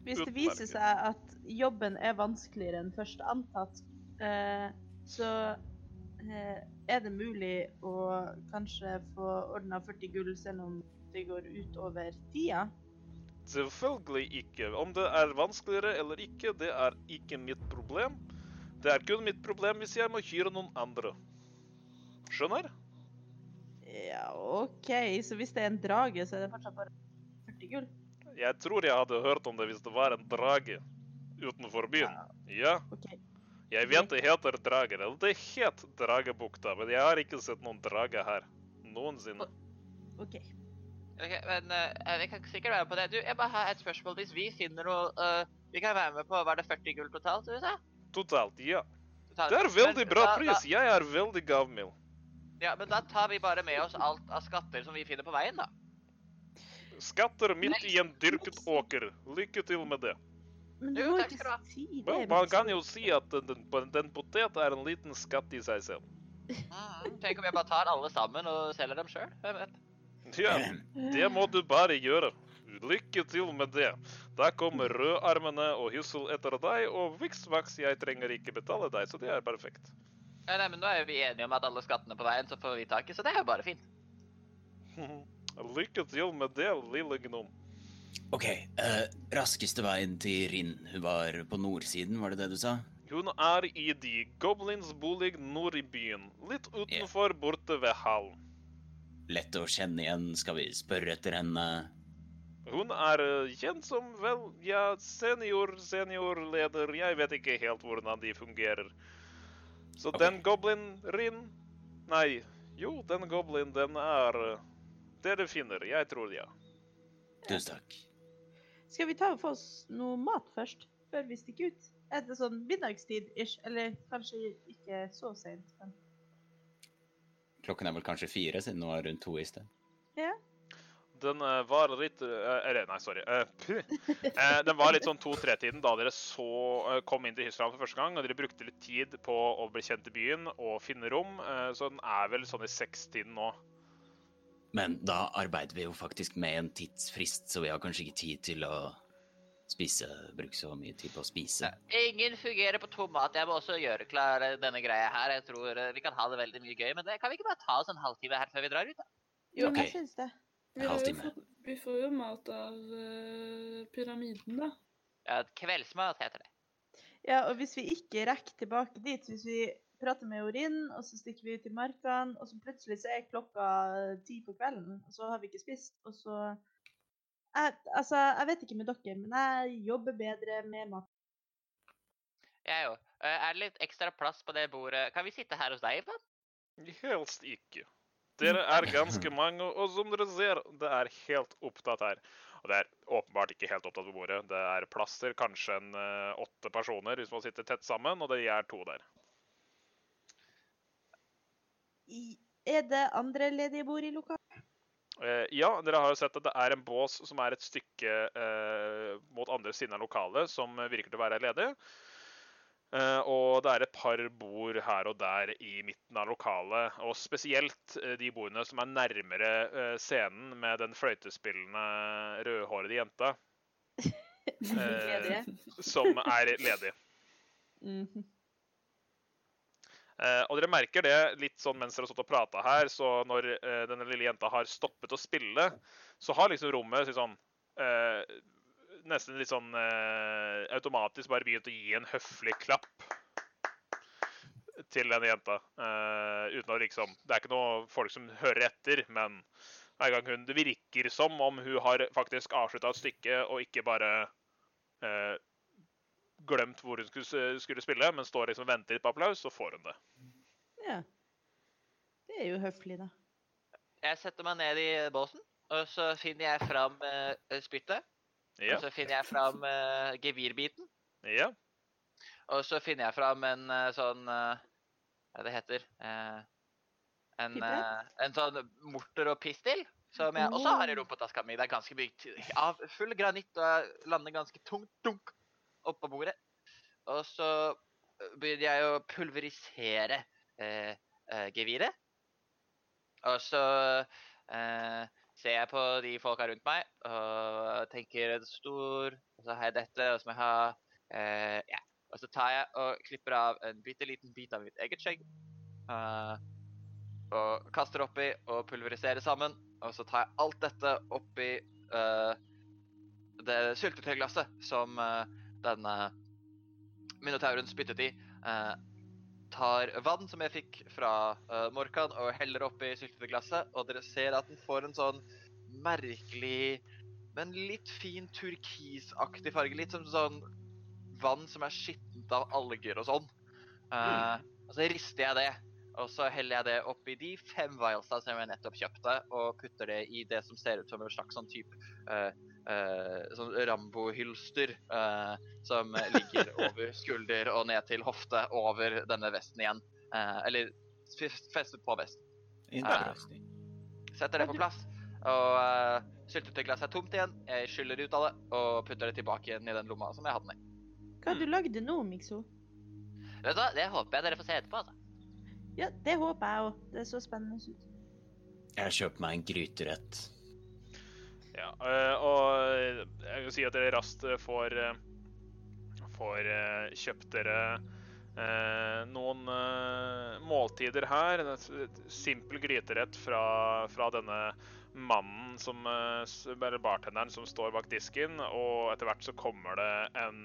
Hvis det viser seg at jobben er vanskeligere enn først antatt, eh, så eh, er det mulig å kanskje få ordna 40 gull selv om det går utover tida. Selvfølgelig ikke. Om det er vanskeligere eller ikke, det er ikke mitt problem. Det er kun mitt problem hvis jeg må hyre noen andre. Skjønner? Ja, OK. Så hvis det er en drage, så er det fortsatt bare 40 gull? Jeg tror jeg hadde hørt om det hvis det var en drage utenfor byen. Ja, Okay. jeg vet det heter drager. Eller det het Dragebukta, men jeg har ikke sett noen drage her. Noensinne. ok. Ok, men eh, Vi kan sikkert være med på det. Du, Jeg bare har et spørsmål. Hvis vi finner noe uh, Vi kan være med på Var det 40 gull totalt? du sa? Totalt, ja. Totalt. Det er veldig Men bra da- pris. Jeg er veldig gavmild. Da, ja, men da tar vi bare med oss alt av skatter som vi finner på veien, da. Skatter midt i en dyrket åker. Lykke til med det. Men du må ikke si det. Vel, man kan jo si at den, den, den potet er en liten skatt i seg selv. Mm, tenk om jeg bare tar alle sammen og selger dem sjøl? Hvem vet? Ja, det må du bare gjøre. Lykke til med det. Da kommer rødarmene og Hyssel etter deg, og viksvaks, jeg trenger ikke betale deg, så det er perfekt. Ja, nei, men Nå er vi enige om at alle skattene på veien så får vi tak i, så det er jo bare fint. Lykke til med det, lille gnom. OK. eh, raskeste veien til Rinn. Hun var på nordsiden, var det det du sa? Hun er i de goblins bolig nord i byen, litt utenfor borte ved hallen. Lett å kjenne igjen. Skal vi spørre etter henne? Hun er eh, kjent som vel, ja, senior, seniorleder. Jeg vet ikke helt hvordan de fungerer. Så okay. den goblin Rin Nei, jo, den goblin, den er eh, Dere finner, jeg tror ja. Tusen takk. Skal vi ta og få oss noe mat først, før vi stikker ut? Er det sånn middagstid-ish? Eller kanskje ikke så sent, men Klokken er vel kanskje fire, siden nå er rundt to i sted. Den eh, var litt eh, Eller, nei, sorry. eh, den var litt sånn to-tre-tiden da dere så kom inn til Hysland for første gang. Og dere brukte litt tid på å bli kjent i byen og finne rom. så den er vel sånn i seks-tiden nå. Men da arbeider vi jo faktisk med en tidsfrist, så vi har kanskje ikke tid til å spise, bruke så mye tid på å spise. Ingen fungerer på tomat. Jeg må også gjøre klar denne greia her. Jeg tror eh, vi kan ha det veldig mye gøy med det. Kan vi ikke bare ta oss en halvtime her før vi drar ut? da? Jo, okay. jeg syns det. Vi, jo fått, vi får jo mat av uh, pyramiden, da. Ja, kveldsmat heter det. Ja, og hvis vi ikke rekker tilbake dit, hvis vi prater med Orin, og så stikker vi ut i markene, og så plutselig så er klokka ti på kvelden, og så har vi ikke spist, og så jeg, Altså, jeg vet ikke med dere, men jeg jobber bedre med mat. Jeg òg. Er det litt ekstra plass på det bordet? Kan vi sitte her hos deg, Ivan? Helst ikke. Dere er ganske mange, og som dere ser, det er helt opptatt her. Og det er åpenbart ikke helt opptatt på bordet. Det er plass til kanskje en uh, åtte personer hvis man sitter tett sammen, og det er to der. I, er det andre ledige bord i lokalet? Eh, ja, dere har jo sett at det er en bås som er et stykke eh, mot andre siden av lokalet, som virker til å være ledig. Eh, og det er et par bord her og der i midten av lokalet. Og spesielt eh, de bordene som er nærmere eh, scenen med den fløytespillende rødhårede jenta, Ledige? som er ledig. Mhm. Eh, og dere merker det litt sånn mens dere har stått og prata her, så når eh, denne lille jenta har stoppet å spille, så har liksom rommet sånn eh, Nesten litt sånn eh, automatisk bare begynt å gi en høflig klapp til denne jenta. Eh, uten å liksom Det er ikke noe folk som hører etter, men hver gang hun Det virker som om hun har faktisk avslutta et stykke og ikke bare eh, glemt hvor hun skulle spille, men står liksom og venter litt på applaus, så får hun det. Ja. Det er jo høflig, da. Jeg setter meg ned i båsen, og så finner jeg fram uh, spyttet. Ja. Og så finner jeg fram uh, gevirbiten. ja. Og så finner jeg fram en uh, sånn Hva det heter eh, en, en sånn morter og pistil. Som jeg også har i rumpetaska mi. Det er ganske bygd av full granitt og jeg lander ganske tungt dunk oppå bordet. Og så begynner jeg å pulverisere geviret. Og så eh, ser jeg på de folka rundt meg og tenker en stor Og så har jeg dette, og så må jeg ha eh, ja. Og så tar jeg og klipper av en bitte liten bit av mitt eget skjegg. Uh, og kaster oppi og pulveriserer sammen. Og så tar jeg alt dette oppi uh, det syltetøyglasset som uh, denne minotauren spyttet i. eh, tar vann som jeg fikk fra uh, Morkan, og heller oppi syltetøyglasset. Og dere ser at den får en sånn merkelig, men litt fin turkisaktig farge. Litt som sånn vann som er skittent av alger og sånn. Eh, Og så rister jeg det, og så heller jeg det oppi de fem vialsa som jeg nettopp kjøpte, og putter det i det som ser ut som en slags sånn type eh, eh, sånn Rambo-hylster uh, som ligger over skulder og ned til hofte over denne vesten igjen. Uh, eller festet på vesten. Setter det på plass. Og uh, syltetøyglasset er tomt igjen. Jeg skyller ut av det og putter det tilbake igjen i den lomma som jeg hadde den i. Hva har du lagd nå, Mikso? Vet du hva, Det håper jeg dere får se etterpå. altså. Ja, det håper jeg òg. Det så spennende ut. Jeg har kjøpt meg en gryterett. Ja, øh, og jeg kan si at dere raskt øh, får, øh, får kjøpt dere noen måltider her. En simpel gryterett fra, fra denne mannen som Eller bartenderen som står bak disken, og etter hvert så kommer det en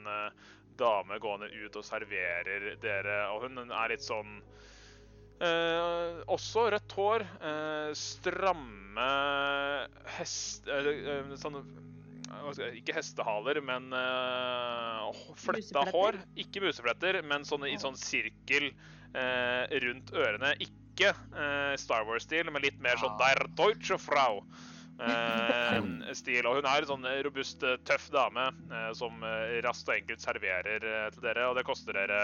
dame gående ut og serverer dere, og hun er litt sånn Eh, også rødt hår. eh, stramme hest... eh, eh, sånne Ikke hestehaler, men uh, fletta hår. Ikke musefletter, men sånne i sånn sirkel eh, rundt ørene. Ikke eh, Star Wars-stil, men litt mer sånn Ah. Der Deutsche Frau. Eh, stil. Og hun er en sånn robust, eh, tøff dame eh, som raskt og enkelt serverer eh, til dere. Og det koster dere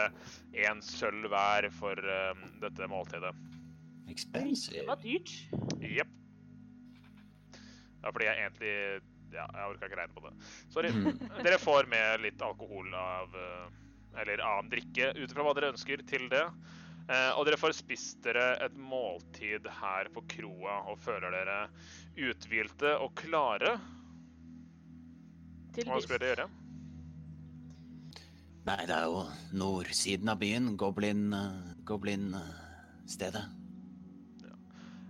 én sølv hver for eh, dette måltidet. Det var dyrt. Jepp. Ja, fordi jeg egentlig Ja, jeg orka ikke regne på det. Sorry. Mm. Dere får med litt alkohol av Eller annen drikke ut ifra hva dere ønsker til det. Eh, og dere får spist dere et måltid her på kroa og føler dere uthvilte og klare. Hva skal dere gjøre? Nei, det er jo nordsiden av byen. Goblin-stedet. Goblin ja.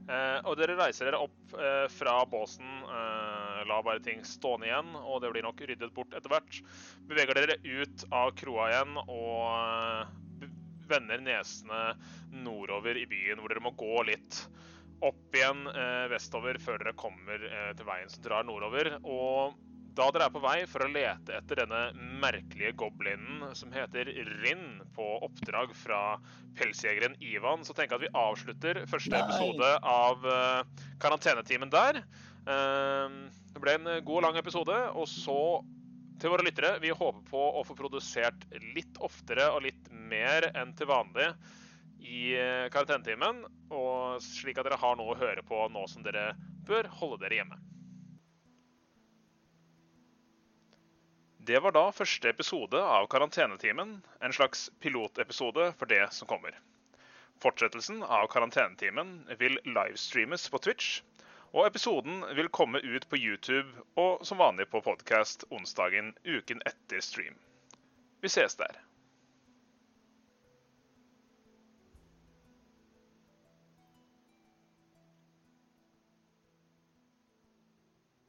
Eh, og dere reiser dere opp eh, fra båsen. Eh, la bare ting stående igjen, og det blir nok ryddet bort etter hvert. Beveger dere ut av kroa igjen og eh, vender nesene nordover i byen, hvor dere må gå litt opp igjen eh, vestover før dere kommer eh, til veien som drar nordover. Og da dere er på vei for å lete etter denne merkelige goblinen som heter Rinn, på oppdrag fra pelsjegeren Ivan, så tenker jeg at vi avslutter første episode av eh, karantenetimen der. Eh, det ble en god og lang episode, og så til våre lyttere, vi håper på å få produsert litt oftere og litt mer enn til vanlig i eh, karantenetimen, og slik at dere har noe å høre på nå som dere bør holde dere hjemme. Det var da første episode av Karantenetimen, en slags pilotepisode for det som kommer. Fortsettelsen av Karantenetimen vil livestreames på Twitch, og episoden vil komme ut på YouTube og som vanlig på podkast onsdagen uken etter stream. Vi ses der.